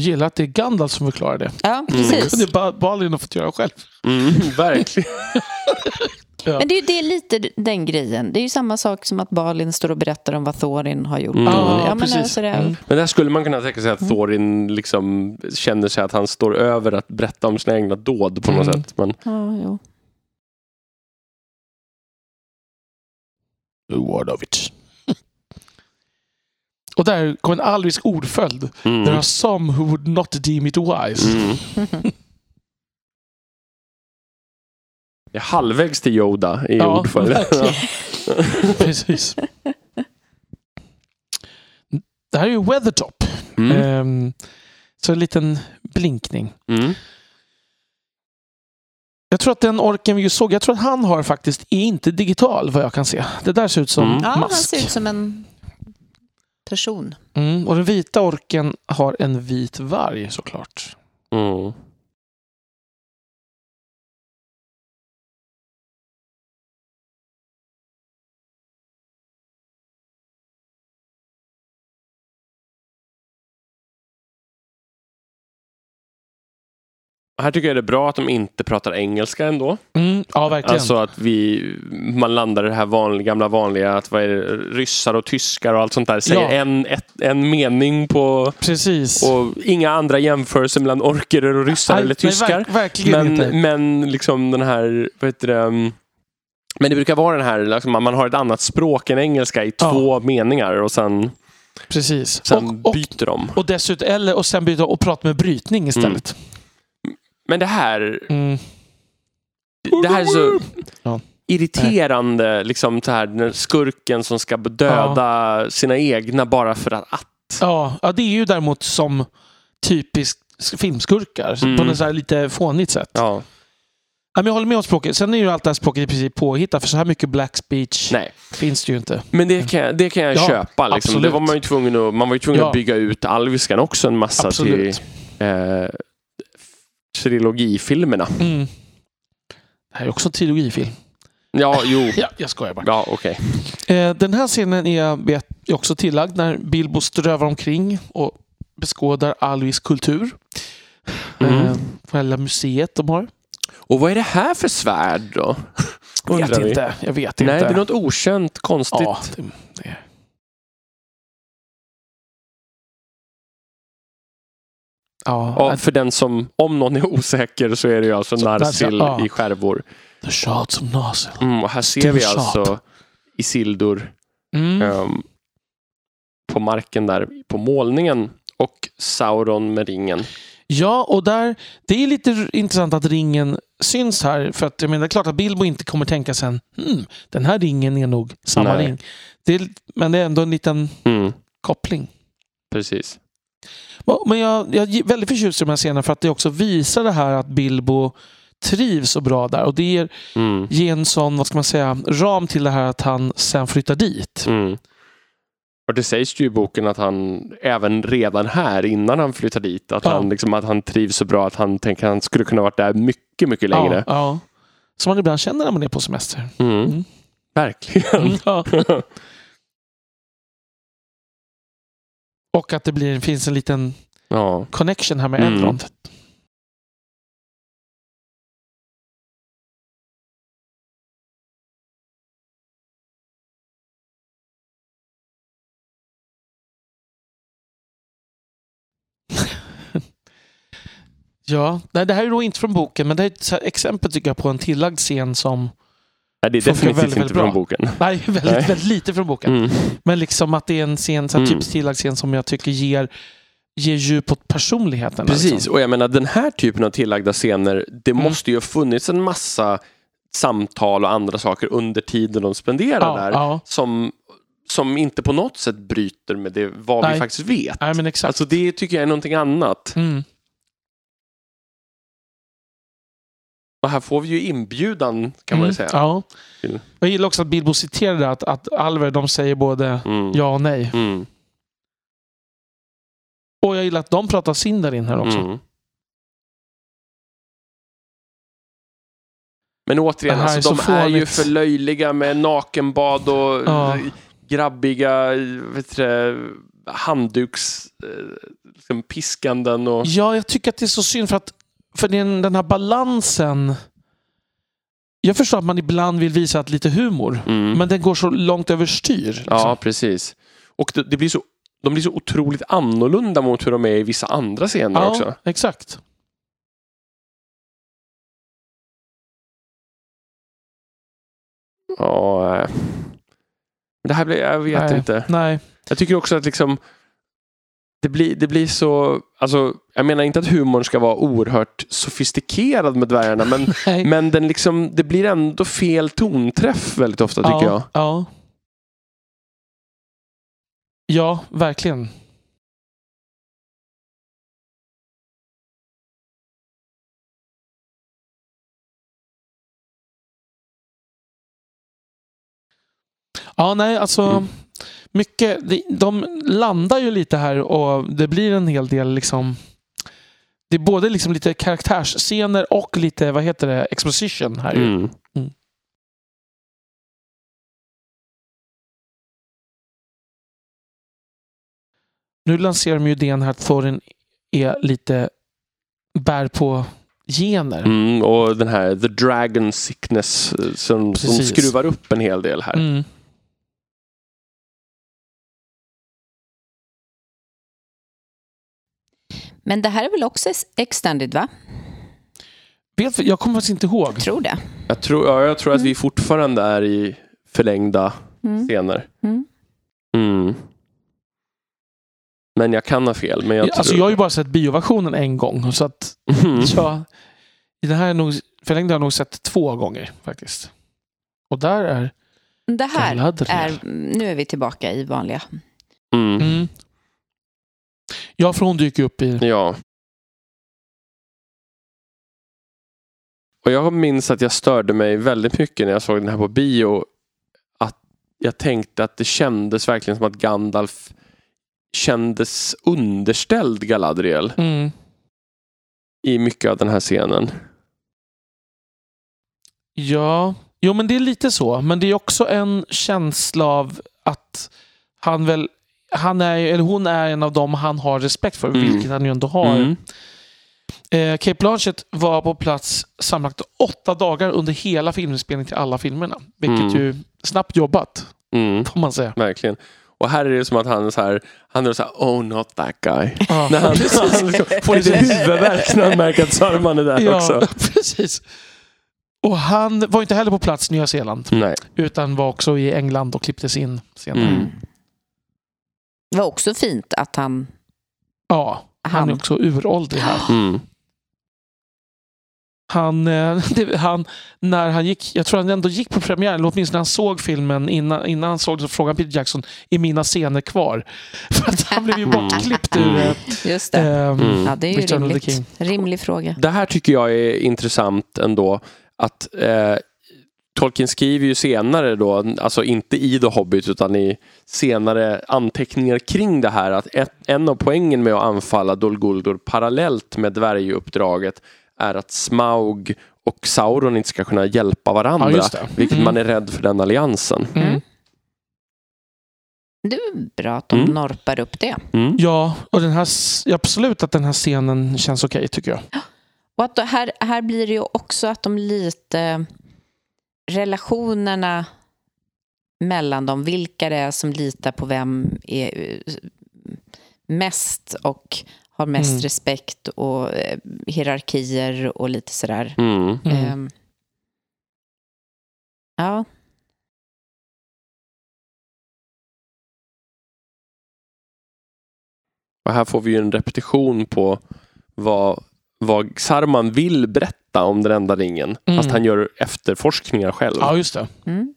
Jag gillar att det är Gandalf som förklarar det. Ja, Det precis. kunde ba- Balin ha fått göra själv. Mm, verkligen. Men det är, det är lite den grejen. Det är ju samma sak som att Balin står och berättar om vad Thorin har gjort. Mm. Ja, ja, men precis. alltså det, Mm. Men där skulle man kunna tänka sig att Thorin liksom känner sig att han står över att berätta om sina egna dåd på något Mm. sätt. Men, ja, jo. Word of it. Och där kom en alvisk ordföljd. mm. There are some who would not deem it wise. Mm. Det är halvvägs till Yoda i Ja, ordföljden. verkligen. Precis. Det här är ju Weathertop. Mm. Ehm, så en liten blinkning. Mm. Jag tror att den orken vi just såg, jag tror att han har faktiskt, är inte digital vad jag kan se. Det där ser ut som Mm. Ja, han mask. ser ut som en person. Mm, och den vita orken har en vit varg såklart. Mm. Här tycker jag det är bra att de inte pratar engelska ändå. Mm, ja, verkligen. Alltså att vi, man landar i det här vanliga, gamla vanliga, att vad är det, ryssar och tyskar och allt sånt där säger Ja. en, ett, en mening på Precis. och inga andra jämförelser mellan orker och ryssar Nej, eller nej, tyskar. verk- verkligen Men, inte. men liksom den här, vad heter det, um, men det brukar vara den här, liksom, man har ett annat språk än engelska i Ja. två meningar och sen, Precis. sen och, och, byter de. och dessutom, eller och sen byta och prata med brytning istället. Men det här, Mm. det här är så Ja. irriterande, liksom så här, den skurken som ska döda sina egna bara för att, att. Ja, ja, det är ju däremot som typiskt filmskurkar. Mm. På något så här lite fånigt sätt. Ja. Ja, men jag håller med om språket. Sen är ju allt det här språket i princip påhittat. För så här mycket black speech nej. finns det ju inte. Men det kan, jag- det kan jag Ja, köpa. Liksom. Det var man ju tvungen att, man var ju tvungen Ja. att bygga ut alviskan också en massa Absolut. till eh, trilogifilmerna. Mm. Det här är också en trilogifilm. Ja, jo. Ja, jag skojar bara. Ja, okej. Eh, den här scenen är, vet, också tillagd när Bilbo strövar omkring och beskådar alvisk kultur. Mm. Eh, på hela museet de har. Och vad är det här för svärd då? Jag vet Undrar vi. inte. Jag vet Nej, inte. det är något okänt, konstigt. Ja, det, det. Ja, Ja, för den som, om någon är osäker så är det ju alltså Narsil ja. i skärvor. The Shards of Narsil. Mm, och här ser Still vi sharp. alltså Isildur Mm. ehm, på marken där på målningen och Sauron med ringen. Ja, och där, det är lite intressant att ringen syns här. För att jag menar, det är klart att Bilbo inte kommer tänka sen, hmm, den här ringen är nog samma Nej. ring. Det är, men det är ändå en liten Mm, koppling. precis. Men jag, jag är väldigt förtjust i de här scenerna för att det också visar det här att Bilbo trivs så bra där. Och det ger, Mm, ger en sån, vad ska man säga, ram till det här att han sen flyttar dit. mm. Och det sägs ju i boken att han även redan här innan han flyttar dit att, Ja. han, liksom, att han trivs så bra att han tänker att han skulle kunna varit där mycket, mycket längre. Ja, ja. Som man ibland känner när man är på semester. Mm. Mm. Verkligen. Och att det blir, finns en liten ja. connection här med mm. Ja, det här är då inte från boken, men det här är ett exempel tycker jag på en tillagd scen som Nej, det är definitivt väldigt, inte väldigt från boken. Nej, väldigt, Nej. väldigt lite från boken. Mm. Men liksom att det är en scen, så här, Mm. typiskt tillagd scen som jag tycker ger, ger djup åt personligheten. Precis, Liksom. och jag menar den här typen av tillagda scener, det Mm. måste ju ha funnits en massa samtal och andra saker under tiden de spenderar Ja, där ja. som, som inte på något sätt bryter med det, vad vi Nej. faktiskt vet. Nej, men exakt. Alltså det tycker jag är någonting annat. Mm. Och här får vi ju inbjudan kan man Mm, ju säga. Ja. Jag gillar också att Bilbo citerade att, att Alver de säger både Mm. ja och nej. Mm. Och jag gillar att de pratar Sindarin här också. Mm. Men återigen, alltså, är de är ju för löjliga med nakenbad och Ja. grabbiga vet du, handduks eh, liksom piskanden och... Ja, jag tycker att det är så synd för att för den, den här balansen. Jag förstår att man ibland vill visa att lite humor, Mm. men den går så långt överstyr. Liksom. Ja, precis. Och det, det blir så, de blir så otroligt annorlunda mot hur de är i vissa andra scener också. ja exakt. Ja, eh. Det här blir, jag vet Nej. inte. Nej. Jag tycker också att liksom det blir, det blir så, alltså, jag menar inte att humorn ska vara oerhört sofistikerad med dvärgarna, men, men den liksom, det blir ändå fel tonträff väldigt ofta tycker jag. ja, Ja. ja, verkligen. Ja, nej, alltså Mm. Mycket. De, landar ju lite här och det blir en hel del liksom. Det är både liksom lite karaktärsscener och lite, vad heter det, exposition här. ju. Mm. Nu lanserar de ju idén här att Thorin är lite bär på gener. Mm, och den här The Dragon Sickness eh, som, som skruvar upp en hel del här. Men det här är väl också extended, va? Vet, jag kommer faktiskt inte ihåg. Tror det. Jag, tror, ja, jag tror att vi fortfarande är i förlängda Mm. scener. Mm. Mm. Men jag kan ha fel. Men jag, Jag, alltså, tror... jag har ju bara sett bioversionen en gång. Så att Mm. jag, i den här är nog, förlängda har jag nog sett två gånger faktiskt. Och där är Det här är... Nu är vi tillbaka i vanliga. Ja, för hon dyker upp i... Ja. Och jag minns att jag störde mig väldigt mycket när jag såg den här på bio. Att jag tänkte att det kändes verkligen som att Gandalf kändes underställd Galadriel Mm. i mycket av den här scenen. Ja, jo men det är lite så. Men det är också en känsla av att han väl, han är, eller hon är en av dem han har respekt för, Mm. vilket han ju ändå har. Mm. Eh, Kate Blanchett var på plats sammanlagt åtta dagar under hela filminspelningen till alla filmerna. Vilket Mm. ju snabbt jobbat, Mm. får man säga. Verkligen. Och här är det som att han är så här, han är så här, oh not that guy. Ja, När han, han liksom får lite huvudvärk när han märker att Saruman är där Ja, också. precis. Och han var inte heller på plats i Nya Zeeland, Nej. utan var också i England och klipptes in senare. Mm. Det var också fint att han... Ja, han är Han. också uråldrig här. Mm. Han, eh, det, han, när han gick, jag tror han ändå gick på premiären, eller åtminstone när han såg filmen innan, innan han såg det så frågade Peter Jackson, är mina scener kvar? För att han blev ju Mm. bortklippt ur eh, Just det. ehm, Mm. Ja, det är ju rimligt. King. Rimlig fråga. Det här tycker jag är intressant ändå. Att eh, Tolkien skriver ju senare då, alltså inte i The Hobbit utan i senare anteckningar kring det här att ett, en av poängen med att anfalla Dol Guldur parallellt med dvärguppdraget är att Smaug och Sauron inte ska kunna hjälpa varandra. Ja, det. Vilket Mm. man är rädd för den alliansen. Mm. Det är bra att de Mm. norpar upp det. Mm. Ja, och den här, absolut att den här scenen känns okej tycker jag. Och att då här, här blir det ju också att de lite... Relationerna mellan dem, vilka det är som litar på vem är eh, mest och har mest Mm. respekt och eh, hierarkier och lite sådär. Mm. Mm. Ehm, ja, Och här får vi ju en repetition på vad, vad Saruman vill berätta om den enda ringen. Mm. Fast han gör efterforskningar själv. Ja, just det. mm.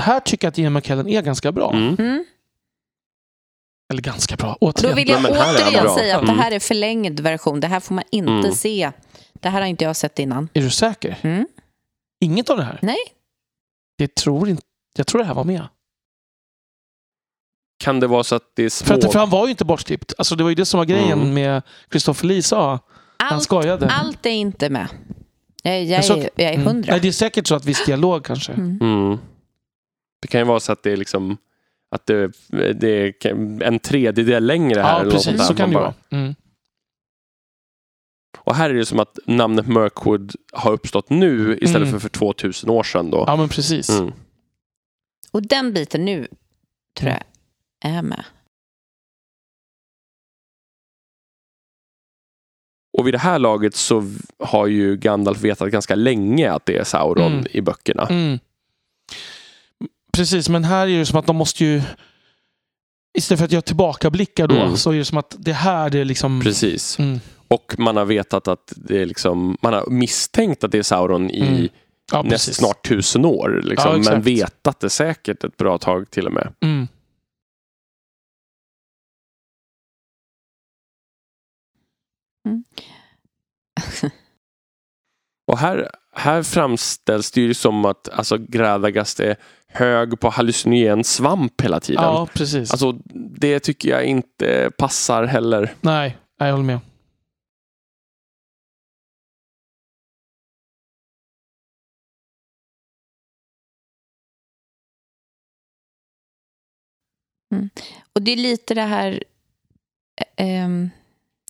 Här tycker jag att Ian McKellen är ganska bra. Mm. Mm. Eller ganska bra. Då Återigen. vill jag men här är han återigen säga att Mm. det här är förlängd version. Det här får man inte Mm. se. Det här har inte jag sett innan. Är du säker? Mm. Inget av det här? Nej. Det tror inte, jag tror det här var med. Kan det vara så att det är små... För, att, för han var ju inte bortklippt. Alltså, det var ju det som var grejen Mm. med Christopher Lee sa. Han Allt, skojade. allt är inte med. Jag, jag, är, jag är Mm. hundra. Nej, det är säkert så att viss dialog kanske. Mm. Mm. Det kan ju vara så att det är liksom att det, det är en tredjedel längre här. Ja, eller något precis. där. Så kan det bara- vara. Mm. Och här är det som att namnet Mirkwood har uppstått nu istället Mm. för för 2000 år sedan. Då. Ja, men precis. Mm. Och den biten nu tror jag är med. Och vid det här laget så har ju Gandalf vetat ganska länge att det är Sauron Mm. i böckerna. Mm. Precis, men här är det som att de måste ju... Istället för att göra tillbakablickar då, Mm. så är det som att det här det är liksom... Precis. Mm. Och man har vetat att det är liksom, man har misstänkt att det är Sauron i Mm. Ja, näst, snart tusen år. Liksom, Ja, men vetat det säkert ett bra tag till och med. Mm. Och här, här framställs det ju som att alltså, Gradagast är hög på hallucinogen svamp hela tiden. Ja, precis. Alltså, det tycker jag inte passar heller. Nej, jag håller med. Och det är lite det här, eh, ehm,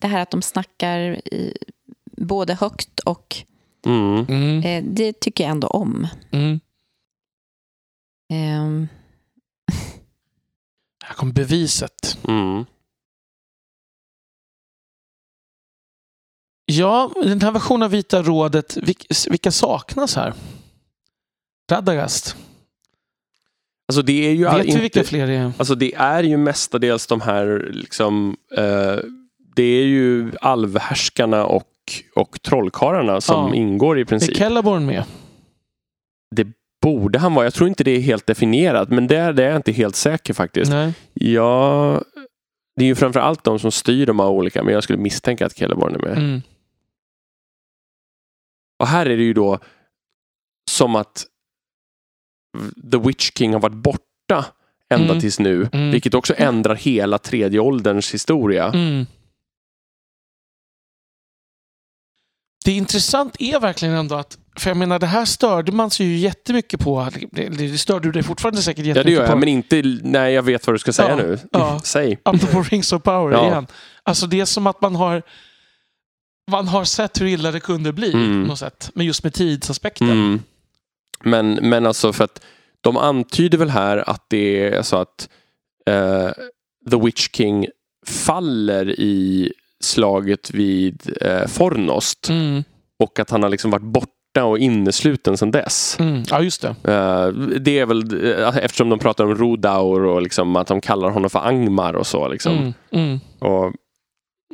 det här att de snackar i, både högt och Mm. Mm. eh, det tycker jag ändå om. Mm. Ehm, Här kom beviset. Mm. Ja, den här versionen av Vita rådet, vil- vilka saknas här? Radagast. Alltså, det är ju Vet inte... vilka fler det är? Alltså det är ju mestadels de här liksom eh, Det är ju alvhärskarna och, och trollkarlarna som Ja. ingår i Är princip. Celeborn med? Borde han vara? Jag tror inte det är helt definierat men det är, det är jag inte helt säker faktiskt. Nej. Ja, det är ju framför allt de som styr de här olika men jag skulle misstänka att Celeborn är med. Mm. Och här är det ju då som att The Witch King har varit borta ända Mm. tills nu. Mm. Vilket också ändrar hela tredje ålderns historia. Mm. Det intressant är verkligen ändå att, för jag menar det här störde man sig ju jättemycket på. Det, störde du dig fortfarande säkert Ja jättemycket det gör jag, på. men inte när jag vet vad du ska säga Ja, nu. ja. Säg. Apropå Rings of Power Ja. igen. Alltså det är som att man har man har sett hur illa det kunde bli, Mm. något sätt. Men just med tidsaspekten. Mm. Men, men alltså för att de antyder väl här att det är så att eh, The Witch King faller i slaget vid eh, Fornost Mm. och att han har liksom varit borta och innesluten sedan dess. Mm. Ja, just det. Eh, det är väl eh, eftersom de pratar om Rodaur och liksom att de kallar honom för Angmar och så. Liksom. Mm. Mm. Och,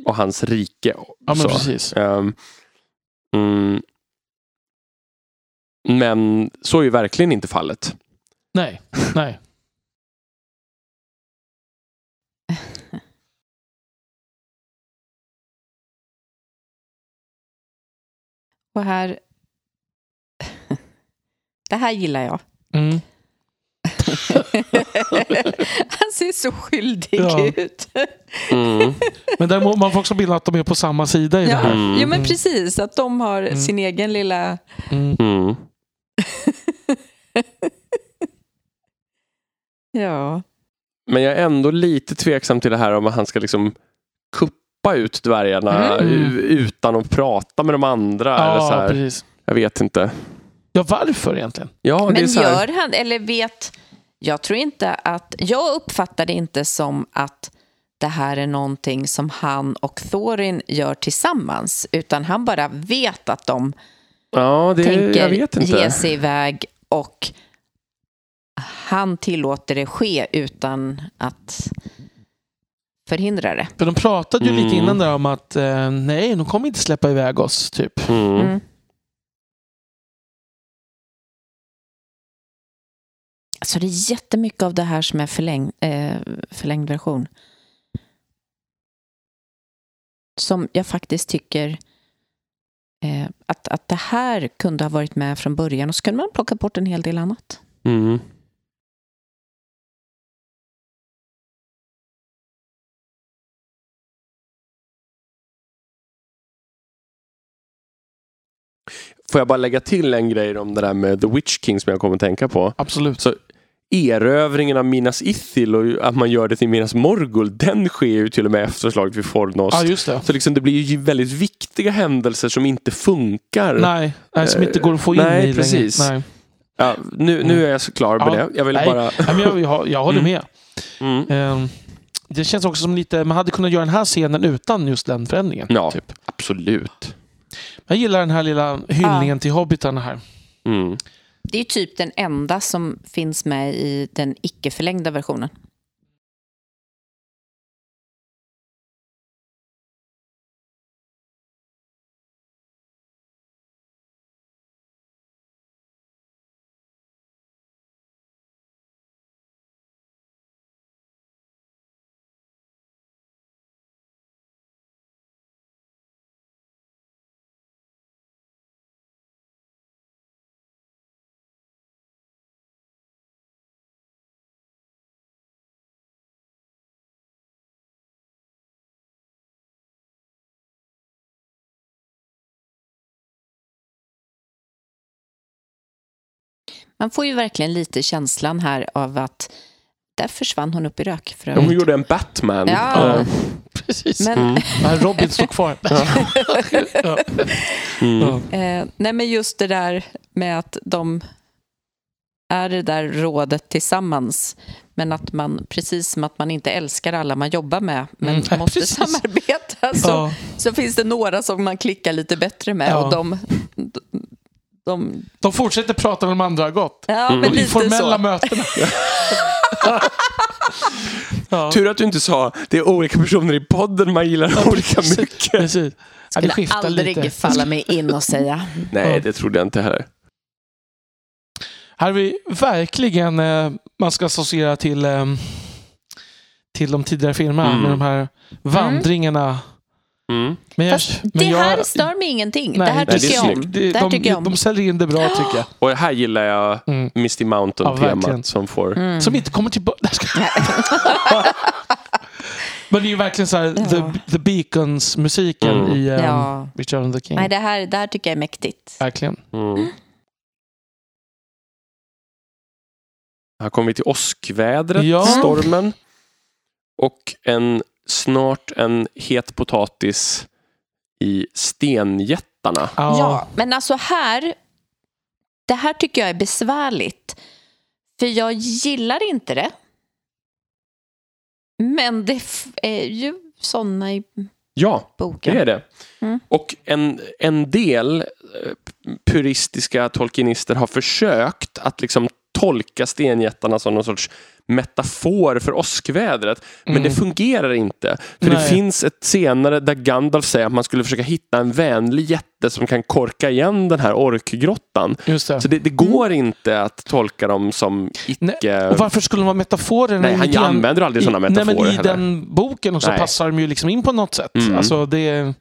och hans rike. Ja, men så. precis. Ehm, mm, men så är ju verkligen inte fallet. Nej, nej. Och här... Det här gillar jag. Mm. Han ser så skyldig Ja. ut. Mm. Men däremot, man får också bilda att de är på samma sida i det Ja, här. Mm. jo, men precis. Att de har Mm. sin egen lilla... Mm. Mm. Ja. Men jag är ändå lite tveksam till det här om att han ska liksom kuppa ut dvärgarna Mm. utan att prata med de andra. eller så Ja, här. precis. Jag vet inte. Ja, varför egentligen? Ja, det är Men så här. gör han, eller vet... Jag tror inte att... Jag uppfattar det inte som att det här är någonting som han och Thorin gör tillsammans. Utan han bara vet att de Ja, det, jag tänker vet inte. ge sig iväg och han tillåter det ske utan att förhindra det. För de pratade ju lite Mm. innan där om att eh, nej, de kommer inte släppa iväg oss. typ. Mm. Mm. Så det är jättemycket av det här som är förläng, eh, förlängd version. Som jag faktiskt tycker eh, att, att det här kunde ha varit med från början och så kunde man plocka bort en hel del annat. Mm. Får jag bara lägga till en grej om det där med The Witch King som jag kommer att tänka på. Absolut. Så erövringen av Minas Ithil och att man gör det till Minas Morgul, den sker ju till och med efter slaget vid Fornost. Ja, just det. Så liksom det blir ju väldigt viktiga händelser som inte funkar. Nej, nej, som inte går att få in Nej, i precis. längre. Nej. Ja, nu, nu är jag så klar med Ja, det. Jag vill nej. bara... Nej, men jag, jag, jag håller Mm. med. Mm. Ehm, det känns också som lite, man hade kunnat göra den här scenen utan just den förändringen. Ja. Typ. Absolut. Jag gillar den här lilla hyllningen till hobbitarna här. Mm. Det är typ den enda som finns med i den icke förlängda versionen. Man får ju verkligen lite känslan här av att där försvann hon upp i rök. För Ja, Hon gjorde en Batman. Ja. Eh, Precis. Men, Mm. Nej, Robin står kvar. ja. Mm. Eh, nej, men just det där med att de är det där rådet tillsammans. Men att man, precis som att man inte älskar alla man jobbar med, men Mm, måste precis. samarbeta, så, Ja. så finns det några som man klickar lite bättre med. Ja. Och de, de, De fortsätter prata när de andra har gått. ja, Mm. men De lite informella så. mötena. ja. Tur att du inte sa det är olika personer i podden man gillar olika precis. mycket. Precis. Ja, det skulle aldrig lite. falla mig in och säga. Nej, Ja. det trodde jag inte heller. Här har vi verkligen, eh, man ska associera till, eh, till de tidigare filmerna Mm. med de här vandringarna. Mm. Men jag, Fast men det jag, här stör mig ingenting. det här nej, tycker jag om. Det, Det här de, tycker jag om. de säljer in det bra tycker jag. Och här gillar jag Mm. Misty Ja, Mountain-temat verkligen. som får... Mm. Som inte kommer tillbaka. Men det är ju verkligen så här, Ja. the, the Beacons-musiken Mm. i um, Ja. Return of the King. Nej, det här, det här tycker jag är mäktigt. Verkligen. Mm. Här kommer vi till åskvädret, Ja. stormen. Och en, snart en het potatis i stenjättarna. Ja. Ja, men alltså här... Det här tycker jag är besvärligt. För jag gillar inte det. Men det är ju såna i Ja, boken. det är det. Mm. Och en, en del eh, puristiska tolkienister har försökt att liksom tolka stenjättarna som någon sorts metafor för åskvädret. Men Mm. det fungerar inte. För det Nej. finns ett senare där Gandalf säger att man skulle försöka hitta en vänlig jätte som kan korka igen den här orkgrottan. Just det. Så det, det går inte att tolka dem som icke... Och varför skulle de vara metaforer? Nej, han grann- använder aldrig sådana i, Nej, metaforer men i heller. den boken och så Nej. passar de ju liksom in på något sätt. Mm. Alltså det...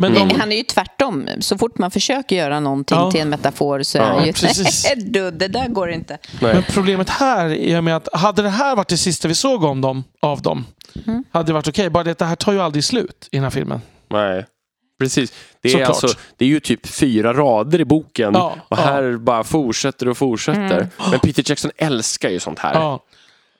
Men Mm. de, Han är ju tvärtom. Så fort man försöker göra någonting Ja. till en metafor så är Ja, han ju... precis. du, det där går inte. Nej. men problemet här är med att hade det här varit det sista vi såg om dem, av dem, Mm. hade det varit okej. Bara det att det här tar ju aldrig slut i den här filmen. Nej. Precis. Det är, Såklart. alltså, det är ju typ fyra rader i boken Ja, och ja. här bara fortsätter och fortsätter. Mm. Men Peter Jackson älskar ju sånt här. Ja,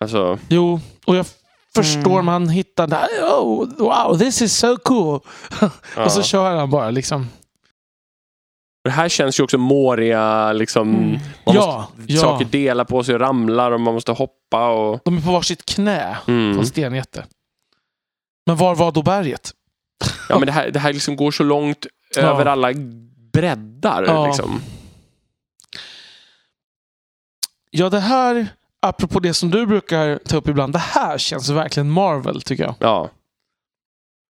Alltså, jo, och jag förstår Mm. man hittar det här. Oh, wow, this is so cool. ja. Och så kör han bara liksom. Det här känns ju också Moria, liksom. Mm. Man Ja, måste, ja. Saker delar på sig och ramlar och man måste hoppa och... De är på varsitt knä på Mm. en stenjätte. Men var var då berget? Ja, men det här, det här liksom går så långt över alla breddar. Ja. Liksom. Ja, det här, apropå det som du brukar ta upp ibland, det här känns verkligen Marvel tycker jag. Ja.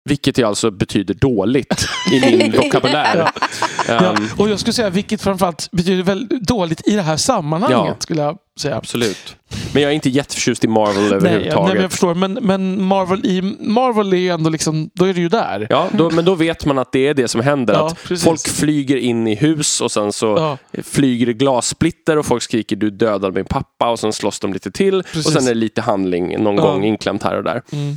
Vilket ju alltså betyder dåligt i min vokabulär. Ja, Ehm, och jag skulle säga vilket framförallt betyder väldigt dåligt i det här sammanhanget, Ja. skulle jag säga. Absolut. Men jag är inte jätteförtjust i Marvel Nej, överhuvudtaget. nej, men jag förstår. Men, men Marvel, i Marvel är ju ändå liksom, då är det ju där. Ja, då, men då vet man att det är det som händer. Ja, att precis. folk flyger in i hus och sen så Ja, flyger det glassplitter och folk skriker du dödade min pappa och sen slåss de lite till. Precis. Och sen är det lite handling någon Ja. gång inklämt här och där. mm.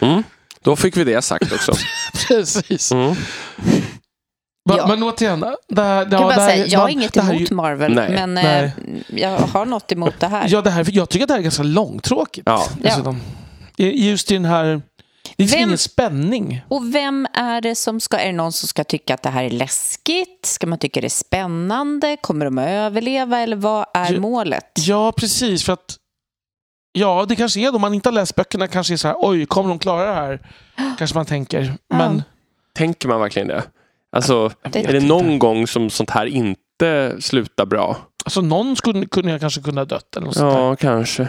Mm. Då fick vi det sagt också. precis. Mm. Va, Ja. Men återigen, det här, det, bara det här, säga, jag har inget här emot ju- Marvel, Nej. men Nej. eh, jag har något emot det här. Ja, det här, jag tycker att det här är ganska långtråkigt. Ja. dessutom. Just i den här... Det är liksom Vem- ingen spänning. Och vem är det som ska... Är det någon som ska tycka att det här är läskigt? Ska man tycka det är spännande? Kommer de att överleva? Eller vad är Ja. målet? Ja, precis. För att Ja, det kanske är då. Om man inte har läst böckerna kanske är så här, oj, kommer de klara det här? Kanske man tänker. Men Tänker man verkligen det? Alltså, Det- är det någon gång som sånt här inte slutar bra? alltså, någon skulle kunde jag kanske kunna dött. Eller något sånt där. Ja, kanske.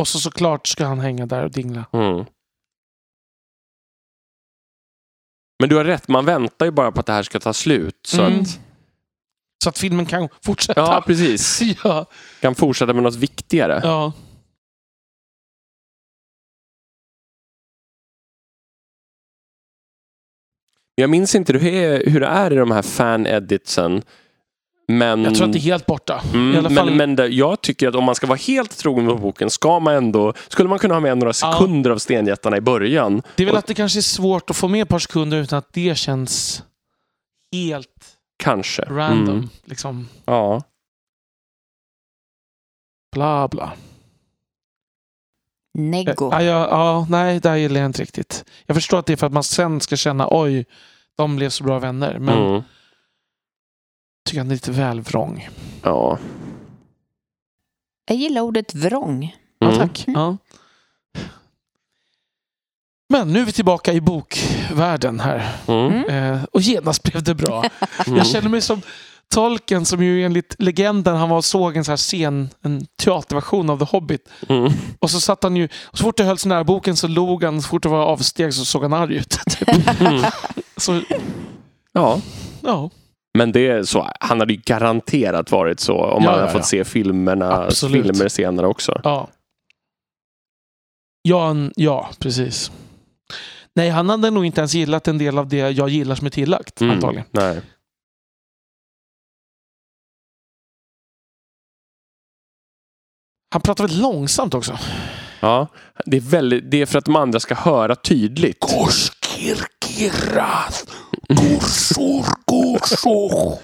Och så såklart ska han hänga där och dingla. Mm. Men du har rätt, man väntar ju bara på att det här ska ta slut. Så Mm. att, Så att filmen kan fortsätta. ja, precis. ja. Kan fortsätta med något viktigare. ja. Jag minns inte hur det är, hur det är i de här fan-editsen. Men, Jag tror att det är helt borta. mm, I alla fall, men, men det, jag tycker att om man ska vara helt trogen mot boken ska man ändå, skulle man kunna ha med några sekunder av stenjättarna i början. det är väl Och- att det kanske är svårt att få med ett par sekunder utan att det känns helt Kanske. random. Mm. Liksom, Ja. bla bla. Nego. Ja, ja, ja, nej, det här gillar jag inte riktigt. Jag förstår att det är för att man sen ska känna oj, de blev så bra vänner. Men Mm. tycker han är lite väl vrång. Ja. Jag gillar ordet vrång. Ja, Mm. tack. Ja. Men nu är vi tillbaka i bokvärlden här. Mm. Eh, och genast blev det bra. Mm. Jag känner mig som Tolkien som ju enligt legenden han var såg en så här scen, en teaterversion av The Hobbit. Mm. Och så satt han ju, så fort det höll sig nära boken så log han, så fort det var avsteg så såg han arg ut. Typ. Mm. Så, Ja. ja. Men det är så, han hade ju garanterat varit så om Ja, man ja, hade fått ja. se filmerna, Absolut. filmer senare också. Ja. Ja, ja, precis. Nej, han hade nog inte ens gillat en del av det jag gillar som är tillagt. Mm. Antagligen. Nej. Han pratar väldigt långsamt också. Ja, det är, väldigt, det är för att de andra ska höra tydligt. Korskirkiras, korsor, korsor.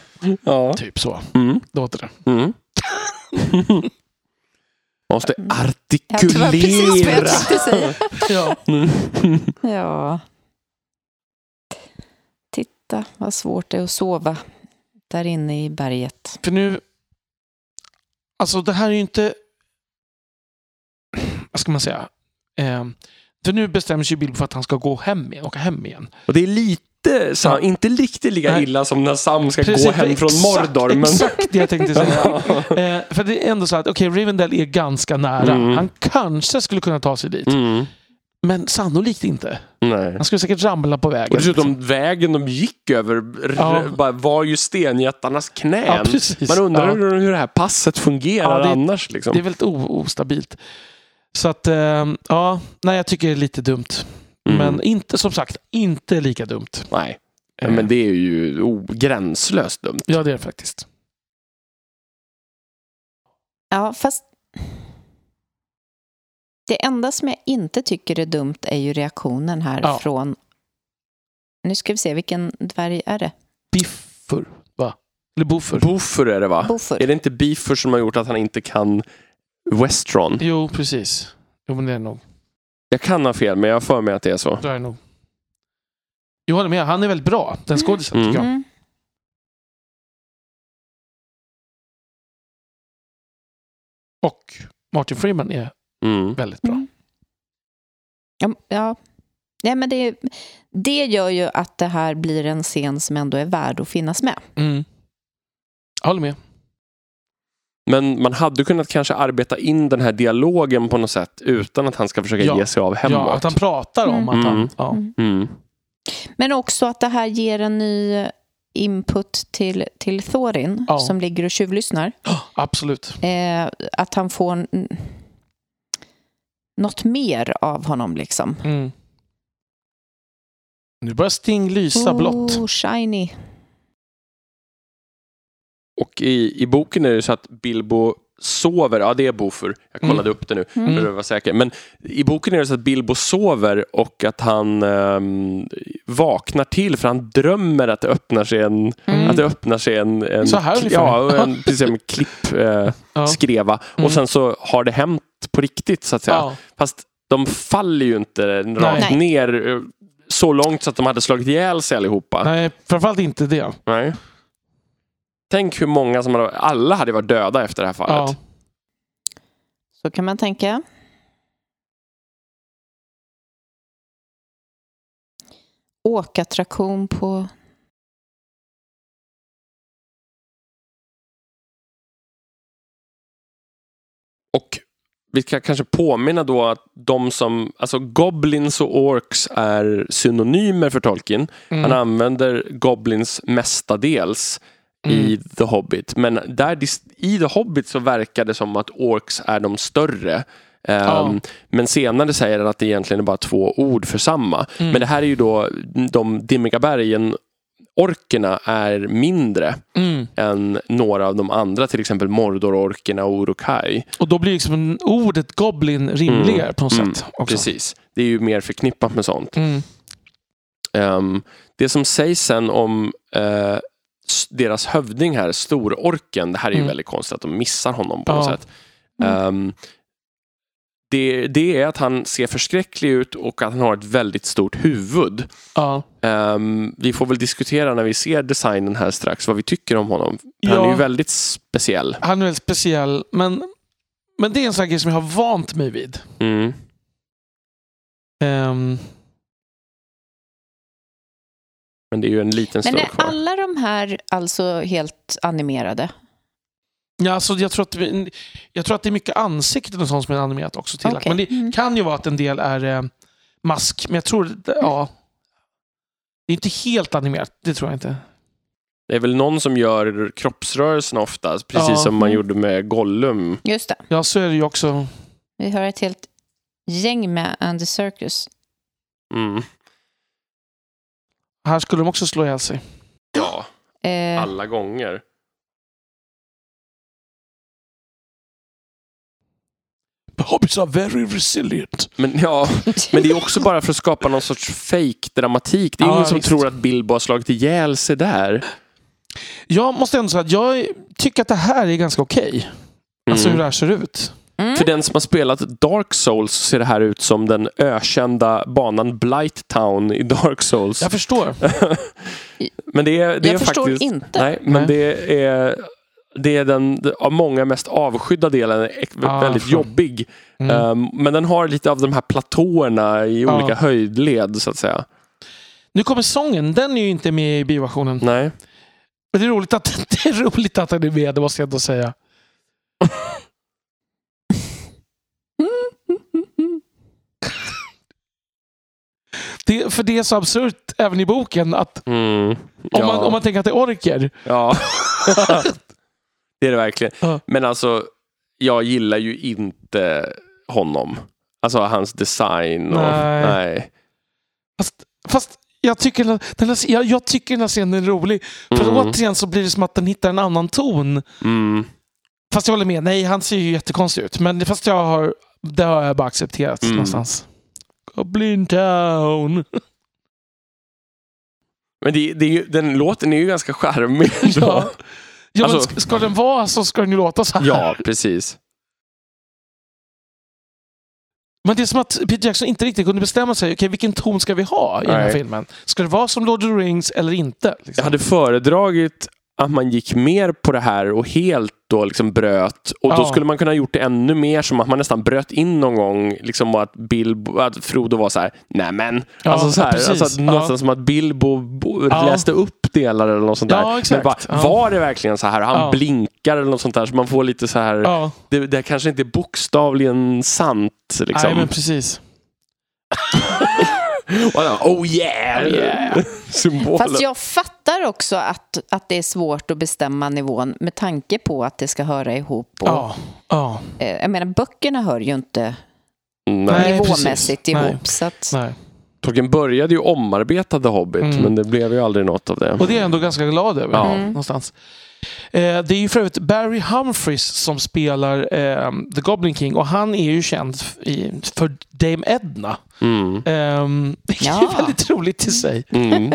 Ja. Typ så Mm. låter det. Mm. Måste Ja, det var precis vad jag artikulera. tänkte säga. Ja. Mm. Ja. Titta vad svårt det är att sova där inne i berget. För nu... Alltså det här är ju inte... Vad ska man säga? Eh, för nu bestämmer sig Bilbo för att han ska gå hem igen, åka hem igen. Och det är lite, så, Ja. inte riktigt lika Nej. illa som när Sam ska Precis, gå hem från exakt, Mordor. Men... Exakt det jag tänkte säga. Eh, för det är ändå så att okej, Rivendell är ganska nära. Mm. Han kanske skulle kunna ta sig dit. Mm. Men sannolikt inte. Nej. Han skulle säkert ramla på vägen. Och dessutom vägen de gick över Ja. var ju stenjättarnas knän. Ja. Man undrar hur, det här passet fungerar det- annars. Liksom. Det är väldigt ostabilt. Så att, eh, ja, nej jag tycker det är lite dumt. Mm. Men inte, som sagt, inte lika dumt. Nej, Eh, men det är ju oh, gränslöst dumt. Ja, det är det faktiskt. Ja, fast det enda som jag inte tycker är dumt är ju reaktionen här Ja. från... Nu ska vi se, vilken dvärg är det? Biffur, va? Eller Bofur. Bofur är det va? Bofur. Är det inte Bifur som har gjort att han inte kan Westron? Jo, precis. Jo, men det är nog. Jag kan ha fel, men jag har för mig att det är så. Det är nog. Jag håller med. Han är väldigt bra, den skådisen, Mm. tycker jag. Mm. Och Martin Freeman är Mm. väldigt bra. Mm. Ja, ja. Nej, men det, det gör ju att det här blir en scen som ändå är värd att finnas med. Mm. Jag håller med. Men man hade kunnat kanske arbeta in den här dialogen på något sätt utan att han ska försöka Ja. ge sig av hemåt. Ja, att han pratar om Mm. att han... Mm. Ja. Mm. Mm. Men också att det här ger en ny input till, till Thorin Ja. som ligger och tjuvlyssnar. Absolut. Eh, att han får något mer av honom liksom. Mm. Nu börjar Sting lysa blått. Oh, shiny. Och i, i boken är det så att Bilbo sover, ja det är Bofur, jag kollade Mm. upp det nu Mm. för att vara säker. Men i boken är det så att Bilbo sover och att han ehm, vaknar till för han drömmer att det öppnar sig en, Mm. att det öppnar sig en, en, Så här ja, en, precis som en klipp eh, Ja. skreva. Mm. Och sen så har det hänt på riktigt så att säga. Ja. Fast de faller ju inte rakt ner eh, så långt så att de hade slagit ihjäl sig allihopa. Nej, framförallt inte det. Nej. Tänk hur många som hade, alla hade varit döda efter det här fallet. Ja. Så kan man tänka. Åkattraktion på... Och vi ska kanske påminna då att de som, alltså goblins och orks är synonymer för Tolkien. Mm. Han använder goblins mestadels i The Hobbit. Men där, i The Hobbit så verkar det som att orks är de större. Ehm, Ja. Men senare säger han att det egentligen är bara två ord för samma. Mm. Men det här är ju då de dimmiga bergen Orkerna är mindre Mm. än några av de andra, till exempel Mordor-orkerna och Urukai. Och då blir liksom ordet goblin rimligare Mm. på något Mm. sätt. Också. Precis. Det är ju mer förknippat med sånt. Mm. Ehm, det som sägs sen om s- deras hövding här, stororken, det här är ju Mm. väldigt konstigt att de missar honom på Ja. något sätt. Mm. Ehm, det, det är att han ser förskräcklig ut och att han har ett väldigt stort huvud. Ja. Ehm, vi får väl diskutera när vi ser designen här strax vad vi tycker om honom. Han Ja. är ju väldigt speciell. Han är väldigt speciell, men, men det är en sån grej som jag har vant mig vid. Mm. Ehm, Men det är ju en liten Men stund är kvar. alla de här alltså helt animerade? ja, alltså jag, tror att vi, jag tror att det är mycket ansikten och sånt som är animerat också tillagt. Okej. Men det Mm. kan ju vara att en del är eh, mask. Men jag tror, ja. Det är inte helt animerat, det tror jag inte. Det är väl någon som gör kroppsrörelserna oftast, precis Ja. som man Mm. gjorde med Gollum. Just det. Ja, så är det ju också. Vi har ett helt gäng med Andy Serkis. Mm. Här skulle de också slå ihjäl sig. Ja, Eh, alla gånger. Hobbits are very resilient. Men, ja, men det är också bara för att skapa någon sorts fake dramatik. Det är Ja, ingen som visst. tror att Bilbo har slagit ihjäl sig där. Jag måste ändå säga att jag tycker att det här är ganska okej. Alltså Mm. hur det här ser ut. Mm. För den som har spelat Dark Souls så ser det här ut som den ökända banan Blight Town i Dark Souls. Jag förstår. men det är, det Jag är förstår faktiskt... inte. Nej, men Nej. det är, det är den av många mest avskydda delen. är Ah, väldigt förstår. jobbig. Mm. Um, men den har lite av de här platåerna i olika höjdled så att säga. Nu kommer sången, den är ju inte med i bioversionen. Nej. Men det är roligt att, det är roligt att den är med, det måste jag ändå säga. Det, för det är så absurt även i boken att Mm. om, Ja. man, om man tänker att det är orker. Ja. det är det verkligen. Ja. Men alltså, jag gillar ju inte honom. Alltså hans design. Och, Nej. nej. Fast, fast jag, tycker, den den jag, jag tycker den här scenen är rolig. För Mm. återigen så blir det som att den hittar en annan ton. Mm. Fast jag håller med, nej han ser ju jättekonstig ut. Men fast jag har, det har jag bara accepterat Mm. någonstans. Goblin Town. Men det, det är ju, den låten är ju ganska charmig. Ja. Ja, Alltså- men ska, ska den vara så ska den ju låta så här. ja, precis. Men det är som att Peter Jackson inte riktigt kunde bestämma sig. Okej, vilken ton ska vi ha i den här Nej. filmen? Ska det vara som Lord of the Rings eller inte? Liksom? Jag hade föredragit att man gick mer på det här och helt då liksom bröt. Och då Ja. skulle man kunna ha gjort det ännu mer som att man nästan bröt in någon gång. Liksom och att, Bilbo, att Frodo var så här, nämen. Ja, alltså så ja, här, precis. alltså att, Ja. någonstans som att Bilbo bo- Ja. läste upp delar eller något sånt där. Ja, Men bara, Ja. var det verkligen så här? Han Ja. blinkar eller något sånt där. Så man får lite så här, Ja, det, det kanske inte är bokstavligen sant. Liksom. nej men precis. Oh yeah! Oh yeah. Symbolen. Fast jag fattar också att, att det är svårt att bestämma nivån med tanke på att det ska höra ihop. Och, Ja, ja. eh, jag menar, böckerna hör ju inte Nej. Nivåmässigt precis. ihop. Nej. Så att, Nej. Tolkien började ju omarbeta The Hobbit, Mm. men det blev ju aldrig något av det. Och det är jag ändå ganska glad över. Ja. Mm. Någonstans. Eh, det är ju för övrigt Barry Humphries som spelar eh, The Goblin King och han är ju känd i, för Dame Edna. Mm. Eh, det är ju Ja. väldigt roligt i sig. Mm.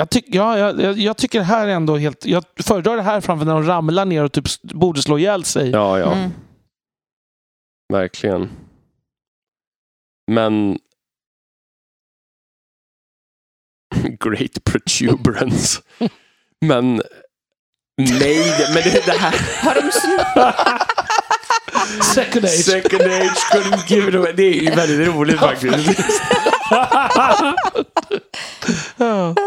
Jag, tyck, ja, jag, jag, jag tycker det här är ändå helt... Jag föredrar det här framför när de ramlar ner och typ borde slå ihjäl sig. Ja, ja, mm. verkligen. Men... Great protuberance. men... Nej, men det, det här... Har de. Second age. Second age couldn't give it away. Det är ju väldigt roligt faktiskt. Ja.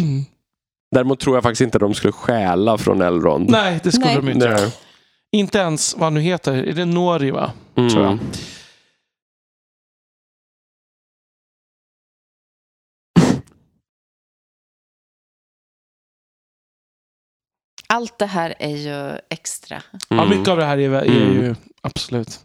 Mm. Däremot tror jag faktiskt inte de skulle stjäla från Elrond. Nej, det skulle Nej. de inte. Nej. Inte ens vad han nu heter. Är det Nori va? Mm. Tror jag. Allt det här är ju extra. Ja, Mm. mycket av det här är, är Mm. ju absolut.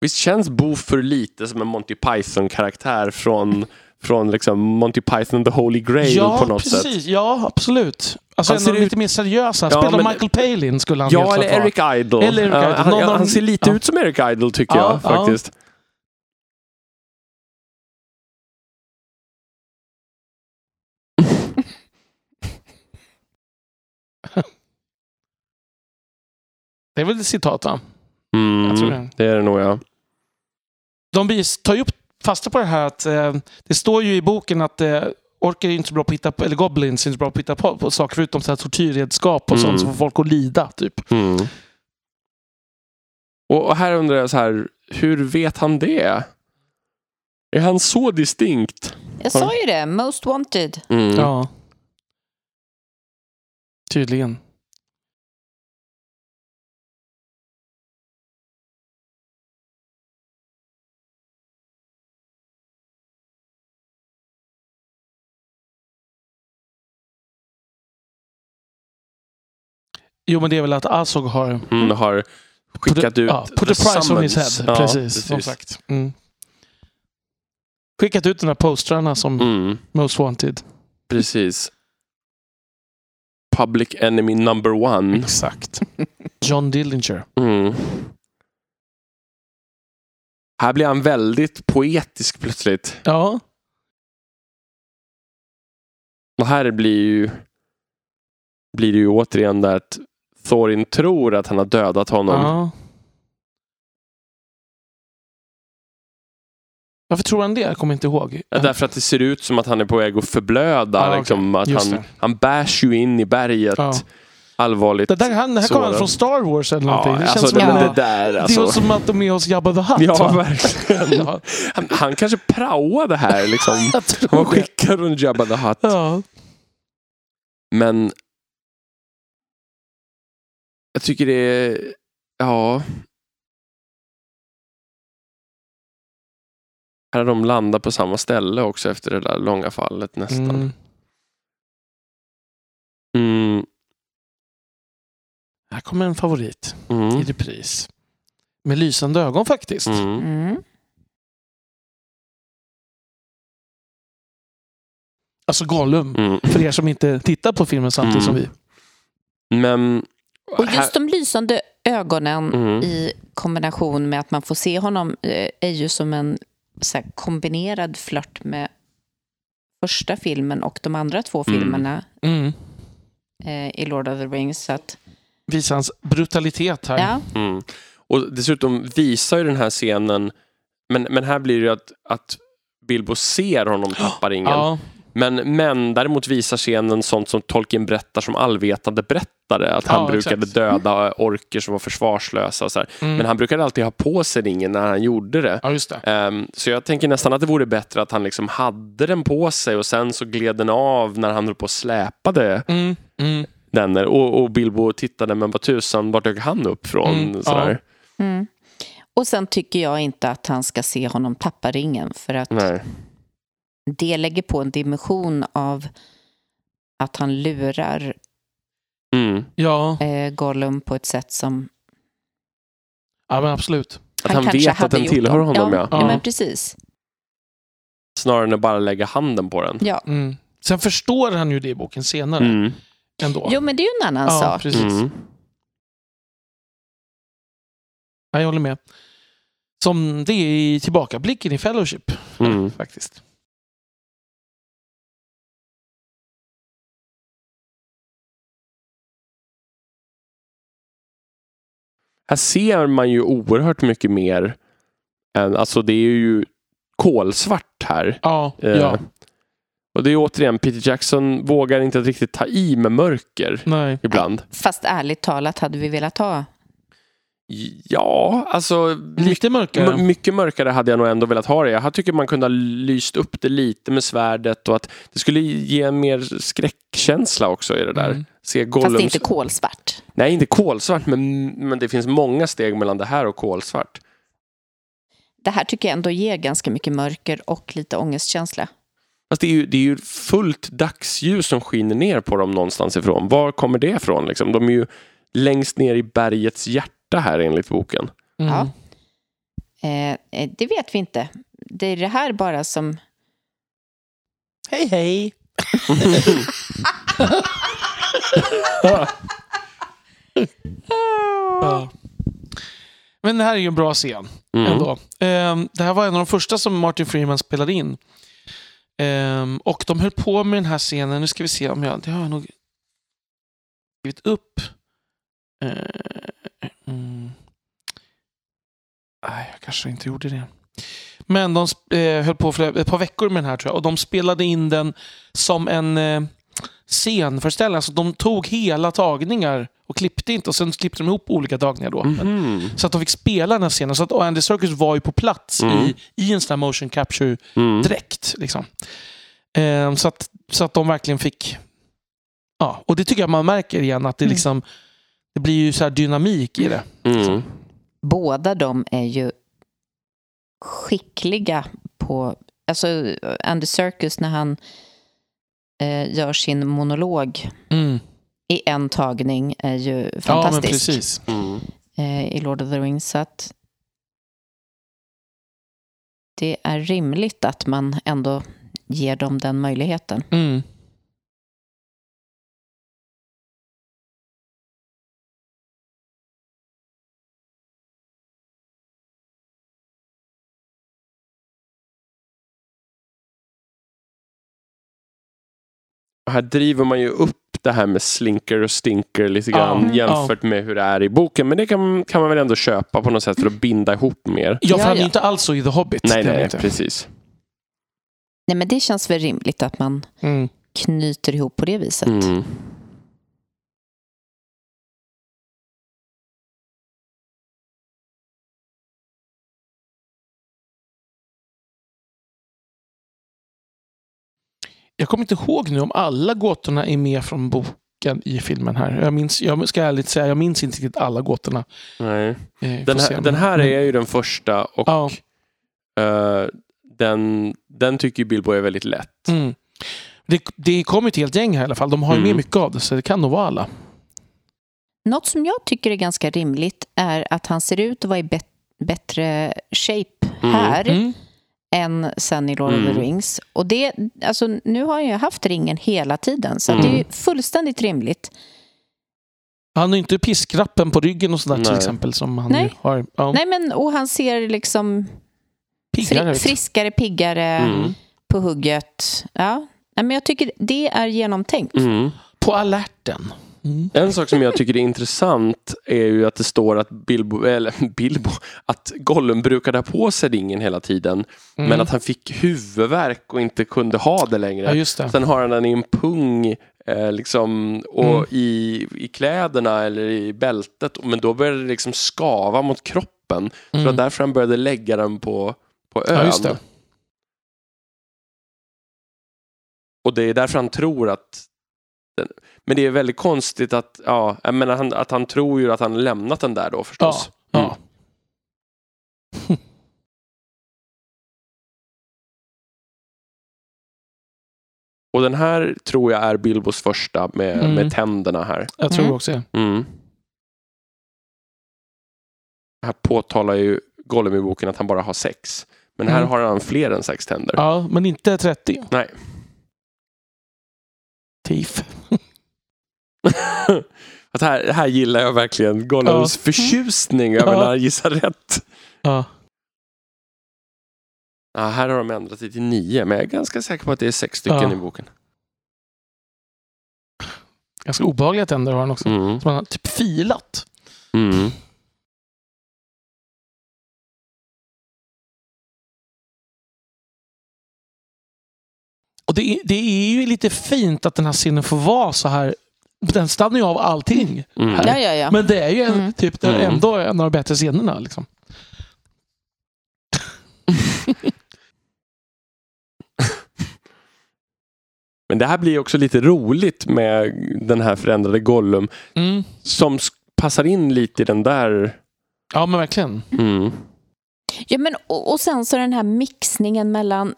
Visst känns Boofer lite som en Monty Python-karaktär från, från liksom Monty Python the Holy Grail ja, på något precis. sätt? Ja, absolut. Alltså Han ser ut- lite mer seriös. Han Ja, spelar men- Michael Palin skulle han Ja, helt eller klart vara. Eric Idle. Eller Eric Ja, Idle. Han, Någon ja, han ser lite ja. ut som Eric Idle tycker Ja, jag ja. faktiskt. Det är väl ett citat va? Mm, det. det är det nog ja. De tar ju upp fasta på det här att eh, det står ju i boken att eh, orker är inte så bra på att hitta på, eller goblins är inte bra på att hitta på, på saker förutom så här tortyrredskap och Mm. sånt som får folk att lida. Typ. Mm. Och, och här undrar jag så här, hur vet han det? Är han så distinkt? Jag sa ju det, most wanted. Mm. Ja. Tydligen. Jo, men det är väl att Azog har Mm, har skickat put, ut ja, put a price on his head. Ja, precis, som sagt. Mm. Skickat ut de här postrarna som Mm, Most Wanted. precis. Public enemy number one. Exakt. John Dillinger. Mm. Här blir han väldigt poetisk plötsligt. Ja, Och här blir ju blir det ju återigen där att Thorin tror att han har dödat honom. ja. Varför tror han det? Jag kommer inte ihåg. Ja, Därför att det ser ut som att han är på väg att förblöda. Ja, okej. liksom, att Just han, det. han bärs ju in i berget. Ja. Allvarligt. Det, där, han, det här kommer sårad. från Star Wars eller någonting. Ja, det alltså, känns som, det, det där det alltså. är som att de är hos Jabba the Hutt. Ja, va? verkligen. Ja, Han, han kanske praoade här. Liksom. Han var det. skickad från Jabba the Hutt. Ja. Men jag tycker det är... Ja. Här har de landat på samma ställe också efter det där långa fallet nästan. Mm. Mm. Här kommer en favorit Mm. i repris. Med lysande ögon faktiskt. Mm. Mm. Alltså Gollum. Mm. För er som inte tittar på filmen samtidigt som Mm. vi. Men... Och just de lysande ögonen Mm. i kombination med att man får se honom eh, är ju som en så här, kombinerad flört med första filmen och de andra två Mm. filmerna Mm. eh, i Lord of the Rings. Så att, Visa hans brutalitet här. ja, Mm. Och dessutom visar ju den här scenen, men, men här blir det ju att, att Bilbo ser honom tappa ringen. Ja, Men, men däremot visar scenen sånt som Tolkien berättar som allvetande berättare. Att han Ja, brukade exakt. döda orker som var försvarslösa. Och så här. Mm. Men han brukade alltid ha på sig ringen när han gjorde det. ja just det. Ehm, så jag tänker nästan att det vore bättre att han liksom hade den på sig och sen så gled den av när han höll på och släpade Mm. Mm. den. Och, och Bilbo tittade, men vad tusan, vart dök han upp från? Mm, Sådär. mm. Och sen tycker jag inte att han ska se honom tappa ringen. För att Nej. Det lägger på en dimension av att han lurar Mm. Ja, eh, Gollum på ett sätt som ja, men absolut. Att han, kanske vet att den tillhör om- honom, ja. ja. Ja. ja. men precis. Snarare än att bara lägga handen på den. Ja. Mm. Sen förstår han ju det i boken senare Mm. ändå. Jo, men det är ju en annan ja, sak. precis. Mm. Ja, jag håller med. Som det är i tillbakablicken i Fellowship. Mm. Faktiskt. Här ser man ju oerhört mycket mer. Än, alltså det är ju kolsvart här. Ja, Eh, ja. Och det är återigen, Peter Jackson vågar inte riktigt ta i med mörker Nej. ibland. Fast ärligt talat hade vi velat ha. Ja, alltså Lite mörkare. My- mycket mörkare hade jag nog ändå velat ha det. Jag tycker man kunde ha lyst upp det lite med svärdet och att det skulle ge en mer skräckkänsla också i det där. Mm. Se Fast Gollum... det är inte kolsvart. Nej, inte kolsvart, men, men det finns många steg mellan det här och kolsvart. Det här tycker jag ändå ger ganska mycket mörker och lite ångestkänsla. Fast det är, ju, det är ju fullt dagsljus som skiner ner på dem någonstans ifrån. Var kommer det ifrån? Liksom? De är ju längst ner i bergets hjärta här enligt boken. Mm. Ja. Eh, eh, det vet vi inte. Det är det här bara som... Hej, hej. Ja. Men det här är ju en bra scen Mm. ändå. Ehm, det här var en av de första som Martin Freeman spelade in. Ehm, och de höll på med den här scenen, nu ska vi se om jag, det har jag nog skrivit upp. Ehm, mm. Nej, jag kanske inte gjorde det. Men de eh, höll på för ett par veckor med den här tror jag. Och de spelade in den som en eh, scenföreställning. Alltså de tog hela tagningar och klippte inte. Och sen klippte de ihop olika tagningar då. Men- Mhm. så att de fick spela den här scenen. Så att Andy Serkis var ju på plats Mm. i, i en sån här motion capture Mm. direkt. Liksom. Ehm, så, att, så att de verkligen fick... Ja, och det tycker jag man märker igen att det Mm. liksom... Det blir ju så här dynamik i det. Mm. Båda de är ju skickliga på... Alltså Andy Serkis när han eh, gör sin monolog Mm. i en tagning är ju Ja, men fantastisk precis. Mm. eh, i Lord of the Rings. Så att det är rimligt att man ändå ger dem den möjligheten. Mm. Och Här driver man ju upp det här med slinker och stinker lite grann Mm. jämfört med hur det är i boken. Men det kan, kan man väl ändå köpa på något sätt för att binda ihop mer. Ja, för han är ju inte alls så i The Hobbit. Nej, nej, inte. precis. Nej, men det känns väl rimligt att man Mm. knyter ihop på det viset. Mm. Jag kommer inte ihåg nu om alla gåtorna är med från boken i filmen här. Jag, minns, jag ska ärligt säga, jag minns inte riktigt alla gåtorna. Nej. Eh, Den, här, den här är ju den första och Ja. eh, den, den tycker Bilbo är väldigt lätt. Mm. Det, det kommer ett helt gäng här i alla fall. De har ju Mm. med mycket av det, så det kan nog vara alla. Något som jag tycker är ganska rimligt är att han ser ut att vara i bet- bättre shape Mm. här Mm. Än sen i Lord of Mm. the Rings. Och det, alltså, nu har jag ju haft ringen hela tiden, så att det är ju Mm. fullständigt rimligt. Han har inte piskrappen på ryggen och sådär till exempel som han Nej. ju har. Ja. Nej, men och han ser liksom... piggare Fri, friskare, piggare, Mm. på hugget. Ja. Nej, Men jag tycker det är genomtänkt. Mm. På alerten. Mm. En sak som jag tycker är intressant är ju att det står att Bilbo, eller Bilbo, att Gollum brukade ha på sig ringen hela tiden. Mm. Men att han fick huvudvärk och inte kunde ha det längre. Ja, det. Sen har han den i en pung eh, liksom, och Mm. i, i kläderna eller i bältet. Men då började det liksom skava mot kroppen. Så det var Mm. därför han började lägga den på, på ön. Ja. Och det är därför han tror att den, men det är väldigt konstigt att, ja, jag menar, han, att han tror ju att han lämnat den där då Ja. förstås. ja. Och den här tror jag är Bilbos första med, Mm. med tänderna här. Jag tror Mm. också det. Mm. Här påtalar ju Gollum i boken att han bara har sex. Men här Mm. har han fler än sex tänder. Ja, men inte 30. Nej. Tif. att här, här gillar jag verkligen Gollums förtjusning över Ja. när han gissar rätt. Ja. Ja, här har de ändrat det till nio, men jag är ganska säker på att det är sex stycken Ja. i boken. Ganska obehagliga tänder har han också. Mm. Som han har typ filat. Mm. Och det är, det är ju lite fint att den här scenen får vara så här. Den stannar ju av allting. Mm. Ja, ja, ja. Men det är ju en, Mm. typ, det är Mm. ändå en av de bättre scenerna. Liksom. Men det här blir också lite roligt med den här förändrade Gollum Mm. som passar in lite i den där... Ja, men verkligen. Mm. ja men, och, och sen så den här mixningen mellan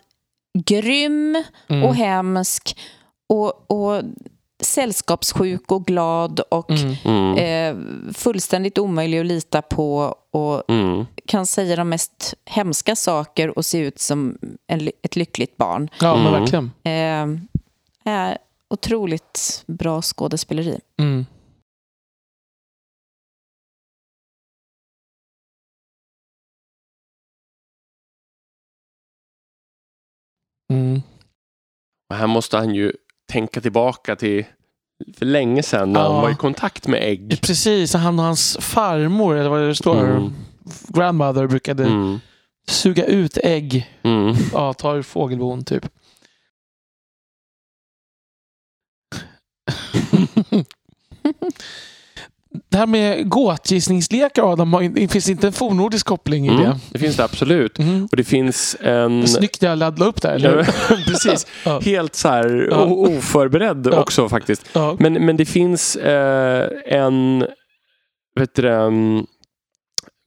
grym Mm. och hemsk och, och sällskapssjuk och glad och Mm. Mm. eh, fullständigt omöjlig att lita på och Mm. kan säga de mest hemska saker och se ut som en, ett lyckligt barn. Ja, men Mm. verkligen. Eh, är otroligt bra skådespeleri. Mm. Mm. Här måste han ju tänka tillbaka till för länge sedan när Ja. han var i kontakt med ägg. Precis, han och hans farmor, eller vad det står, Mm. grandmother, brukade Mm. suga ut ägg. Mm. Ja, ta ur fågelbon typ. det här med gåtgissningslekar, Adam, har- det finns inte en fornnordisk koppling i Mm. det. Det finns det absolut. Mm. Och det finns en... Snyggt jag laddade upp där, eller? Precis. Ja. Helt så här Ja. oförberedd Ja. också faktiskt. Men, men det finns eh, en vet du, mm,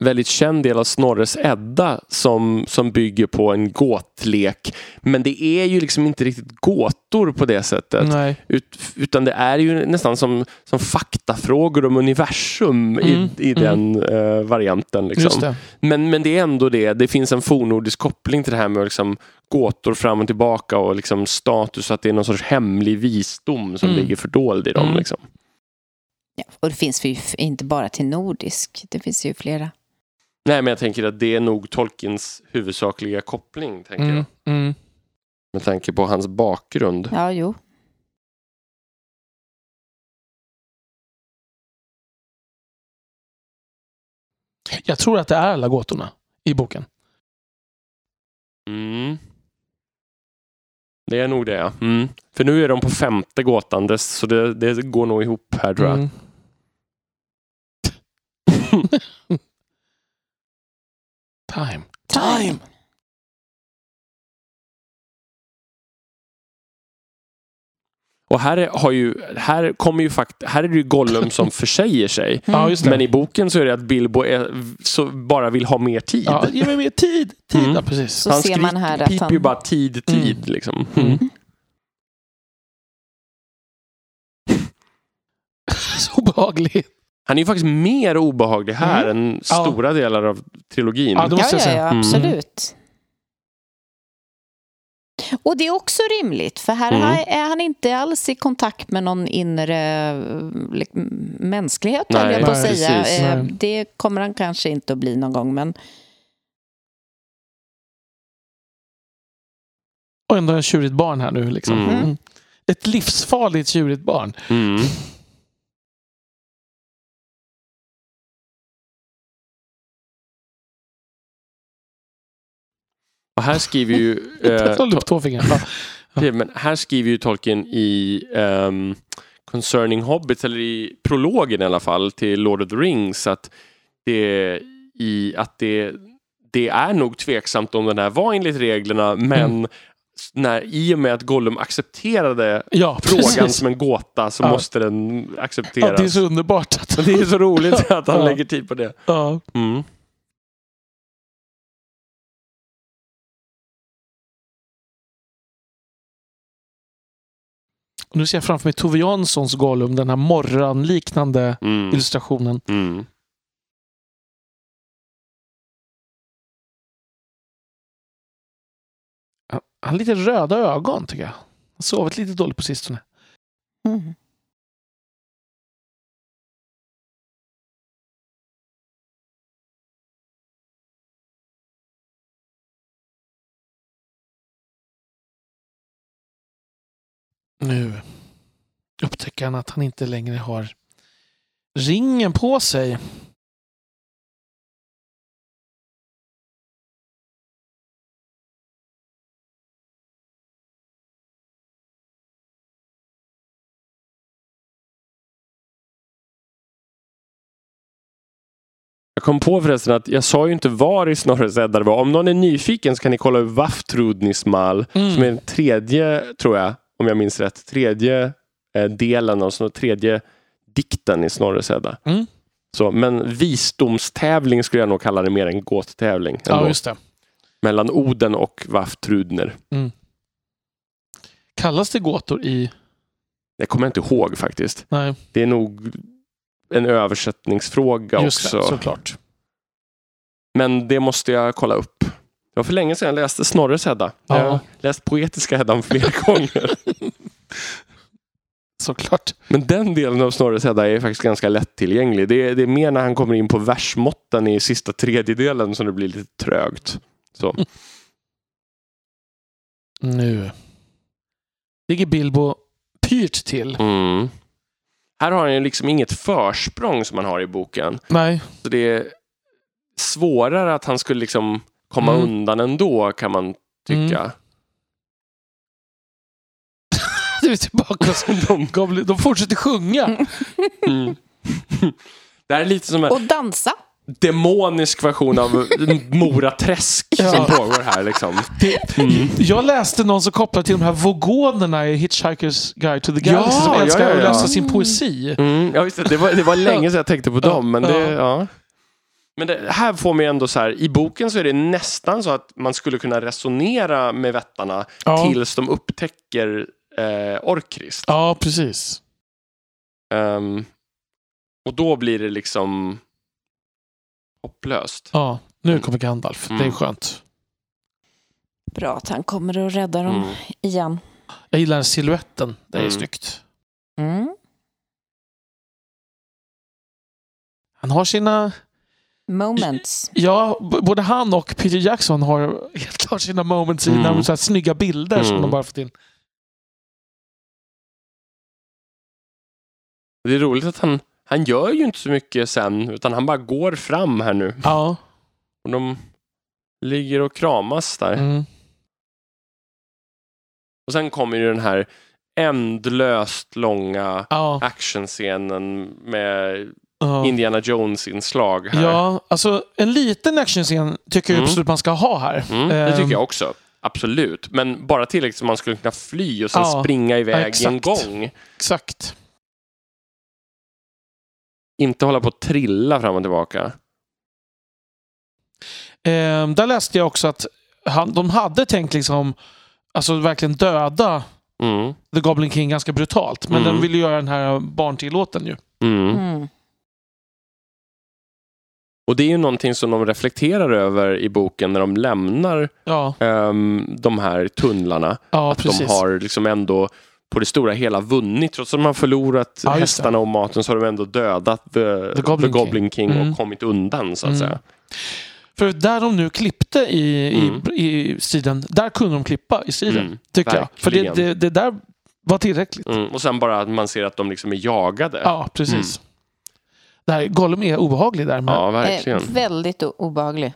väldigt känd del av Snorres Edda som, som bygger på en gåtlek. Men det är ju liksom inte riktigt gåtor på det sättet. Nej. Ut, utan det är ju nästan som, som faktafrågor om universum Mm, i, i mm. den eh, varianten. Liksom. det. Men, men det är ändå det. Det finns en fornnordisk koppling till det här med liksom gåtor fram och tillbaka och liksom status. Att det är någon sorts hemlig visdom som Mm. ligger fördold i dem. Mm. Liksom. Ja, och det finns ju inte bara till nordisk, det finns ju flera. Nej, men jag tänker att det är nog Tolkiens huvudsakliga koppling. Tänker Mm. jag. Mm. Med tanke på hans bakgrund. Ja, jo. Jag tror att det är alla gåtorna i boken. Mm. Det är nog det. Mm. För nu är de på femte gåtan, det- så det, det går nog ihop här tror jag. Mm. Time. Time. Och här, är, har ju, här, kommer ju fakt här är det ju Gollum som försäger sig. Ja, just det. Men i boken så är det att Bilbo är, så bara vill ha mer tid. Ja, ge mig mer tid. tid. Mm. Ja, precis. Så han ser man här att piper han... ju bara tid, tid. Liksom. Mm. Så obehaglig. Han är ju faktiskt mer obehaglig här än Ja. stora delar av trilogin. Ja, det Ja, måste jag ja, säga. ja, Mm. absolut. Och det är också rimligt, för här Mm. är han inte alls i kontakt med någon inre eh, liksom, mänsklighet, Nej, jag på att nej, säga. precis. Eh. Det kommer han kanske inte att bli någon gång, men Och ändå en tjurigt barn här nu. Liksom. Mm. Mm. Ett livsfarligt tjurigt barn. Här skriver ju... eh, Jag håller upp två fingrar. Men här skriver ju Tolkien i ehm, Concerning Hobbits, eller i prologen i alla fall, till Lord of the Rings, att det, i, att det, det är nog tveksamt om den här var enligt reglerna, men Mm. när, i och med att Gollum accepterade Ja, frågan precis. som en gåta så Ja. måste den accepteras. Ja, det är så underbart. Att, det är så roligt att han lägger tid på det. Mm. Och nu ser jag framför mig Tove Janssons Gollum, den här morranliknande Mm. illustrationen. Mm. Han har lite röda ögon tycker jag. Han har sovit lite dåligt på sistone. Mm. Han att han inte längre har ringen på sig. Jag kom på förresten att jag sa ju inte var i Snorres det var. Om någon är nyfiken så kan ni kolla upp Vafthrudnismal Mm. som är den tredje, tror jag, om jag minns rätt, tredje eh, delen och så tredje dikten i Snorres Edda. Mm. Så, men visdomstävling skulle jag nog kalla det mer än gåttävling. Ja, just det. Mellan Oden och Vafthrudner. Kallas det gåtor i... Det kommer jag inte ihåg faktiskt. Nej, Det är nog en översättningsfråga just också. det. Såklart. Men det måste jag kolla upp. Det var för länge sedan jag läste Snorres Hedda. Ja. Jag har läst poetiska Heddan flera gånger. Såklart. Men den delen av Snorres Hedda är faktiskt ganska lättillgänglig. Det är, det är mer när han kommer in på versmåtten i sista tredjedelen som det blir lite trögt. Så. Nu ligger Bilbo pyrt till. Mm. Här har han ju liksom inget försprång som man har i boken. Nej, Så det är svårare att han skulle liksom komma Mm. undan ändå kan man tycka. du är tillbaka hos de, Goblin. de fortsätter sjunga. Mm. Det här är lite som en Och dansa. demonisk version av Mora Träsk Ja. som pågår här. Liksom. Det, Mm. Jag läste någon som kopplade till de här vogonerna i Hitchhiker's Guide to the Ja, Galaxy som ja, älskar ja, att ja. läsa sin poesi. Mm, ja, visst, det, var, det var länge sedan jag tänkte på dem. Men, det, ja. men det här får mig ändå så här, i boken så är det nästan så att man skulle kunna resonera med vättarna Ja, tills de upptäcker eh, Orkrist. ja precis. Ehm, och då blir det liksom hopplöst. Ja, nu kommer Gandalf. Det är Mm. skönt. Bra att han kommer och räddar dem Mm. igen. Jag gillar siluetten. Det är Mm. snyggt. Mm. Han har sina... Moments. Ja, både han och Peter Jackson har helt klart sina moments i Mm. när de så här snygga bilder som Mm. de bara fått in. Det är roligt att han, han gör ju inte så mycket sen, utan han bara går fram här nu. Ja. Och de ligger och kramas där. Mm. Och sen kommer ju den här ändlöst långa Ja. actionscenen med ja. Indiana Jones-inslag här. Ja, alltså en liten actionscen tycker jag Mm. absolut man ska ha här. Mm, det Ehm, tycker jag också. Absolut. Men bara tillräckligt så man skulle kunna fly och sen Ja, springa iväg ja, en gång. Exakt. Inte hålla på att trilla fram och tillbaka. Ehm, där läste jag också att han, de hade tänkt liksom alltså verkligen döda Mm. The Goblin King ganska brutalt. Men Mm. den ville göra den här barntillåten ju. Mm. Mm. Och det är ju någonting som de reflekterar över i boken när de lämnar Ja, ehm, de här tunnlarna. ja att precis. de har liksom ändå på det stora hela vunnit. Trots att de har förlorat Ja, hästarna och maten så har de ändå dödat The, The Goblin The Goblin King, Mm. och kommit undan så att Mm. säga. För där de nu klippte i, Mm. i, i striden, där kunde de klippa i striden. Mm, tycker jag. För det, verkligen. det, det där var tillräckligt. Mm. Och sen bara att man ser att de liksom är jagade. Ja, precis. Det här, Gollum är obehaglig där. Men, Ja, Eh, verkligen. väldigt o- obehaglig.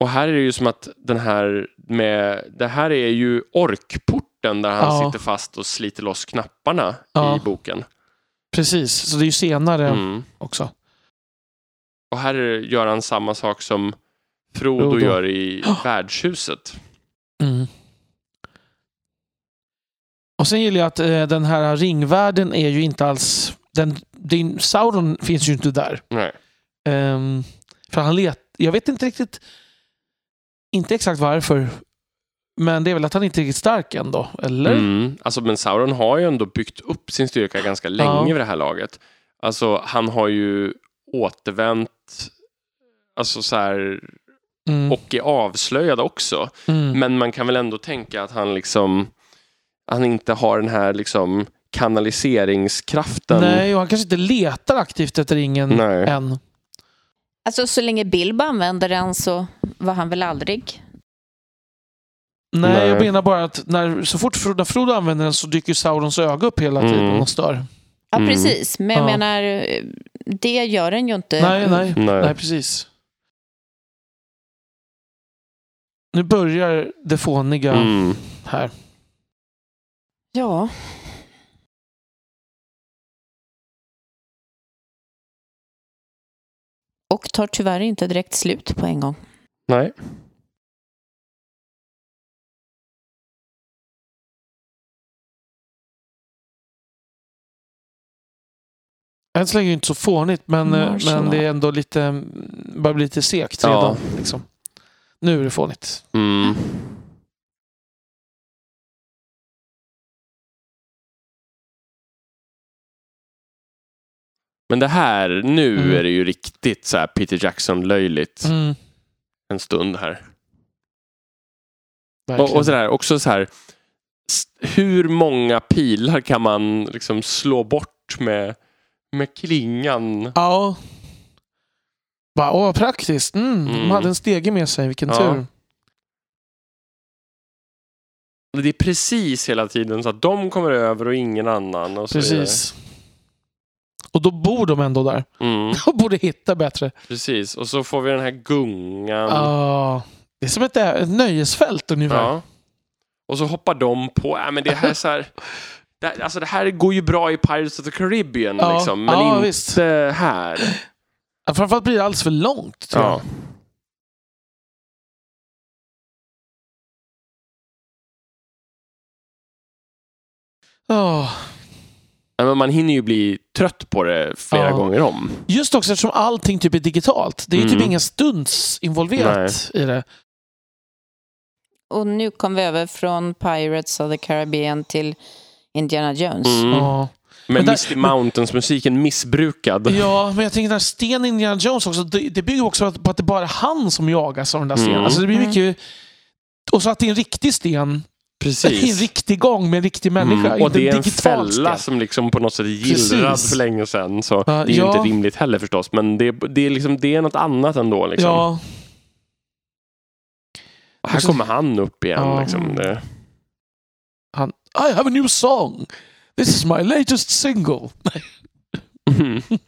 Och här är det ju som att den här med, det här är ju orkporten där han Ja. sitter fast och sliter loss knapparna Ja. i boken. Precis, så det är ju senare Mm. också. Och här gör han samma sak som Frodo, Frodo. gör i värdshuset. Mm. Och sen gillar jag att eh, den här ringvärlden är ju inte alls... Den, din, Sauron finns ju inte där. Nej. Ehm, för han let, jag vet inte riktigt, inte exakt varför, men det är väl att han inte är riktigt stark ändå, eller? Mm. Alltså, men Sauron har ju ändå byggt upp sin styrka ganska länge Ja. vid det här laget. Alltså, han har ju återvänt alltså så här, Mm. och är avslöjad också. Mm. Men man kan väl ändå tänka att han liksom han inte har den här liksom kanaliseringskraften. Nej, och han kanske inte letar aktivt efter ringen Nej. än. Alltså så länge Bilbo använder den så var han väl aldrig... Nej, Nej. jag menar bara att när, så fort Frodo, när Frodo använder den så dyker Saurons öga upp hela tiden Mm. och stör. Ja, Mm. precis. Men jag Ja. menar, det gör den ju inte. Nej, nej, Nej. nej, precis. Nu börjar det fåniga Mm. här. Ja. Och tar tyvärr inte direkt slut på en gång. Nej. Än så länge är det inte så fånigt, men, eh, men det är ändå lite, börjar bli lite segt Ja. redan. Liksom. Nu är det fånigt. Mm. Men det här, nu Mm. är det ju riktigt så här Peter Jackson-löjligt Mm, en stund här. verkligen. Och, och sådär, också så här, hur många pilar kan man liksom slå bort med, med klingan? Ja. Bara, åh, praktiskt. Mm, De Mm. hade en stege med sig, vilken Ja. tur. Det är precis hela tiden så att de kommer över och ingen annan. Och så Precis. Och då bor de ändå där. vidare. Mm, De borde hitta bättre. precis, och så får vi den här gungan. Ja. det är som ett, ett nöjesfält ungefär. Ja. Och så hoppar de på. Äh, men det här är så här, det, här- alltså det här går ju bra i Pirates of the Caribbean, Ja, liksom, men ja, inte visst. här. Ja, Framförallt blir det alldeles för långt. Tror Ja. jag. Nej, Men man hinner ju bli trött på det flera Ja. gånger om. Just också eftersom allting typ är digitalt. Det är typ Mm. inga stunds involverat i det. Och nu kom vi över från Pirates of the Caribbean till Indiana Jones. Mm. Ja. Men Men där- Misty Mountains-musiken missbrukad. ja, men jag tänker den här stenen Indiana Jones också. Det, det bygger också på att det bara är han som jagas av den där stenen. Mm. Alltså det blir Mm. mycket... Och så att det är en riktig sten i en Precis. riktig gång med en riktig människa. Mm. Och det är en fälla sten. som liksom på något sätt är gillrad Precis. för länge sedan. Så Ja, det är ju ja. inte rimligt heller förstås. Men det, det, är, liksom, det är något annat ändå. Liksom. Ja, Och här kommer han upp igen. Ja. Liksom. Det. I have a new song! This is my latest single. Mhm.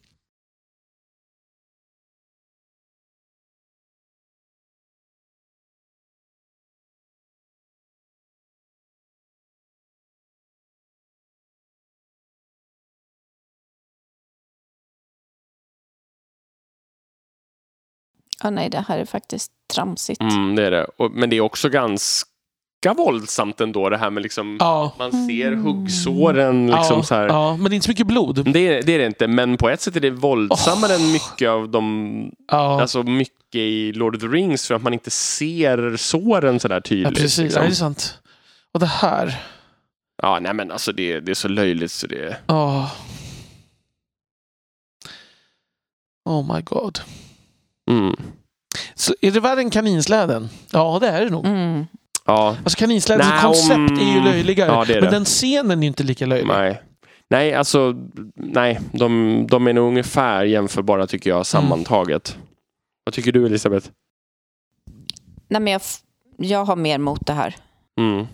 Ja, nej, det här är faktiskt tramsigt. Mm, det är det. Och, men det är också ganska våldsamt ändå det här med liksom Ja. man ser huggsåren liksom ja, så här. ja, men det är inte så mycket blod. Det, är, det är det inte, men på ett sätt är det våldsammare än mycket av de, Ja, alltså mycket i Lord of the Rings för att man inte ser såren sådär ja tydligt. precis. liksom. Ja, det är sant. Och det här. Ja, nej men alltså det, det är så löjligt så det... Ja. Oh my god. Mm. Så är det värre än kaninsläden? Ja, det är det nog. Mm. Ja, Alltså kaninslädens Nej, koncept om- är ju löjligare. Ja, det är men det. den scenen är ju inte lika löjlig. nej. Nej, alltså nej, de, de är nog ungefär jämförbara tycker jag sammantaget. Vad tycker du Elisabeth? Nej, men jag, jag har mer mot det här. Mm.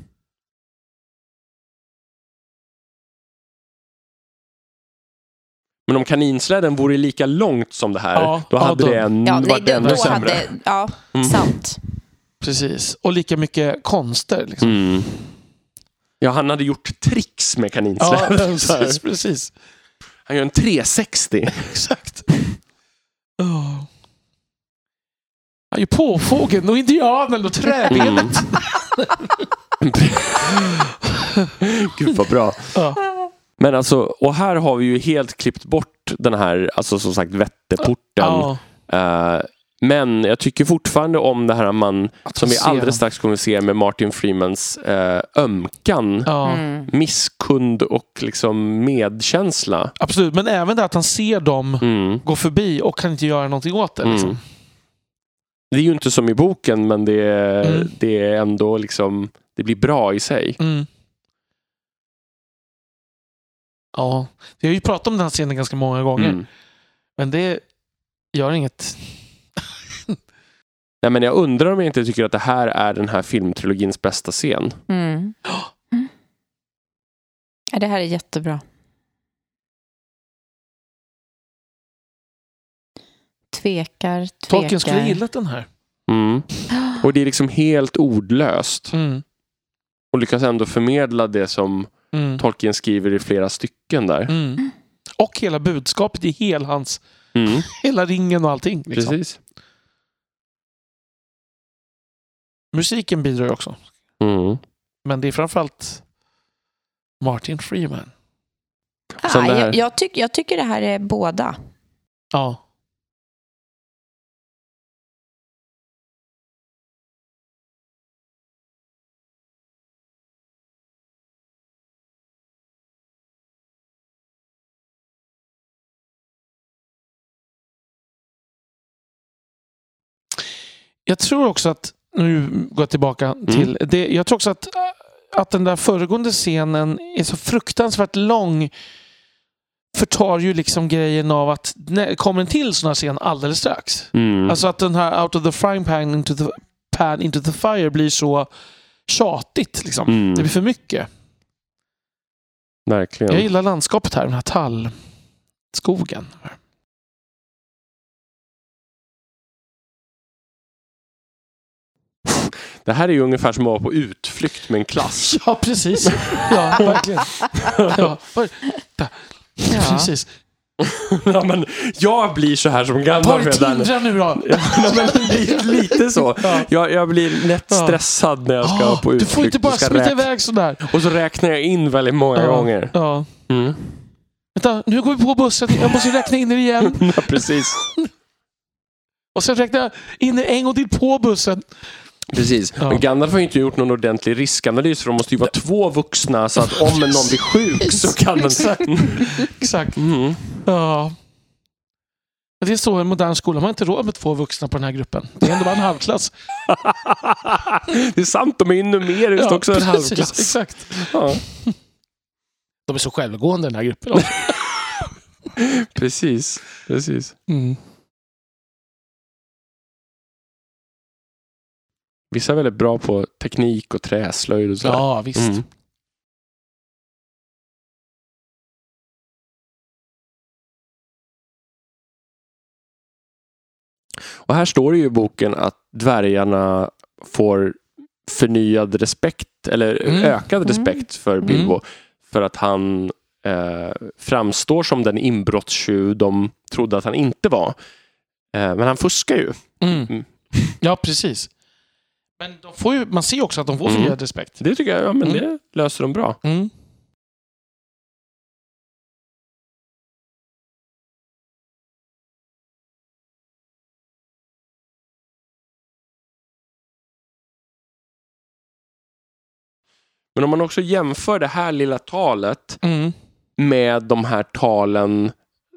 Men om kaninsläden vore lika långt som det här, Ja, då ja, hade då- det en, Ja, varit ännu sämre. hade, ja, Mm. sant. Precis. Och lika mycket konster. Liksom. Mm. Ja, han hade gjort tricks med Ja. Så här. precis, precis. han gör en 360. Exakt. Oh. Han är ju påfågeln och indianen och träbenet. Mm. Gud vad bra. Ja. Men alltså, och här har vi ju helt klippt bort den här, alltså som sagt Vätterporten. Ja. Eh, men jag tycker fortfarande om det här man, Att som vi alldeles strax kommer att se med Martin Freemans uh, ömkan, Ja, Mm. misskund och liksom medkänsla. absolut. Men även det att han ser dem Mm. gå förbi och kan inte göra någonting åt det. Liksom. Mm. Det är ju inte som i boken men det är, Mm. det är ändå liksom, det blir bra i sig. Mm. Ja, vi har ju pratat om den här scenen ganska många gånger. Mm. Men det gör inget. Nej, men jag undrar om jag inte tycker att det här är den här filmtrilogins bästa scen. Mm. Mm. Ja, det här är jättebra. Tvekar, tvekar. Tolkien skulle gillat den här. Mm. Och det är liksom helt ordlöst. Mm. Och lyckas ändå förmedla det som Mm. Tolkien skriver i flera stycken där. Mm. Och hela budskapet i hel hans, Mm. hela ringen och allting. Liksom. Precis. Musiken bidrar ju också. Mm. Men det är framförallt Martin Freeman. Ah, jag, jag, tyck, jag tycker det här är båda. Ja. Jag tror också att, nu går jag tillbaka till det, jag tror också att, att den där föregående scenen är så fruktansvärt lång förtar ju liksom grejen av att det kommer en till sån här scen alldeles strax. Mm. Alltså att den här out of the frying pan into the, pan into the fire blir så tjatigt. Liksom. Mm. Det blir för mycket. Verkligen. Jag gillar landskapet här, den här tallskogen. Det här är ju ungefär som att vara på utflykt med en klass. Ja, precis. Ja, verkligen. Ja. Precis. ja, men jag blir så här som gammal redan. Tindra nu då. Ja, men lite, lite så. Ja. Jag, jag blir lätt stressad när jag ska Ah, på du utflykt. får inte bara smita iväg sådär. Och så räknar jag in väldigt många Ja. gånger. Ja. Mm. Vänta, nu går vi på bussen. Jag måste räkna in er igen. Ja, precis. Och sen räknar jag in er en gång till på bussen. Precis. Ja. Men Gandalf har ju inte gjort någon ordentlig riskanalys för de måste ju vara två vuxna så att om någon blir sjuk så kan den... Exakt. Exakt. Mm. Ja. Men Det är så i en modern skola. Man har inte råd med två vuxna på den här gruppen. Det är ändå bara en halvklass. Det är sant, de är ju numeriskt också en precis, halvklass. Exakt. Ja, De är så självgående den här gruppen. precis. precis. Mm. Vissa är väldigt bra på teknik och träslöjd och sådär. Ja, visst. Mm. Och här står det ju i boken att dvärgarna får förnyad respekt, eller Mm. ökad Mm. respekt för Bilbo. För att han eh, framstår som den inbrottstjuv de trodde att han inte var. Eh, men han fuskar ju. Mm. Mm. Ja, precis. Men de får ju, man ser också att de får Mm. förnyad respekt. Det tycker jag, ja men Mm. det löser de bra. Mm. Men om man också jämför det här lilla talet Mm. med de här talen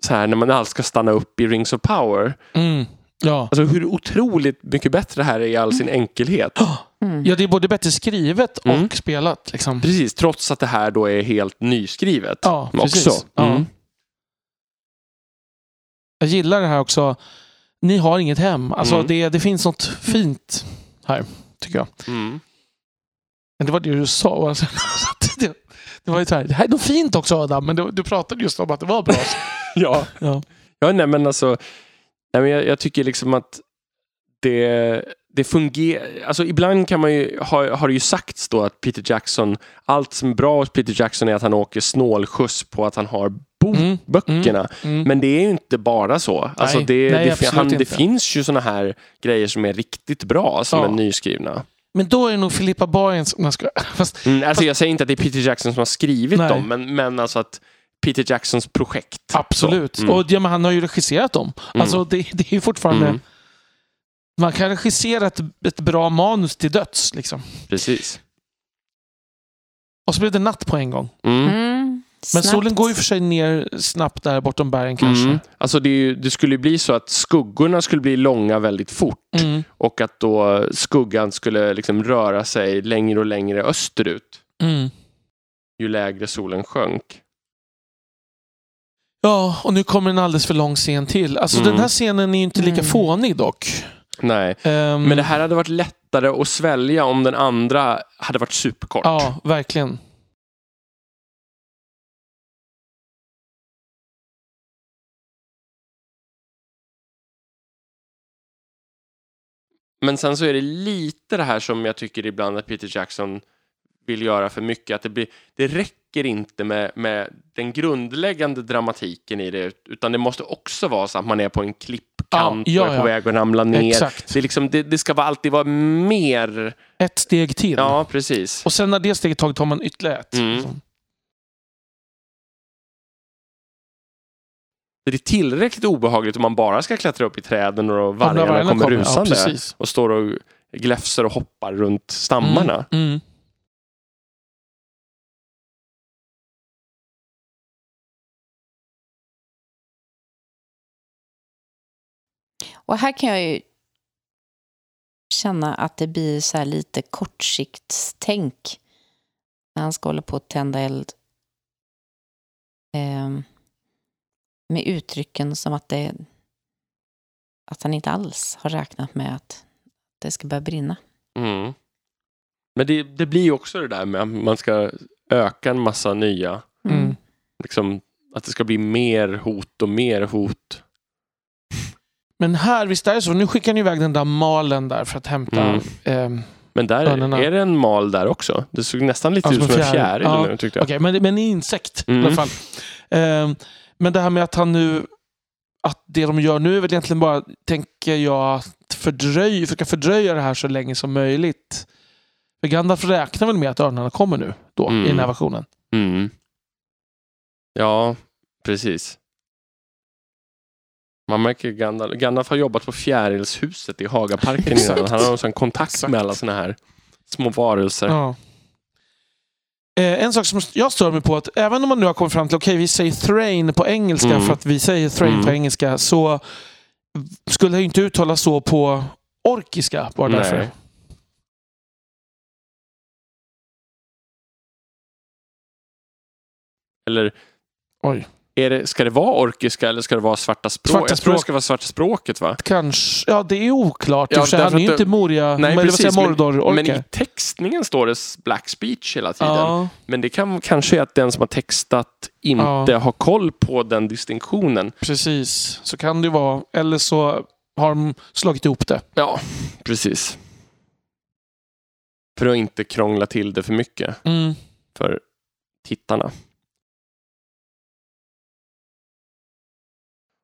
så här, när man alls ska stanna upp i Rings of Power. Mm. Ja. Alltså hur otroligt mycket bättre det här är i all sin enkelhet. Mm. ja, det är både bättre skrivet Mm. och spelat. Liksom. Precis, trots att det här då är helt nyskrivet. Ja, precis. också. Ja. Mm. Jag gillar det här också ni har inget hem. Alltså Mm. det, det finns något fint här, tycker jag. Mm. Men det var det du sa. Alltså, det, det var ju så här, det här är något fint också Adam, men du, du pratade just om att det var bra. Ja. Ja. Ja, nej men alltså, nej, men jag, jag tycker liksom att det, det fungerar, alltså ibland kan man ju, har, har det ju sagts då att Peter Jackson, allt som är bra hos Peter Jackson är att han åker snålskjuts på att han har bo, Mm, böckerna. Mm. Men det är ju inte bara så. Alltså Nej, det, nej, det, han, det finns ju såna här grejer som är riktigt bra, som Ja. är nyskrivna. Men då är det nog Filippa. Jag ska, fast, Mm, alltså jag säger inte att det är Peter Jackson som har skrivit Nej. dem, men, men alltså att Peter Jacksons projekt. absolut. Mm. Och ja, men han har ju regisserat dem. Alltså det, det är ju fortfarande... Mm. Man kan regissera ett, ett bra manus till döds. Liksom. Precis. Och så blev det natt på en gång. Mm. Mm, Men snabbt. solen går ju för sig ner snabbt där bortom bergen kanske. Mm. Alltså det, ju, det skulle ju bli så att skuggorna skulle bli långa väldigt fort Mm. och att då skuggan skulle liksom röra sig längre och längre österut Mm. ju lägre solen sjönk. Ja, och nu kommer en alldeles för lång scen till. Alltså Mm. den här scenen är ju inte lika Mm. fånig dock. Nej, Ehm, men det här hade varit lättare att svälja om den andra hade varit superkort. Ja, verkligen. Men sen så är det lite det här som jag tycker ibland att Peter Jackson vill göra för mycket. Att det, blir, det räcker inte med, med den grundläggande dramatiken i det, utan det måste också vara så att man är på en klippkant Ja, ja, och är ja. på väg att ramla ner. Exakt. Det, liksom, det, det ska alltid vara mer. Ett steg till. Ja, precis. Och sen när det steget tagit tar man ytterligare ett. Mm. Liksom. Det är tillräckligt obehagligt om man bara ska klättra upp i träden och när vargarna kommer Ja, rusande precis. och står och gläfser och hoppar runt stammarna. Mm. Mm. Och här kan jag ju känna att det blir så här lite kortsiktstänk när han ska hålla på att tända eld. Ehm, med uttrycken som att, det, att han inte alls har räknat med att det ska börja brinna. Mm. Men det, det blir ju också det där med att man ska öka en massa nya, Mm. liksom, att det ska bli mer hot och mer hot. Men här, visst är det så. Nu skickar ni iväg den där malen där för att hämta... Mm. ehm, Men där Örnarna. är det en mal där också. Det såg nästan lite Ja, ut som en fjäril. Ja, nu tyckte jag. Okej, men, men en insekt Mm. i alla fall. Ehm, men det här med att han nu... Att det de gör nu är väl egentligen bara, tänker jag, att fördröj, försöka fördröja det här så länge som möjligt. För Gandalf räknar väl med att örnarna kommer nu då, Mm. i den här versionen. Mm. Ja, precis. Man märker Gandalf, Gandalf har jobbat på Fjärilshuset i Hagaparken innan. Han har en kontakt Exakt. med alla såna här små varelser. Ja. Eh, en sak som jag stör mig på, att även om man nu har kommit fram till, okej vi säger Thrain på engelska Mm. för att vi säger Thrain Mm. på engelska, så skulle jag inte uttala så på orkiska bara Nej. därför. Eller Oj. Är det, ska det vara orkiska eller ska det vara svarta språk? Svarta jag tror det språk. ska vara svarta språket va? Kanske, ja det är oklart. Ja, han är ju inte Moria, Nej, men, precis, men- Men i textningen står det black speech hela tiden. Ja, Men det kan kanske är att den som har textat inte Ja. har koll på den distinktionen. precis. Så kan det vara. Eller så har de slagit ihop det. Ja, precis. För att inte krångla till det för mycket Mm. för tittarna.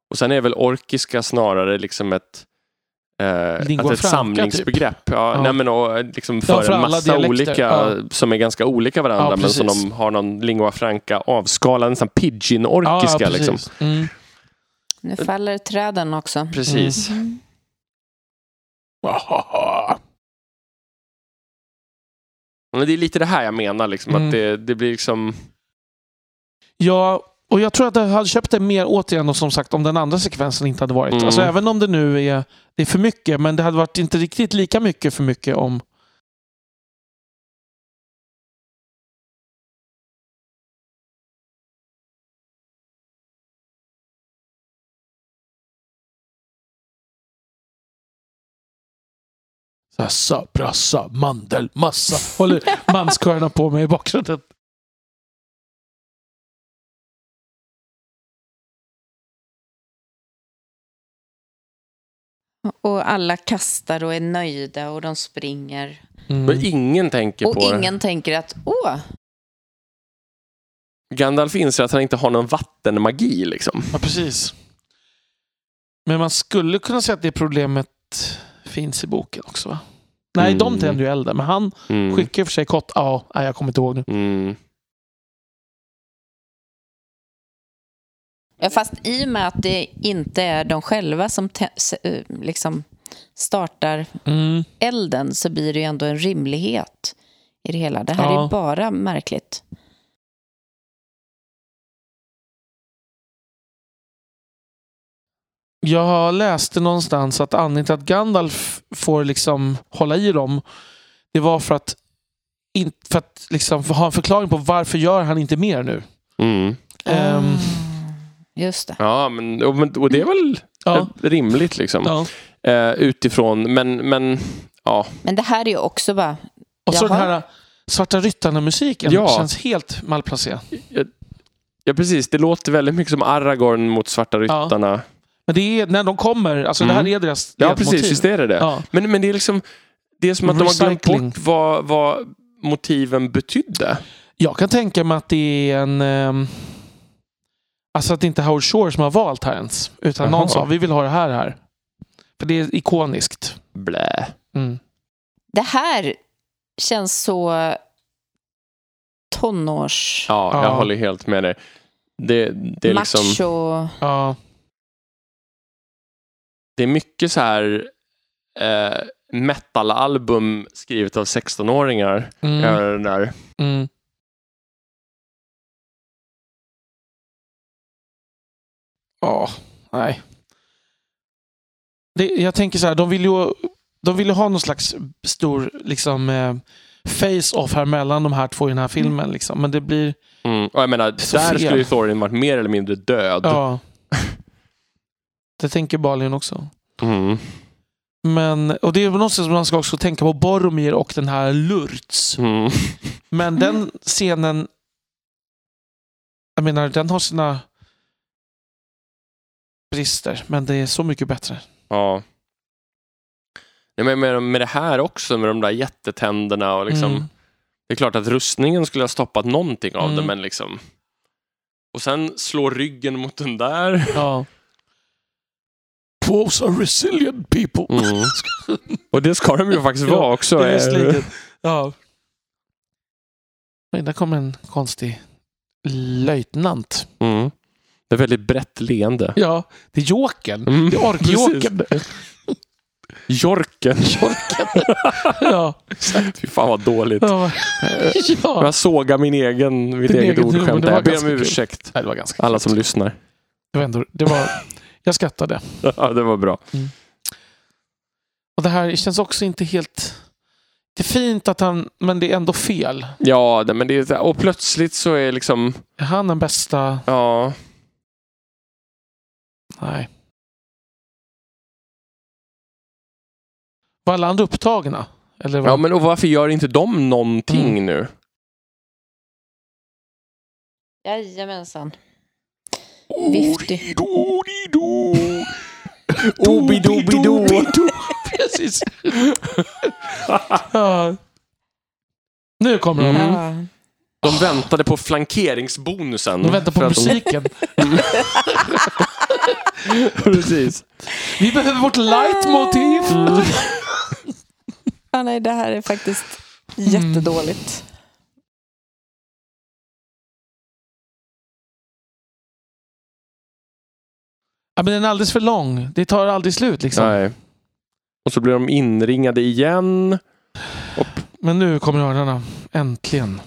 Och sen är väl orkiska snarare liksom ett, eh, att ett samlingsbegrepp. Ja, Ja. Nej, men, och, liksom för, Ja, för en massa dialekter. olika Ja. som är ganska olika varandra Ja, men som de har någon lingua franca avskalad, nästan pidgin-orkiska. ja, liksom. Mm. Nu faller träden också. Precis. Mm. Men det är lite det här jag menar, liksom, Mm. att det, det blir liksom... Ja, och jag tror att jag hade köpt det mer återigen och som sagt om den andra sekvensen inte hade varit. Mm. Alltså även om det nu är, det är för mycket, men det hade varit inte riktigt lika mycket för mycket om Össa, brassa, mandel, massa. Håller manskörerna på med i bakgrunden. Och alla kastar och är nöjda och de springer. Men Mm. ingen tänker Och på ingen tänker att åh, Gandalf inser att han inte har någon vattenmagi liksom. Ja, precis. Men man skulle kunna säga att det problemet finns i boken också va? Nej, Mm. de tänder ju elden, men han Mm. skickar och för sig kott. Ja, jag kommer inte ihåg nu. Mm. Fast i och med att det inte är de själva som eh, liksom startar Mm. elden så blir det ju ändå en rimlighet i det hela. Det här Ja. är bara märkligt. Jag läste någonstans att anledningen till att Gandalf får liksom hålla i dem, det var för att, in, för att liksom ha en förklaring på varför gör han inte mer nu. Mm. Ah, Just det. Ja, men och, och det är väl ja, rimligt liksom. ja. Eh, utifrån, men, men ja. Men det här är ju också bara... Och så den här Svarta Ryttarna-musiken Ja. känns helt malplacerad. Ja, precis. Det låter väldigt mycket som Aragorn mot Svarta Ryttarna. Men det är när de kommer, alltså det Mm. här är deras Ja, precis. Visst är det det. Ja. Men, men det är liksom det är som att de har glömt Recycling. bort vad, vad motiven betydde. Jag kan tänka mig att det är en... ehm, alltså att det inte är Howard Shore som har valt här ens. Utan Jaha. någon sa vi vill ha det här här. För det är ikoniskt. Blä. Mm. Det här känns så tonårs... Ja, jag Ja. håller helt med dig. Det, det är liksom... macho. Ja. Det är mycket så här eh, metalalbum skrivet av 16-åringar. Mm. där. Mm. Ja, nej. Det, jag tänker så här, de vill ju, de vill ju ha någon slags stor liksom, eh, face-off här mellan de här två i den här filmen. Liksom. Men det blir... Mm. Och jag menar, Så där fel. skulle ju Thorin varit mer eller mindre död. Ja. Det tänker Balin också. Mm. Men, och det är någonstans som man ska också tänka på Boromir och den här Lurtz. Mm. Men den scenen, jag menar, den har sina brister. Men det är så mycket bättre. Ja. Nej, men med, med det här också, med de där jättetänderna och liksom. Mm. Det är klart att rustningen skulle ha stoppat någonting av det, Mm. men liksom. Och sen slå ryggen mot den där. Ja. Dwarves are resilient people. Mm. Och det ska de ju faktiskt Ja, vara också. Det är. Ja. Men där kom en konstig löjtnant. Mm. Det är väldigt brett leende. Ja, det är Jokern. Mm, Det är orkjokern. Jorken. ja. Fy fan vad dåligt. Ja. ja. Jag sågar min egen, mitt Din eget egen ordskämt. Jag ber om kul. ursäkt. Nej, det var ganska Alla som lyssnar. Det var ändå, det var, jag skrattade. Ja, det var bra. Och det här känns också inte helt... Det är fint att han, men det är ändå fel. Ja, men det är, och plötsligt så är liksom, Är han den bästa? ja, Nej. Var alla andra upptagna? Eller vad? ja men och varför gör inte de någonting Mm. nu? Jajamensan. Viftig. Obidobido. Precis. ja. Nu kommer de. Mm. De väntade på flankeringsbonusen. De väntar på musiken. Precis. Vi behöver vårt leitmotiv. Ja, nej, det här är faktiskt jättedåligt. Ja, men den är alldeles för lång. Det tar aldrig slut. Liksom. Nej. Och så blir de inringade igen. Men nu kommer örnarna. Äntligen.